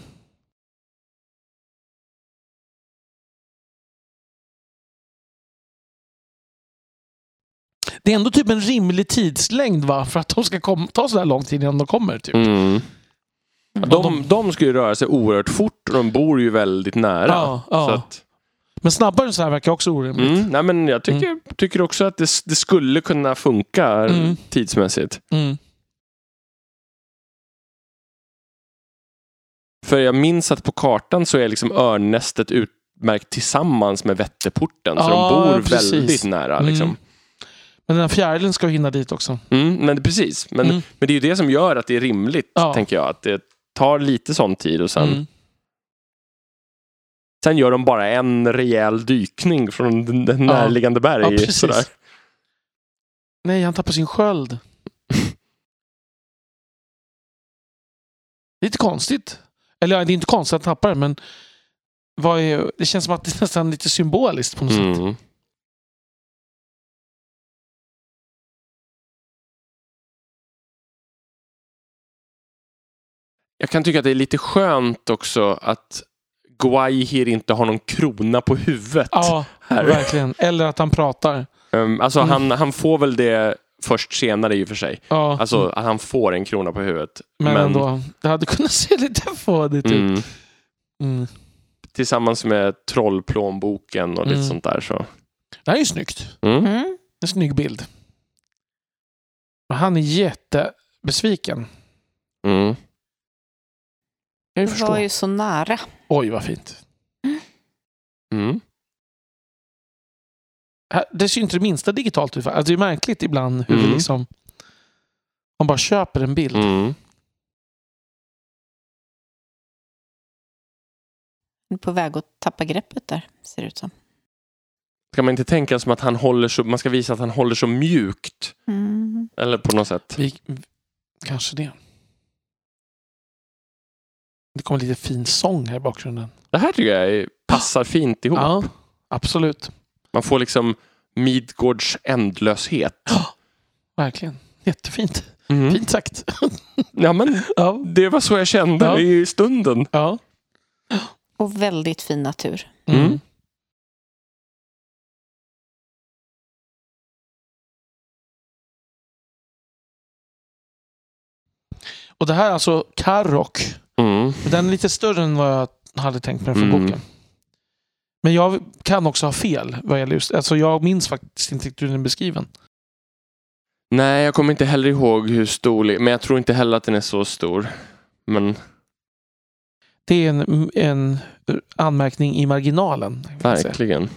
det är ändå typ en rimlig tidslängd va? för att de ska komma, ta så där lång tid innan de kommer. Typ. Mm. mm. De, de, ska ju röra sig oerhört fort och de bor ju väldigt nära. Ja, ja. Så att... Men snabbare än så här verkar också orimligt. Mm, nej, men jag tycker, mm. tycker också att det, det skulle kunna funka mm. tidsmässigt. Mm. För jag minns att på kartan så är liksom örnnästet utmärkt tillsammans med Vätterporten. Så de bor precis. väldigt nära. Liksom. Mm. Mm. Men den här fjärilen ska hinna dit också. Mm, men precis. Men, Mm. men det är ju det som gör att det är rimligt, Ja. tänker jag. Att det tar lite sån tid och sen, Mm. sen gör de bara en rejäl dykning från den- den Ja. närliggande berg. Ja, sådär. Nej, han tappar sin sköld. Lite konstigt. Eller det är inte konstigt att han tappar den, men vad är, det känns som att det är nästan lite symboliskt på något sätt. Jag kan tycka att det är lite skönt också att Guayhir inte har någon krona på huvudet. Ja, här. verkligen. Eller att han pratar. Um, alltså Mm. han, han får väl det först senare i och för sig. Ja, Alltså att han får en krona på huvudet. men, ändå. Det hade kunnat se lite fådigt ut. Mm, Mm. tillsammans med trollplånboken och lite Mm. sånt där. Så. Det här är ju snyggt. Mm. Mm. En snygg bild. Och han är jättebesviken. Jag Det var ju så nära. Oj, vad fint. Mm. Här- Det ser ju inte det minsta digitalt ut. Alltså, det är märkligt ibland hur Mm. det liksom... Man bara köper en bild. Mm. På väg att tappa greppet där, ser det ut som. Ska man inte tänka som att han håller så, man ska visa att han håller så mjukt. Mm. Eller på något sätt. Vi, kanske det. Det kommer lite fin sång här i bakgrunden. Det här tycker jag är, passar fint ihop. Ja, absolut. Man får liksom Midgårds ändlöshet. Verkligen. Jättefint. Mm. Fint sagt. Ja, men Ja. det var så jag kände Ja. i stunden. ja. Och väldigt fin natur. Mm. Mm. Och det här är alltså Karok. Mm. Den är lite större än vad jag hade tänkt mig från Mm. boken. Men jag kan också ha fel. Vad gäller just, alltså jag minns faktiskt inte hur den är beskriven. Nej, jag kommer inte heller ihåg hur stor, men jag tror inte heller att den är så stor. Men Det är en, en anmärkning i marginalen. man säga.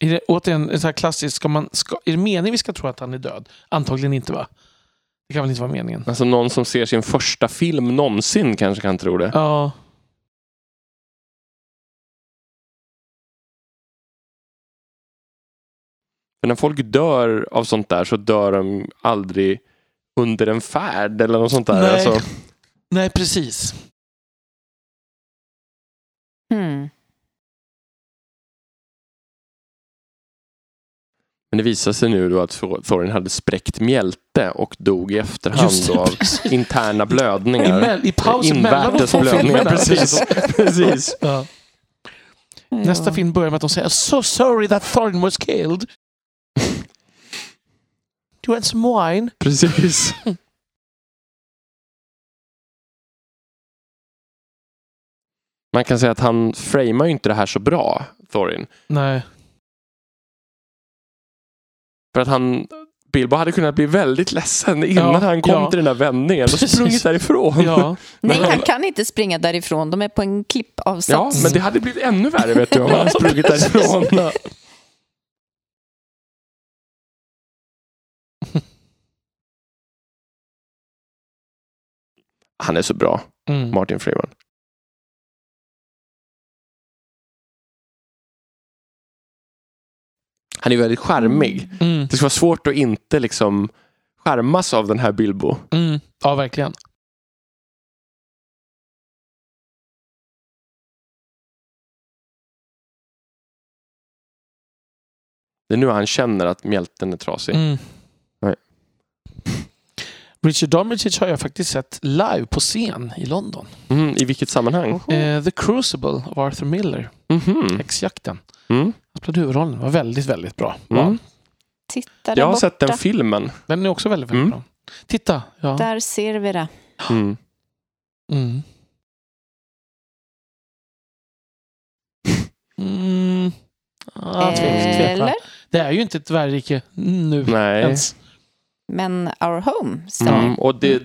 Är det återigen en så här klassisk, ska man, ska, är det meningen vi ska tro att han är död? Antagligen inte va? Det kan väl inte vara meningen? Alltså någon som ser sin första film någonsin kanske kan tro det. Ja. För när folk dör av sånt där så dör de aldrig under en färd eller något sånt där. Nej. Alltså, Nej, precis. Mm. Men det visar sig nu då att Thor- Thorin hade spräckt mjälte och dog i efterhand det, då av interna I, blödningar. mell- I pausen mellan Invärtes blödningar, precis. precis. Ja. Nästa film börjar med att de säger So sorry that Thorin was killed. Do you want some wine? Precis. Man kan säga att han framar ju inte det här så bra, Thorin. Nej. För att han, Bilbo hade kunnat bli väldigt ledsen innan Ja, han kom ja. till den där vändningen och Precis. sprungit därifrån. Ja. Nej, han kan inte springa därifrån. De är på en Ja, klippavsats. men det hade blivit ännu värre vet du om han sprungit därifrån. Ja. Han är så bra, Mm. Martin Freeman. Han är väldigt charmig. Mm. Det ska vara svårt att inte liksom charmas av den här Bilbo. Mm. Ja, verkligen. Det är nu han känner att mjälten är trasig. Mm. Richard Armitage har jag faktiskt sett live på scen i London. Mm, I vilket sammanhang? Eh, The Crucible av Arthur Miller. Mhm. Häxjakten. Mm. Han spelade huvudrollen. var väldigt, väldigt bra. Mm. Titta där Jag har borta. sett den filmen. Den är också väldigt, väldigt Mm. bra. Titta. Ja. Där ser vi det. Mm. Mm. Mm. Ja, tvek, tvekar. Eller? Det är ju inte ett dvärgrike nu Nej. ens. Men Our Home stämmer. Mm, och det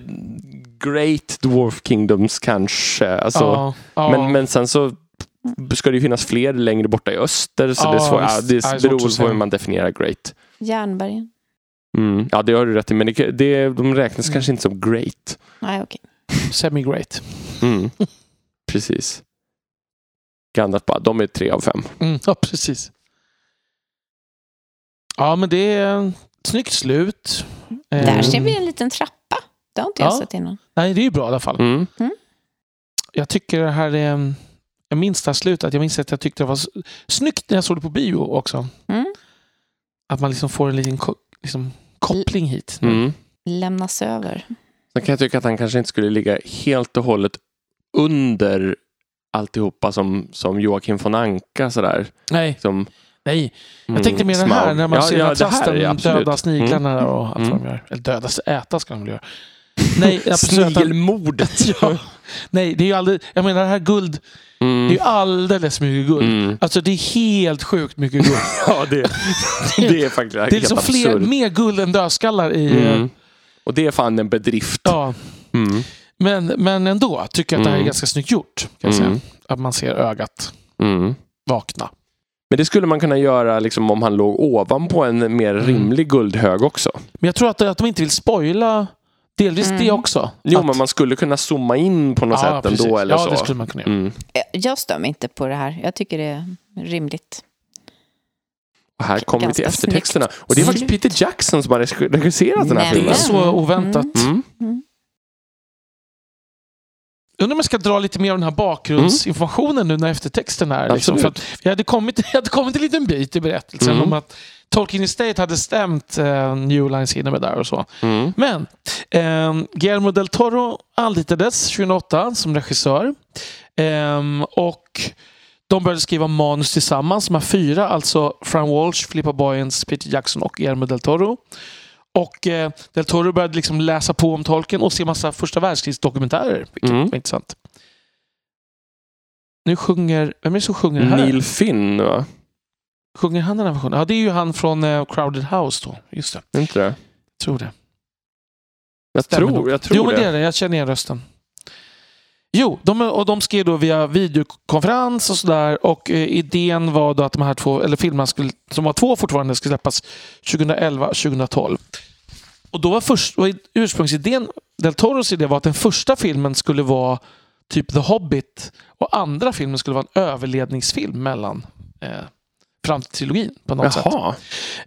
Great Dwarf Kingdoms kanske. Alltså, ja, ja. men, men sen så ska det ju finnas fler längre borta i öster. Så Ja, det, är svår, ja, visst. det beror på hur man definierar great. Järnbergen. Mm. Ja, det har du rätt i. Men det, det, de räknas Mm. kanske inte som great. Nej, okej. Semi-great. Mm. Precis. Gandalf bara, de är tre av fem. Mm, ja, precis. Ja, men det är snyggt slut. Där ser vi en liten trappa. Det har inte jag Ja. sett innan. Nej, det är ju bra i alla fall. Mm. Jag tycker det här är... Jag minns det här slutet. Jag minns att jag tyckte det var snyggt när jag såg det på bio också. Mm. Att man liksom får en liten ko- liksom, koppling hit. Mm. Lämnas över. Sen kan jag tycka att han kanske inte skulle ligga helt och hållet under alltihopa som, som Joakim von Anka sådär. Nej, Som, nej. mm, Jag tänkte mer den här när man Ja, ser ja, att det här trasten är absolut. dödar sniglarna Mm. och allt Mm. vad de gör. Eller döda, äta ska de väl göra. Nej. Snigelmordet. Ja. Nej, det är ju aldrig... Jag menar det här guld, det är Mm. ju alldeles mycket guld. Mm. Alltså det är helt sjukt mycket guld. Ja, det, det är faktiskt Det är liksom fler, mer guld än dödskallar i... eh, Mm. Och det är fan en bedrift. Ja, Mm. men, men ändå tycker jag att det här är Mm. ganska snyggt gjort. Kan jag säga. Mm. Att man ser ögat Mm. vakna. Men det skulle man kunna göra liksom, om han låg ovanpå en mer Mm. rimlig guldhög också. Men jag tror att, att de inte vill spoila delvis Mm. det också. Jo, att, men man skulle kunna zooma in på något ja, sätt precis. ändå. Eller ja, så. det skulle man kunna göra. Mm. Eh, Jag stör mig inte på det här. Jag tycker det är rimligt. Och här kommer vi till eftertexterna. Och det är faktiskt Snyggt. Peter Jackson som har regi- regisserat den här Nej, Det är filmen. så oväntat. Mm. Undrar om jag ska dra lite mer av den här bakgrundsinformationen nu när eftertexten är. Liksom, för jag, hade kommit, jag hade kommit en liten bit i berättelsen Mm. om att Tolkien Estate hade stämt eh, New Line Cinema där och så. Mm. Men eh, Guillermo del Toro anlitades 2008 som regissör. Ehm, och de började skriva manus tillsammans. De här fyra, alltså Fran Walsh, Philippa Boyens, Peter Jackson och Guillermo del Toro. Och eh, del Toro började liksom läsa på om Tolkien och se massa första världskrigsdokumentärer. Vilket Mm. var intressant. Nu sjunger... Vem är det som sjunger här? Neil Finn, va? Sjunger han den här versionen? Ja, det är ju han från eh, Crowded House då. Just det, inte det? tror det. Jag Stämmer tror, nog. jag tror jo, men det. det är det. Jag känner igen rösten. Jo, de, och de skrev då via videokonferens och sådär. Och eh, idén var då att de här två, eller filmerna skulle, som var två fortfarande, skulle släppas 2011-2012. Och då var först, och ursprungsidén, Del Toros idé var att den första filmen skulle vara typ The Hobbit och andra filmen skulle vara en överledningsfilm mellan eh, fram till trilogin på något sätt. Jaha.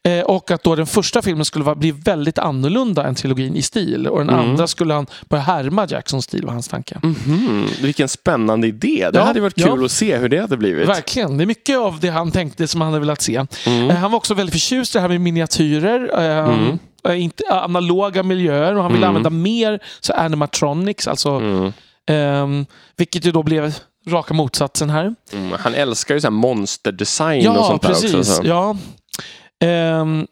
Eh, och att då den första filmen skulle vara, bli väldigt annorlunda än trilogin i stil. Och den Mm. andra skulle han börja härma Jacksons stil, var hans tanke. Mhm. Vilken spännande idé. Det Ja, hade varit ja. kul att se hur det hade blivit. Verkligen. Det är mycket av det han tänkte som han hade velat se. Mm. Eh, han var också väldigt förtjust i det här med miniatyrer. eh, Eh, inte, analoga miljöer och han ville Mm. använda mer så animatronics. Alltså, ehm, vilket ju då blev raka motsatsen här. Mm. Han älskar ju så här monsterdesign och Ja, sånt där precis. också. Så. Ja. Ehm,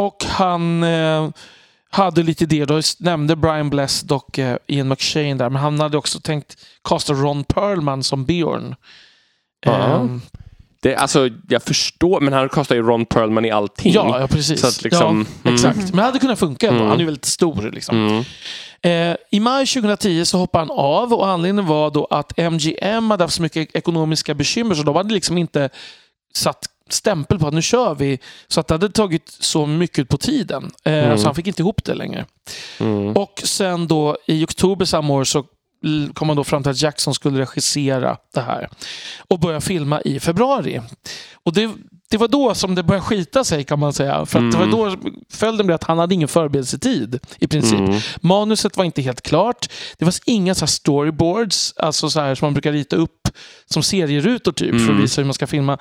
och han eh, hade lite idéer. Då nämnde Brian Blessed och eh, Ian McShane där. Men han hade också tänkt kasta Ron Perlman som Björn. Ja. Ehm, Det, alltså, jag förstår, men han kastar ju Ron Perlman i allting. ja, ja, precis. Att liksom, ja, mm. exakt. Men det hade kunnat funka ändå. Mm. Han är ju väldigt stor. Liksom. Mm. Eh, I maj 2010 så hoppade han av och anledningen var då att MGM hade haft så mycket ekonomiska bekymmer så de hade liksom inte satt stämpel på att nu kör vi. Så att det hade tagit så mycket på tiden. Eh, Mm. Så han fick inte ihop det längre. Mm. Och sen då i oktober samma år så kom man då fram till att Jackson skulle regissera det här. Och börja filma i februari. Och det, det var då som det började skita sig kan man säga. För att det var Mm. då följden blev att han hade ingen förberedelsetid i princip. Mm. Manuset var inte helt klart. Det fanns inga så här storyboards, alltså så här som man brukar rita upp som serierutor typ för Mm. att visa hur man ska filma.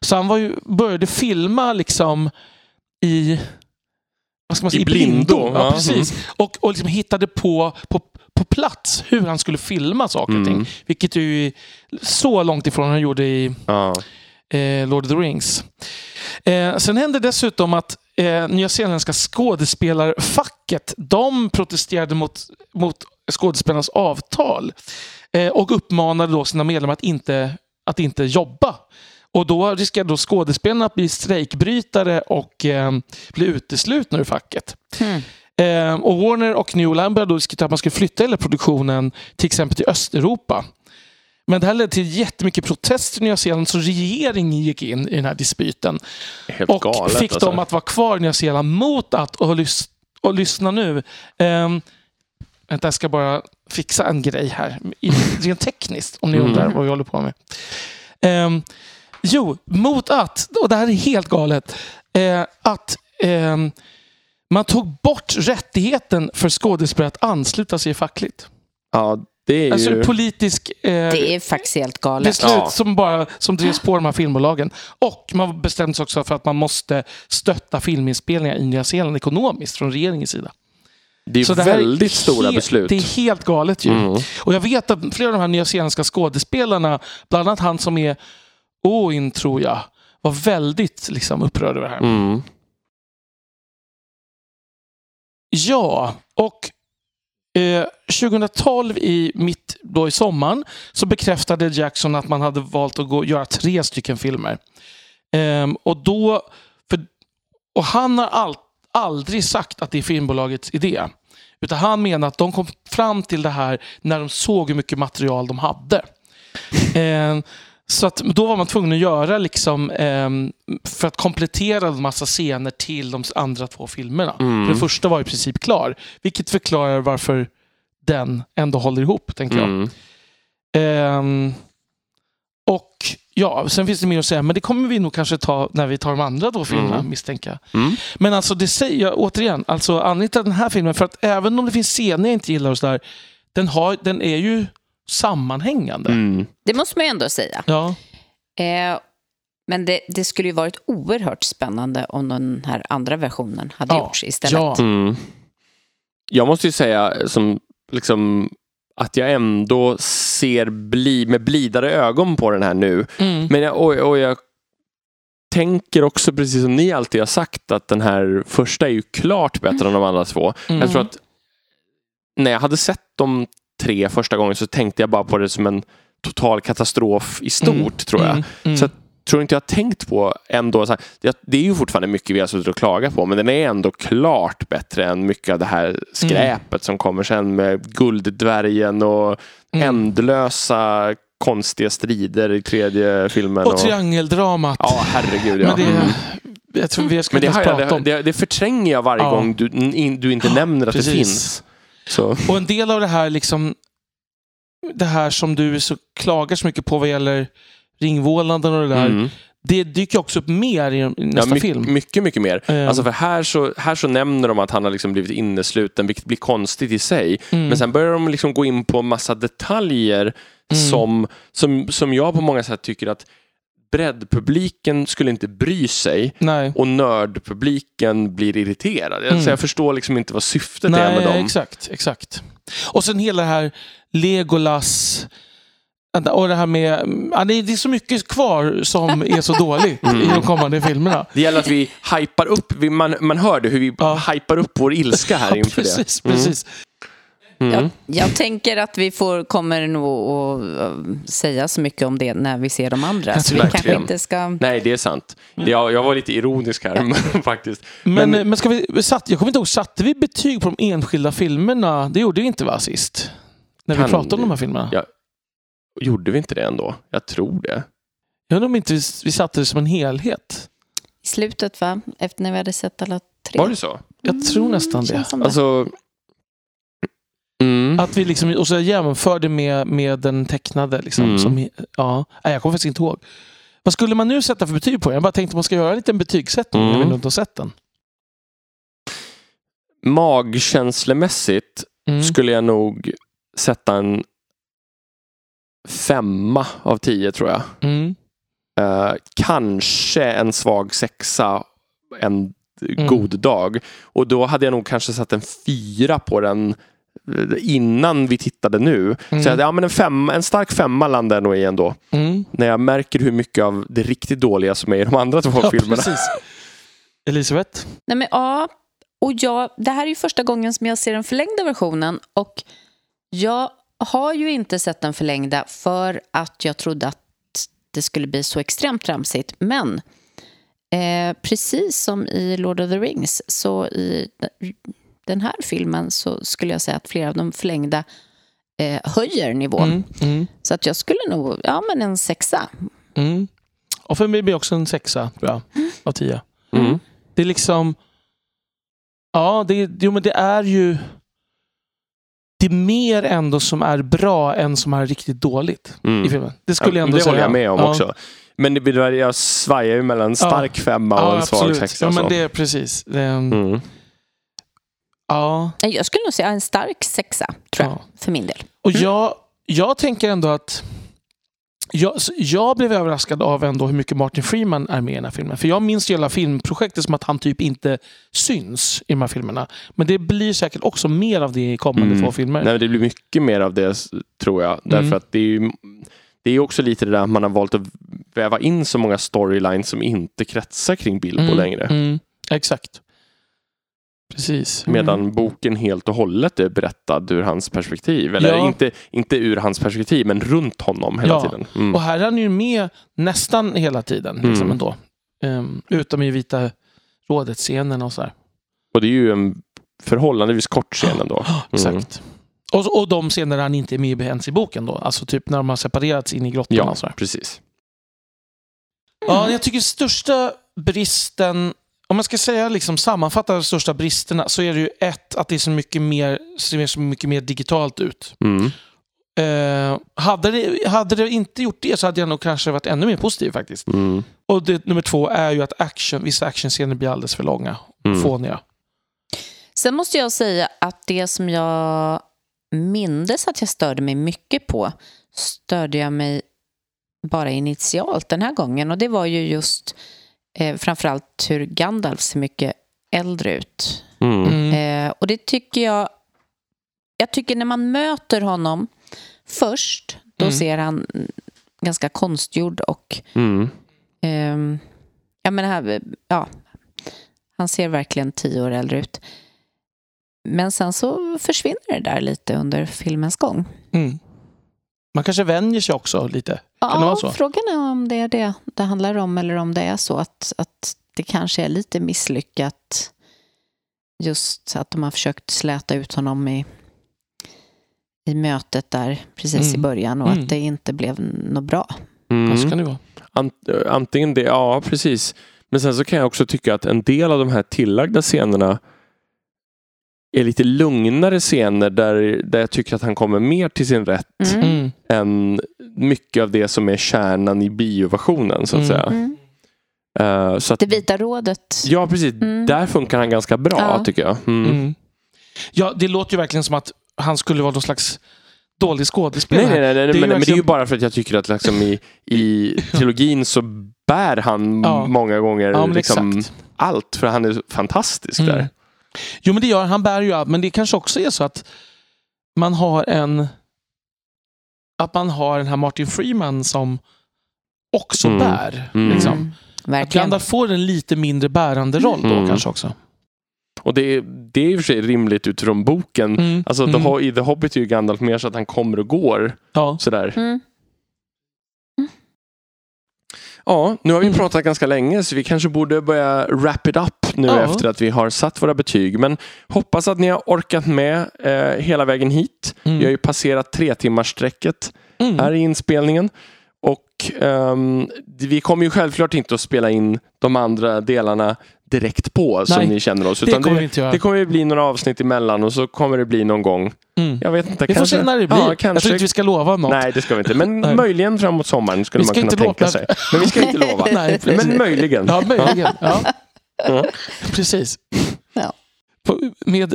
Så han var ju, började filma liksom i vad ska man säga, I blindo, Ja, ja. precis. Och, och liksom hittade på, på, på plats hur han skulle filma saker och ting. Mm. Vilket ju är så långt ifrån han gjorde i Ja. eh, Lord of the Rings. Eh, sen hände dessutom att eh, Nya Zeeländska skådespelarfacket de protesterade mot, mot skådespelarnas avtal eh, och uppmanade då sina medlemmar att inte, att inte jobba. Och då riskerar då skådespelarna att bli strejkbrytare och eh, bli uteslutna ur facket. Mm. Eh, och Warner och Newland började då diskutera att man skulle flytta hela produktionen till exempel till Östeuropa. Men det här ledde till jättemycket protester i Nya Zeeland så regeringen gick in i den här dispyten. Helt och galet, fick alltså. dem att vara kvar i Nya Zeeland mot att, och, lys, och lyssna nu, ehm, vänta jag ska bara fixa en grej här, rent tekniskt om ni Mm. undrar vad vi håller på med. Ehm, jo, mot att, och det här är helt galet, eh, att ehm, man tog bort rättigheten för skådespelare att ansluta sig fackligt. Ja, det är Alltså ju... politisk eh, Det är faktiskt helt galet. beslut Ja. som, bara, som drevs på de här filmbolagen. Och man bestämde sig också för att man måste stötta filminspelningar i Nya Zeeland ekonomiskt från regeringens sida. Det är Så det här är väldigt stora helt- beslut. Det är helt galet ju. Mm. Och jag vet att flera av de här nyzeeländska skådespelarna, bland annat han som är Oin tror jag, var väldigt liksom, upprörd över det här. Mm. Ja, och eh, 2012 i mitt, då i sommaren så bekräftade Jackson att man hade valt att gå, göra tre stycken filmer. Ehm, och då, för, och han har all, aldrig sagt att det är filmbolagets idé. Utan han menar att de kom fram till det här när de såg hur mycket material de hade. Ehm, så att då var man tvungen att göra liksom, ehm, för att komplettera en massa scener till de andra två filmerna. Mm. Den första var i princip klar. Vilket förklarar varför den ändå håller ihop, tänker jag. Mm. Ehm, och ja, sen finns det mer att säga, men det kommer vi nog kanske ta när vi tar de andra två filmerna, Mm. jag. Mm. Men alltså, det säger jag återigen, alltså Anita, den här filmen, för att även om det finns scener jag inte gillar och sådär, den, har, den är ju sammanhängande. Mm. Det måste man ju ändå säga. Ja. Eh, men det, det skulle ju varit oerhört spännande om den här andra versionen hade Ja, gjorts istället. ja. Mm. Jag måste ju säga som, liksom, att jag ändå ser bli, med blidare ögon på den här nu. Mm. Men jag, och, och jag tänker också, precis som ni alltid har sagt, att den här första är ju klart bättre än de andra två. Mm. Jag tror att när jag hade sett de tre första gången så tänkte jag bara på det som en total katastrof i stort, Mm. tror jag. Mm. Mm. Så att, tror inte jag har tänkt på ändå, så här, det, är ju fortfarande mycket vi har suttit och klagat på, men den är ändå klart bättre än mycket av det här skräpet som kommer sen med Gulddvärgen och Mm. ändlösa konstiga strider i tredje filmen. Och triangeldramat. Ja, herregud ja. Men det, Mm. jag tror vi ska Men det, jag, prata om. det, det förtränger jag varje Ja. gång du, in, du inte nämner att precis. det finns. Så. Och en del av det här liksom det här som du så klagar så mycket på vad gäller ringvålnaden och det där. Mm. Det dyker också upp mer i nästa ja, my- film. Mycket, mycket mer. Ehm. Alltså för här så, här så nämner de att han har liksom blivit innesluten, vilket blir konstigt i sig. Mm. Men sen börjar de liksom gå in på massa detaljer Mm. som, som, som jag på många sätt tycker att breddpubliken skulle inte bry sig Nej. och nördpubliken blir irriterad. Mm. Alltså jag förstår liksom inte vad syftet är Nej, med dem. exakt, exakt. Och sen hela det här Legolas och det här med... Ja, det är är så mycket kvar som är så dåligt Mm. i de kommande filmerna. Det gäller att vi hypar upp, man, man hör det, hur vi Ja. hypar upp vår ilska här inför precis, det. Mm. precis. Mm. Jag, jag tänker att vi får, kommer nog att eh, säga så mycket om det när vi ser de andra. Så vi kanske inte ska... Nej, det är sant. Jag, jag var lite ironisk här faktiskt. Men, Men- men, ska vi, satt, jag kommer inte ihåg, satte vi betyg på de enskilda filmerna? Det gjorde vi inte va, sist? När vi Kan pratade om vi? de här filmerna. Ja. Gjorde vi inte det ändå? Jag tror det. Jag undrar om inte vi, vi satte det som en helhet. I slutet, va? Efter när vi hade sett alla tre. Var det så? Jag tror nästan det. känns som det. Alltså... Mm. Att vi liksom, och så jämförde med, med den tecknade. Liksom, Mm. som, ja, Nej, jag kommer faktiskt inte ihåg. Vad skulle man nu sätta för betyg på den? Jag bara tänkte att man ska göra en liten betygssättning Mm. när vi inte har sett den. Magkänslemässigt Mm. skulle jag nog sätta en femma av tio tror jag. Mm. Eh, kanske en svag sexa en Mm. god dag. Och då hade jag nog kanske satt en fyra på den innan vi tittade nu. Mm. Så jag, ja, men en, femma, en stark femma landar jag nog i ändå. Mm. När jag märker hur mycket av det riktigt dåliga som är i de andra två Ja, filmerna. precis. Elisabeth? Nej, men, ja, och jag, det här är ju första gången som jag ser den förlängda versionen och jag har ju inte sett den förlängda för att jag trodde att det skulle bli så extremt tramsigt. Men eh, precis som i Lord of the Rings så i den här filmen så skulle jag säga att flera av de förlängda eh, höjer nivån. Mm, mm, Så att jag skulle nog, ja men en sexa. mm. Och för mig blir också en sexa, tror jag, av tio. Mm. Det är liksom... Ja, det, jo, men det är ju... Det är mer ändå som är bra än som är riktigt dåligt Mm. i filmen. Det skulle jag Ja, ändå det säga. håller jag med om ja. också. Men det, jag svajar ju mellan stark femma och Ja, en svag absolut. sexa. Ja, så. men det är precis. Det är en, mm. Ja, Jag skulle nog säga en stark sexa, tror jag, Ja. för min del. Och jag, jag tänker ändå att jag, jag blev överraskad av ändå hur mycket Martin Freeman är med i den här filmen. För jag minns hela filmprojektet som att han typ inte syns i de här filmerna. Men det blir säkert också mer av det i kommande Mm. två filmer. Nej, det blir mycket mer av det tror jag. Därför Mm. att det är ju det är också lite det där att man har valt att väva in så många storylines som inte kretsar kring Bilbo Mm, längre. Mm, exakt. Precis. Medan boken helt och hållet är berättad ur hans perspektiv. Eller Ja. inte, inte ur hans perspektiv, men runt honom hela Ja. tiden. Mm. Och här är han ju med nästan hela tiden. Liksom Mm. ändå. Ehm, utom i Vita rådet-scenen och sådär. Och det är ju en förhållandevis kort scen ändå. Exakt. Och, och de scener han inte är med ens i boken då. Alltså typ när de har separerats in i grottan Ja, och sådär. precis. Ja, jag tycker största bristen, om man ska säga liksom sammanfatta de största bristerna så är det ju ett, att det är så mycket mer, ser så mycket mer digitalt ut. Mm. Eh, hade, det, hade det inte gjort det så hade jag nog kanske varit ännu mer positiv faktiskt. Mm. Och det, nummer två är ju att action, vissa actionscener blir alldeles för långa. Mm. Fåniga. Sen måste jag säga att det som jag mindes att jag störde mig mycket på störde jag mig bara initialt den här gången. Och det var ju just eh, framförallt hur Gandalf ser mycket äldre ut. Mm. Mm. Eh, och det tycker jag... Jag tycker när man möter honom först, då Mm. ser han ganska konstgjord och... Mm. ehm, ja, men här, ja, han ser verkligen tio år äldre ut. Men sen så försvinner det där lite under filmens gång. Mm. Man kanske vänjer sig också lite. Kan det vara så? frågan är om det är det det handlar om eller om det är så att, att det kanske är lite misslyckat just att de har försökt släta ut honom i, i mötet där precis i Mm. början och Mm. att det inte blev något bra. Mm. Ja, så kan det vara. Ant- antingen det, ja precis. Men sen så kan jag också tycka att en del av de här tillagda scenerna är lite lugnare scener där, där jag tycker att han kommer mer till sin rätt Mm. Mm. än mycket av det som är kärnan i bioversionen så att Mm. säga. Mm. Eh, så att, Det vita rådet. ja, precis. Mm. Där funkar han ganska bra Ja. tycker jag. Mm. Mm. Ja, det låter ju verkligen som att han skulle vara någon slags dålig Nej, skådespelare. nej, nej, nej är men, ju men det är ju verkligen- bara för att jag tycker att liksom i, i trilogin så bär han Ja. många gånger Ja, liksom allt för han är fantastisk Mm. där. Jo, men det gör han. Bär ju allt. Men det kanske också är så att man har en... Att man har den här Martin Freeman som också Mm. bär. Mm. Liksom. Mm. Att Verkligen. Gandalf får en lite mindre bärande roll då Mm. kanske också. Och det, är- det är i och för sig rimligt utifrån boken. Mm. Alltså Mm. The, i The Hobbit är ju Gandalf mer så att han kommer och går. Ja. Sådär. Mm. Ja, nu har vi Mm. pratat ganska länge så vi kanske borde börja wrap it up nu Ja. efter att vi har satt våra betyg. Men hoppas att ni har orkat med eh, hela vägen hit. Mm. Vi har ju passerat tre timmars sträcket Mm. här i inspelningen. Och ehm, vi kommer ju självklart inte att spela in de andra delarna direkt på som Nej, ni känner oss. det Utan kommer vi det, inte göra. det kommer ju bli några avsnitt emellan och så kommer det bli någon gång. Mm. Jag vet inte. Vi får kanske, se när det blir. Ja, Jag tror kanske. inte vi ska lova något. Nej, det ska vi inte. Men Nej. möjligen framåt sommaren skulle man kunna tänka sig. Men vi ska inte lova. Nej. Men möjligen. Ja, möjligen. Ja. Ja. Precis. Ja. På, med,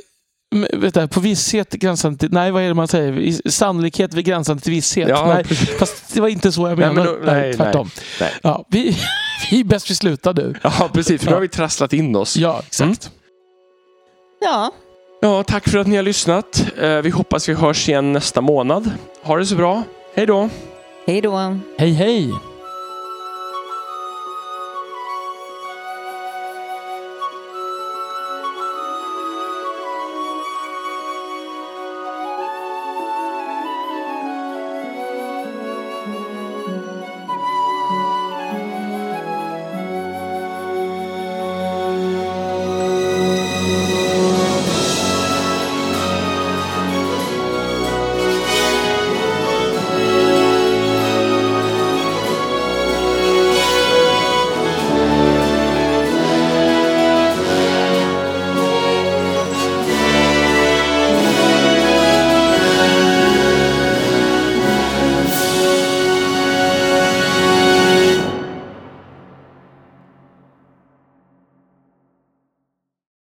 med, du, på visshet gränsande till... Nej, vad är det man säger? I- Sannolikhet vid gränsande till visshet. Ja, nej, precis. fast det var inte så jag Nej, menade. men då- nej, tvärtom. nej. Ja, vi, vi är bäst vi slutar nu. Ja, precis. För nu har vi trasslat in oss. Ja, exakt. Ja, Ja, tack för att ni har lyssnat. Eh, Vi hoppas vi hörs igen nästa månad. Ha det så bra. Hej då! hej då. Hej, hej!